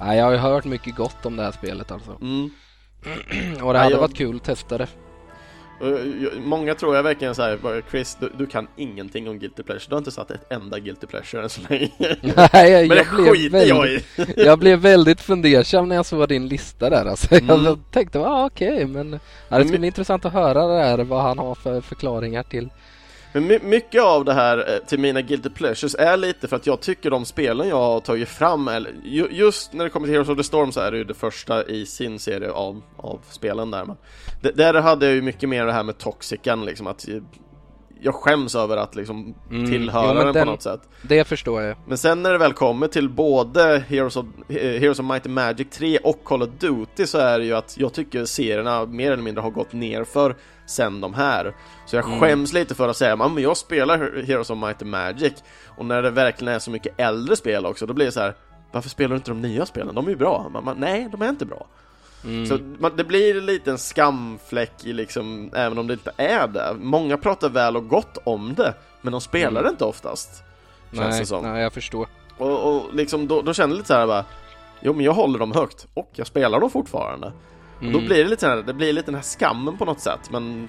B: Nej, jag har ju hört mycket gott om det här spelet alltså.
A: Mm.
B: Och det
A: Ja,
B: hade
A: jag-
B: varit kul att testa det.
A: Många tror jag verkligen såhär, Chris, du, du kan ingenting om Guilty Pleasure, du har inte satt ett enda Guilty Pleasure än så länge.
B: Nej,
A: Men det
B: jag blev,
A: skiter jag i!
B: väldigt, jag blev väldigt fundersam när jag såg din lista där alltså.
A: Mm.
B: Jag tänkte, ah, okej, men ja, det ska bli intressant att höra det här, vad han har för förklaringar till.
A: Men my- mycket av det här eh, till mina Guilty Pleasures är lite för att jag tycker de spelen jag har tagit fram, eller ju, just när det kommer till Heroes of the Storm så är det ju det första i sin serie av, av spelen där men Där hade jag ju mycket mer det här med Toxican liksom, att eh, jag skäms över att liksom
B: Mm,
A: tillhöra
B: jo, men
A: den,
B: den-
A: på något sätt
B: Det förstår jag.
A: Men sen när det väl kommer till både Heroes of, eh, Heroes of Might and Magic 3 och Call of Duty så är det ju att jag tycker serierna mer eller mindre har gått ner för sen de här. Så jag
B: Mm.
A: skäms lite för att säga "Ja, men jag spelar Heroes of Might and Magic och när det verkligen är så mycket äldre spel också då blir det så här varför spelar du inte de nya spelen? De är ju bra. Man, man, nej, de är inte bra.
B: Mm.
A: Så man, det blir en liten skamfläck i liksom, även om det inte är det. Många pratar väl och gott om det, men de spelar
B: Mm.
A: det inte oftast. Känns
B: nej,
A: det som.
B: nej, jag förstår.
A: Och, och liksom då, då känner jag lite så här bara Jo men jag håller dem högt och jag spelar dem fortfarande Och då
B: Mm.
A: blir det lite här, det blir lite den här skammen på något sätt men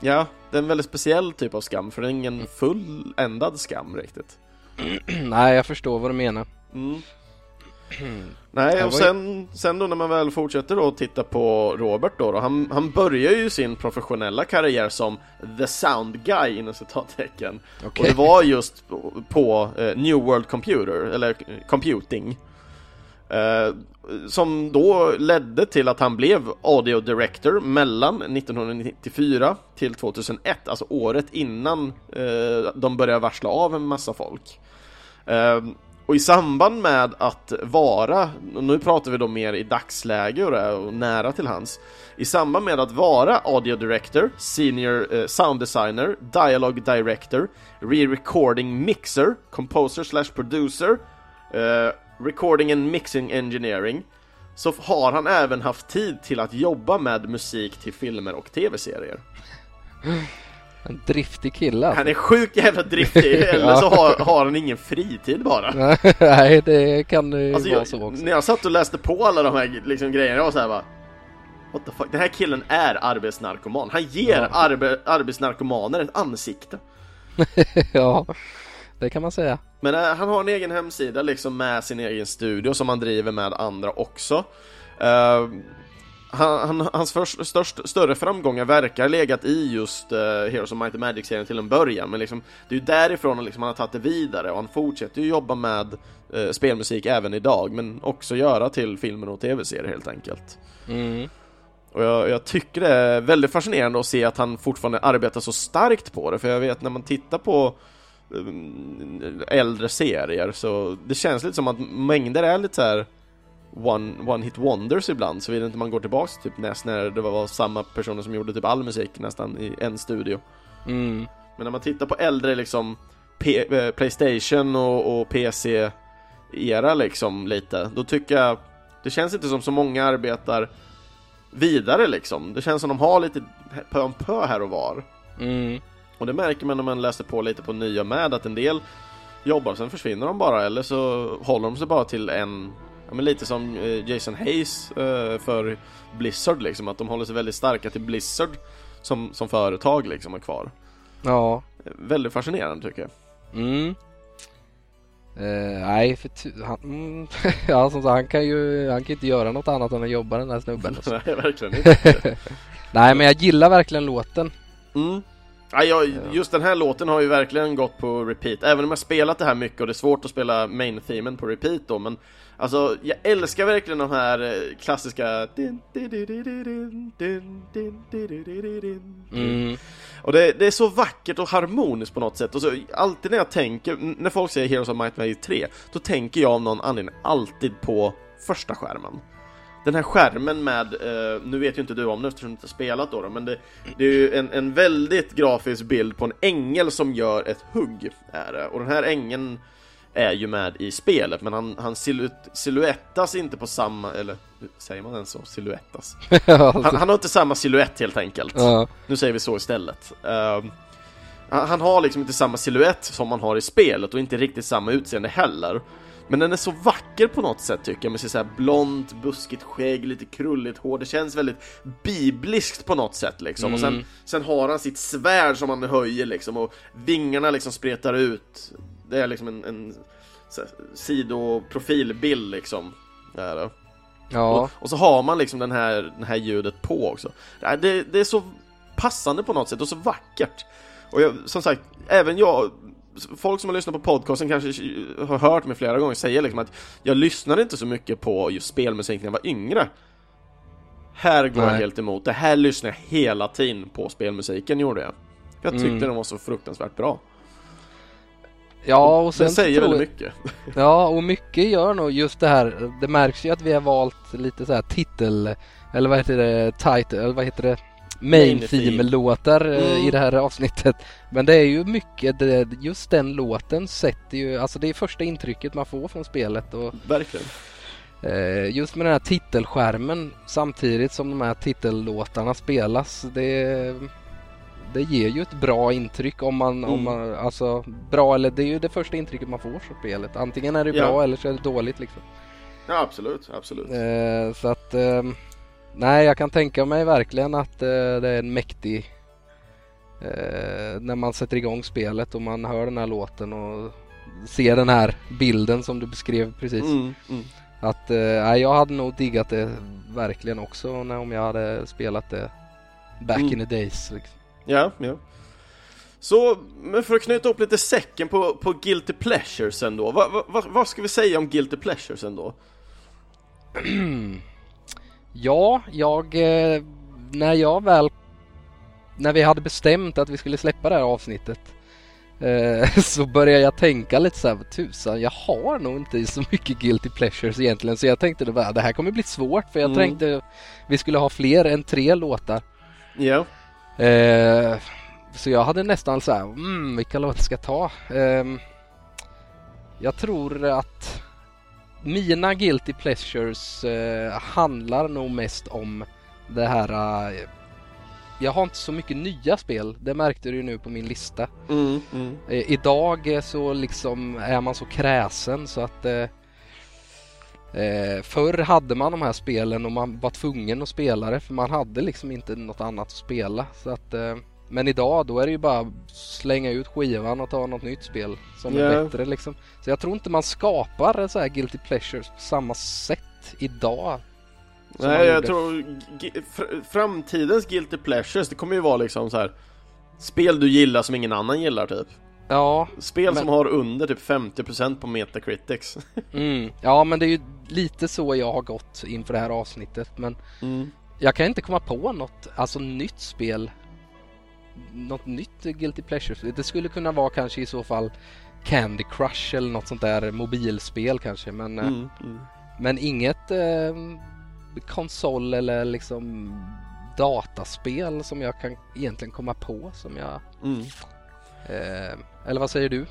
A: Ja, det är en väldigt speciell typ av skam för det är ingen fulländad skam riktigt
B: nej, jag förstår vad du menar.
A: mm. Nej, och sen, sen då när man väl fortsätter då titta på Robert då, då han, han börjar ju sin professionella karriär som The Sound Guy inom citattecken. Och
B: Okej.
A: det var just på, på eh, New World Computer, eller eh, Computing. Eh, Som då ledde till att han blev Audio Director mellan 1994 till 2001 Alltså året innan eh, de började varsla av en massa folk. Eh, och i samband med att vara, och nu pratar vi då mer i dagsläge och, och nära till hans I samband med att vara Audio Director, Senior eh, Sound Designer, Dialogue Director, Re-Recording Mixer, Composer slash Producer, eh, Recording and Mixing Engineering Så har han även haft tid till att jobba med musik till filmer och tv-serier.
B: En driftig kille alltså.
A: Han är sjukt jävla driftig, eller så har, har han ingen fritid bara
B: Nej, det kan ju
A: Alltså
B: vara
A: jag,
B: så också.
A: när jag satt och läste på alla de här liksom, grejerna, jag var såhär bara What the fuck, den här killen är arbetsnarkoman, han ger
B: Ja.
A: arbe, arbetsnarkomaner ett ansikte
B: ja, det kan man säga.
A: Men eh, han har en egen hemsida liksom med sin egen studio som han driver med andra också Eh, han, han, Hans först, störst, större framgångar verkar legat i just uh, Heroes of Might and Magic-serien till en början Men liksom, det är ju därifrån liksom, han har tagit det vidare och han fortsätter ju jobba med eh, spelmusik även idag Men också göra till filmer och tv-serier helt enkelt
B: Mm.
A: Och jag, jag tycker det är väldigt fascinerande att se att han fortfarande arbetar så starkt på det För jag vet när man tittar på um, äldre serier så det känns lite som att mängder är lite så här one, one hit wonders ibland Såvida inte man går tillbaks till typ näst när det var samma personer som gjorde typ all musik nästan i en studio
B: Mm.
A: Men när man tittar på äldre liksom P- eh, Playstation och, och PC-era liksom lite Då tycker jag Det känns inte som så många arbetar vidare liksom Det känns som de har lite pö om pö här och var
B: Mm.
A: Och det märker man när man läser på lite på nya med att en del jobbar sen försvinner de bara eller så håller de sig bara till en Ja men lite som eh, Jason Hayes eh, för Blizzard liksom att de håller sig väldigt starka till Blizzard som, som företag liksom är kvar
B: Ja.
A: Väldigt fascinerande tycker jag
B: Mm. Uh, nej, för han, mm, ja, som sagt, han kan ju han kan inte göra något annat än att jobba den här snubben.
A: nej, verkligen inte.
B: nej, men jag gillar verkligen låten.
A: Mm. Ja, jag, just den här låten har ju verkligen gått på repeat, även om jag spelat det här mycket och det är svårt att spela main-themen på repeat då, men alltså jag älskar verkligen de här klassiska mm. Och det, det, är så vackert och harmoniskt på något sätt, och så alltid när jag tänker, när folk säger Heroes of Might Magic 3, då tänker jag av någon anledning alltid på första skärmen den här skärmen med, eh, nu vet ju inte du om det eftersom du inte spelat då, då men det, det, är ju en, en väldigt grafisk bild på en ängel som gör ett hugg, är det. Och den här ängeln är ju med i spelet, men han, han siluettas inte på samma, eller säger man ens så? Siluettas? han, han, har inte samma siluett helt enkelt. Ja. Nu säger vi så istället. Uh, han har liksom inte samma siluett som man har i spelet och inte riktigt samma utseende heller. Men den är så vacker på något sätt tycker jag med så här blont, buskigt skägg, lite krulligt hår. Det känns väldigt bibliskt på något sätt liksom. Mm. Och sen, mm. sen har han sitt svärd som han höjer liksom och vingarna liksom spretar ut. Det är liksom en, en sidoprofilbild liksom. Det. Ja. Och, och, så har man liksom den här, den här ljudet på också. Det, det är så passande på något sätt och så vackert. Och jag, som sagt, även jag folk som har lyssnat på podcasten kanske har hört mig flera gånger säga liksom att jag lyssnade inte så mycket på just spelmusik när jag var yngre. Här går Nej. jag helt emot. Det här lyssnar jag hela tiden på spelmusiken gjorde jag. Jag tyckte mm. den var så fruktansvärt bra.
B: Ja, och sen
A: det säger väldigt mycket.
B: Ja, och mycket gör nog just det här. Det märks ju att vi har valt lite så här titel, eller vad heter det, title, eller vad heter det? main theme-låtar eh, mm. i det här avsnittet. Men det är ju mycket, det, just den låten sätter ju, alltså det är första intrycket man får från spelet. Och,
A: Verkligen.
B: Eh, just med den här titelskärmen samtidigt som de här titellåtarna spelas. Det, det ger ju ett bra intryck om man, mm. om man, alltså bra eller det är ju det första intrycket man får från spelet. Antingen är det bra ja. eller så är det dåligt liksom.
A: Ja absolut, absolut.
B: Eh, så att eh, Nej, jag kan tänka mig verkligen att eh, det är en mäktig eh, när man sätter igång spelet och man hör den här låten och ser den här bilden som du beskrev precis. Mm, mm. Att eh, jag hade nog diggat det verkligen också när, om jag hade spelat det back mm. in the days. Liksom.
A: Ja, ja. Så, men för att knyta upp lite säcken på, på Guilty Pleasures ändå. Vad va, va, ska vi säga om Guilty Pleasures ändå?
B: Ja, jag... Eh, när jag väl... När vi hade bestämt att vi skulle släppa det här avsnittet eh, så började jag tänka lite så här, tusan, jag har nog inte så mycket guilty pleasures egentligen så jag tänkte det, det här kommer bli svårt för jag mm. tänkte vi skulle ha fler än tre låtar.
A: Ja.
B: Eh, så jag hade nästan så här, mm, vilka låtar ska jag ta? Eh, jag tror att mina guilty pleasures eh, handlar nog mest om det här eh, jag har inte så mycket nya spel, det märkte du ju nu på min lista. Mm, mm. Eh, idag eh, så liksom är man så kräsen så att eh, Förr hade man de här spelen och man var tvungen att spela det för man hade liksom inte något annat att spela. Så att eh, men idag då är det ju bara slänga ut skivan och ta något nytt spel som yeah. är bättre liksom. Så jag tror inte man skapar så här guilty pleasures på samma sätt idag.
A: Nej, jag tror framtidens guilty pleasures det kommer ju vara liksom så här spel du gillar som ingen annan gillar typ.
B: Ja.
A: Spel men... som har under typ 50% på Metacritics.
B: mm. Ja, men det är ju lite så jag har gått inför det här avsnittet, men mm. jag kan inte komma på något alltså nytt spel något nytt Guilty Pleasure. Det skulle kunna vara kanske i så fall Candy Crush eller något sånt där mobilspel kanske men, eh, mm, mm. men inget eh, konsol eller liksom dataspel som jag kan egentligen komma på som jag mm. Eh, eller vad säger du?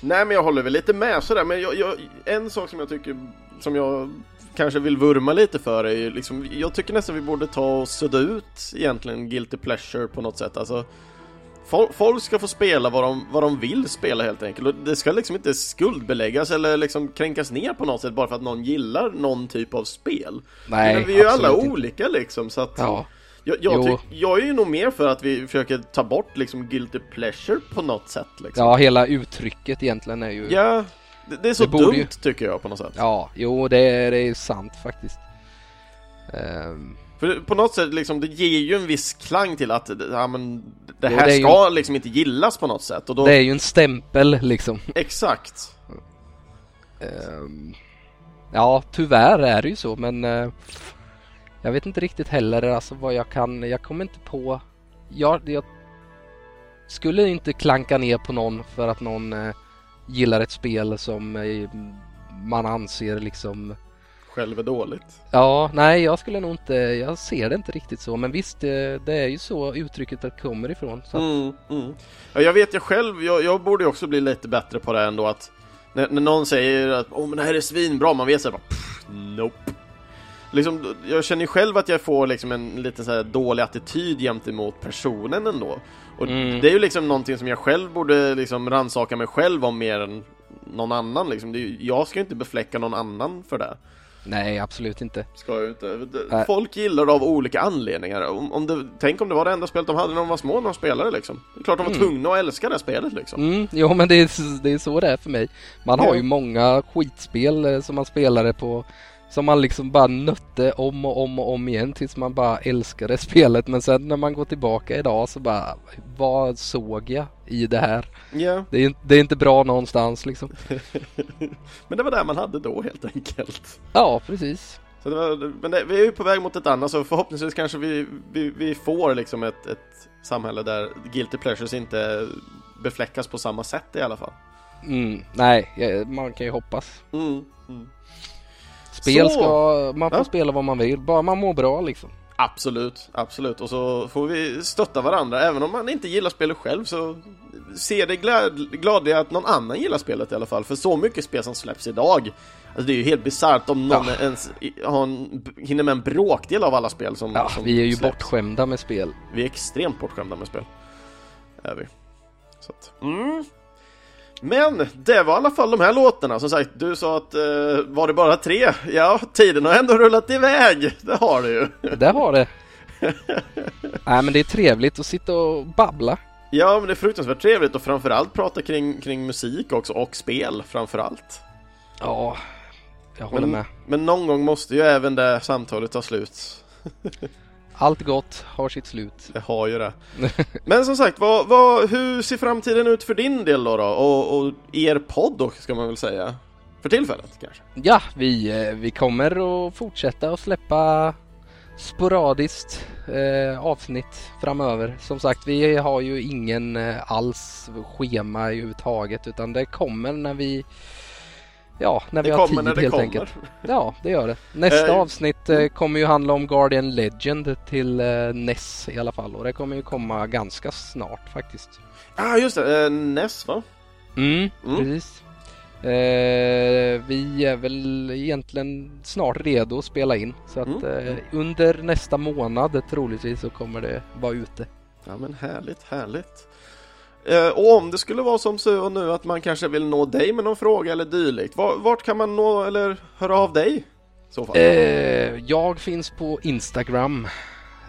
A: Nej men jag håller väl lite med sådär men jag, jag, en sak som jag tycker som jag kanske vill vurma lite för är ju liksom, jag tycker nästan vi borde ta och sudda ut egentligen Guilty Pleasure på något sätt, alltså Folk ska få spela vad de, vad de vill spela helt enkelt och det ska liksom inte skuldbeläggas eller liksom kränkas ner på något sätt bara för att någon gillar någon typ av spel. Nej, Men vi är ju alla inte. olika liksom så att ja. Jag, jag, tyck, jag, är ju nog mer för att vi försöker ta bort liksom guilty pleasure på något sätt liksom.
B: Ja, hela uttrycket egentligen är ju
A: Ja, Det, det är så
B: Det
A: dumt
B: ju-
A: tycker jag på något sätt.
B: Ja, jo det, är- det är sant faktiskt. Ehm,
A: För på något sätt liksom, det ger ju en viss klang till att ja, men, det
B: Jo,
A: här
B: det är ju-
A: ska liksom inte gillas på något sätt. Och då,
B: Det är ju en stämpel liksom.
A: Exakt.
B: Ehm, ja, tyvärr är det ju så men eh, jag vet inte riktigt heller alltså vad jag kan, jag kommer inte på, jag, jag skulle inte klanka ner på någon för att någon eh, gillar ett spel som eh, man anser liksom
A: Själv är dåligt.
B: Ja, nej jag skulle nog inte, jag ser det inte riktigt så men visst det, det är ju så uttrycket kommer ifrån. Så att,
A: Mm, mm. Ja, jag vet jag själv, jag, jag borde också bli lite bättre på det ändå att när, när någon säger att åh men det här är svinbra, man vet såhär bara pff, nope. Liksom, jag känner ju själv att jag får liksom en lite så dålig attityd gentemot personen ändå. Och
B: Mm.
A: det är ju liksom någonting som jag själv borde liksom rannsaka mig själv om mer än någon annan liksom. Ju- jag ska ju inte befläcka någon annan för det.
B: nej absolut inte.
A: Ska jag ju inte.
B: Nej.
A: Folk gillar det av olika anledningar. Om, om det, tänk om det var det enda spelet de hade när de var små när de spelade liksom. Det är klart de var
B: Mm.
A: tvungna att älska det spelet liksom.
B: Mm, jo men det är, det är så det är för mig. Man har
A: Ja.
B: ju många skitspel eh, som man spelade på som man liksom bara nötte om och om och om igen tills man bara älskade spelet men sen när man går tillbaka idag så bara vad såg jag i det här?
A: Ja,
B: Det är, inte- det är inte bra någonstans liksom.
A: men det var det man hade då helt enkelt.
B: Ja precis.
A: Så det var, men det, vi är ju på väg mot ett annat så förhoppningsvis kanske vi, vi, vi får liksom ett, ett samhälle där Guilty Pleasures inte befläckas på samma sätt i alla fall.
B: Mm, nej, man kan ju hoppas.
A: Mm, mm.
B: Spel
A: Så.
B: ska, man får
A: Ja.
B: spela vad man vill, bara man mår bra liksom.
A: Absolut, absolut. Och så får vi stötta varandra. Även om man inte gillar spelet själv så se det glad, gladliga att någon annan gillar spelet i alla fall. För så mycket spel som släpps idag. Alltså det är ju helt bisarrt om någon
B: Ja.
A: ens har en, hinner med en bråkdel av alla spel som,
B: Ja,
A: som
B: vi är ju
A: släpps.
B: bortskämda med spel.
A: Vi är extremt bortskämda med spel. Är vi. Så att, mm. Men det var i alla fall de här låtarna. Som sagt, du sa att eh, var det bara tre? Ja, tiden har ändå rullat iväg. Det har det ju.
B: Det har det. Nej men det är trevligt att sitta och babbla.
A: Ja, men det är fruktansvärt trevligt och framförallt prata kring, kring musik också och spel framförallt.
B: Ja, jag håller
A: Men,
B: med.
A: men någon gång måste ju även det samtalet ta slut.
B: Allt gott har sitt slut.
A: Det har ju det. Men som sagt, vad, vad, hur ser framtiden ut för din del då? då? Och, och er podd då, ska man väl säga. För tillfället kanske?
B: Ja, vi, eh, vi kommer att fortsätta att släppa sporadiskt eh, avsnitt framöver. Som sagt, vi har ju ingen eh, alls schema överhuvudtaget utan det kommer när vi Ja, när vi
A: Det
B: har tid helt
A: kommer.
B: enkelt. Ja, det gör det. Nästa
A: Eh,
B: avsnitt eh, kommer ju handla om Guardian Legend till eh, NES i alla fall och det kommer ju komma ganska snart faktiskt.
A: Ja, ah, just det. Eh, Ness va?
B: Mm,
A: Mm.
B: precis. Eh, vi är väl egentligen snart redo att spela in så att
A: Mm.
B: eh, under nästa månad troligtvis så kommer det vara ute.
A: Ja men härligt, härligt. Eh, och om det skulle vara som så nu att man kanske vill nå dig med någon fråga eller dylikt. Var, vart kan man nå eller höra av dig?
B: Eh, jag finns på Instagram.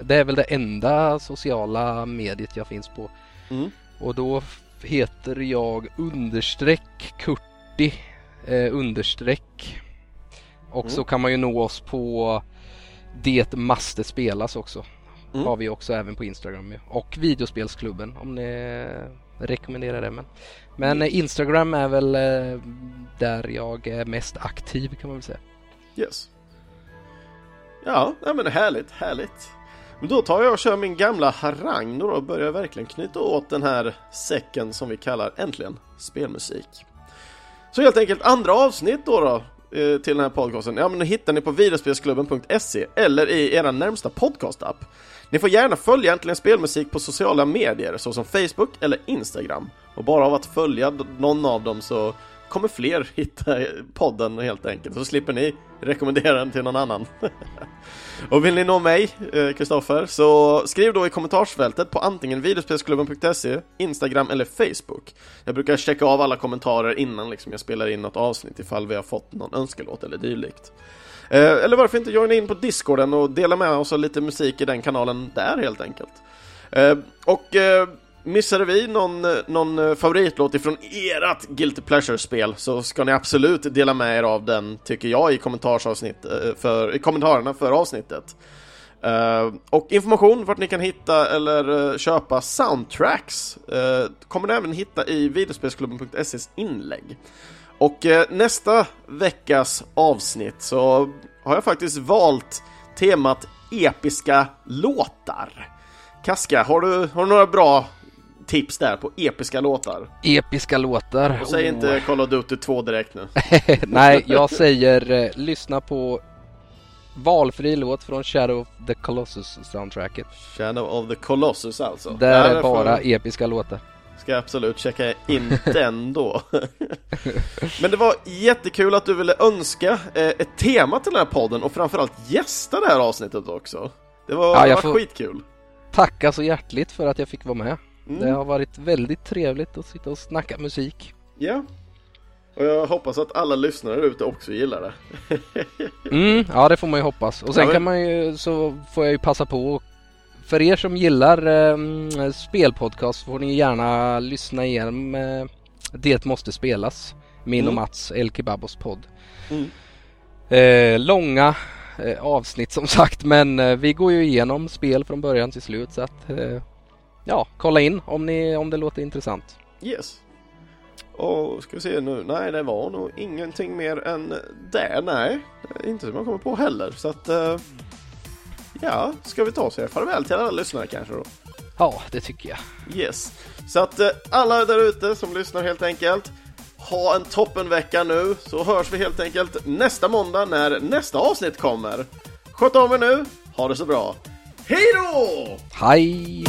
B: Det är väl det enda sociala mediet jag finns på.
A: Mm.
B: Och då heter jag understreck Kurti eh, understreck. Och
A: Mm.
B: så kan man ju nå oss på Det måste spelas också.
A: Mm.
B: Har vi också även på Instagram. Och videospelsklubben om ni rekommenderar det. Men, men Instagram är väl eh, där jag är mest aktiv kan man väl säga.
A: Yes. Ja, nej, men härligt, härligt. Men då tar jag och kör min gamla harang då och börjar verkligen knyta åt den här säcken som vi kallar äntligen spelmusik. Så helt enkelt andra avsnitt då, då eh, till den här podcasten, ja men hittar ni på videospelsklubben.se eller i era närmsta podcastapp. Ni får gärna följa Äntligen Spelmusik på sociala medier såsom Facebook eller Instagram. Och bara av att följa någon av dem så kommer fler hitta podden helt enkelt. Så slipper ni rekommendera den till någon annan. och vill ni nå mig, eh, Kristoffer, så skriv då i kommentarsfältet på antingen videospelsklubben.se, Instagram eller Facebook. Jag brukar checka av alla kommentarer innan liksom jag spelar in något avsnitt ifall vi har fått någon önskelåt eller dylikt. Eh, eller varför inte joina in på Discorden och dela med oss av lite musik i den kanalen där helt enkelt. Eh, och eh, missade vi någon, någon favoritlåt ifrån ert Guilty Pleasure-spel så ska ni absolut dela med er av den, tycker jag, i, kommentarsavsnitt, för, i kommentarerna för avsnittet. Uh, och information vart ni kan hitta eller uh, köpa soundtracks uh, kommer ni även hitta i videospelsklubben.ses inlägg. Och nästa veckas avsnitt så har jag faktiskt valt temat episka låtar. Kaska, har du, har du några bra tips där på episka låtar?
B: Episka låtar?
A: Och säg oh. inte Call of Duty 2 direkt nu.
B: Nej, jag säger eh, lyssna på valfri låt från Shadow of the Colossus soundtracket.
A: Shadow of the Colossus alltså?
B: Där är bara för... episka låtar.
A: Ska jag absolut checka in den då. Men det var jättekul att du ville önska eh, ett tema till den här podden och framförallt gästa det här avsnittet också. Det var, ja, det var skitkul.
B: Tacka så hjärtligt för att jag fick vara med. Mm. Det har varit väldigt trevligt att sitta och snacka musik.
A: Ja, och jag hoppas att alla lyssnare ute också gillar det.
B: mm, ja, det får man ju hoppas. Och sen ja, men... kan man ju, så får jag ju passa på för er som gillar eh, spelpodcast får ni gärna lyssna igenom eh, Det måste spelas. Min mm. och Mats El Kebabos podd. Mm. Eh, långa eh, avsnitt som sagt men eh, vi går ju igenom spel från början till slut så att eh, ja, kolla in om, ni, om det låter intressant.
A: Yes. Och ska vi se nu, nej det var nog ingenting mer än det, nej. Inte som jag kommer på heller så att Ja, ska vi ta och säga farväl till alla lyssnare kanske då?
B: Ja, det tycker jag.
A: Yes. Så att eh, alla där ute som lyssnar helt enkelt, ha en toppenvecka nu så hörs vi helt enkelt nästa måndag när nästa avsnitt kommer. Sköt om er nu, ha det så bra. Hej då!
B: Hej!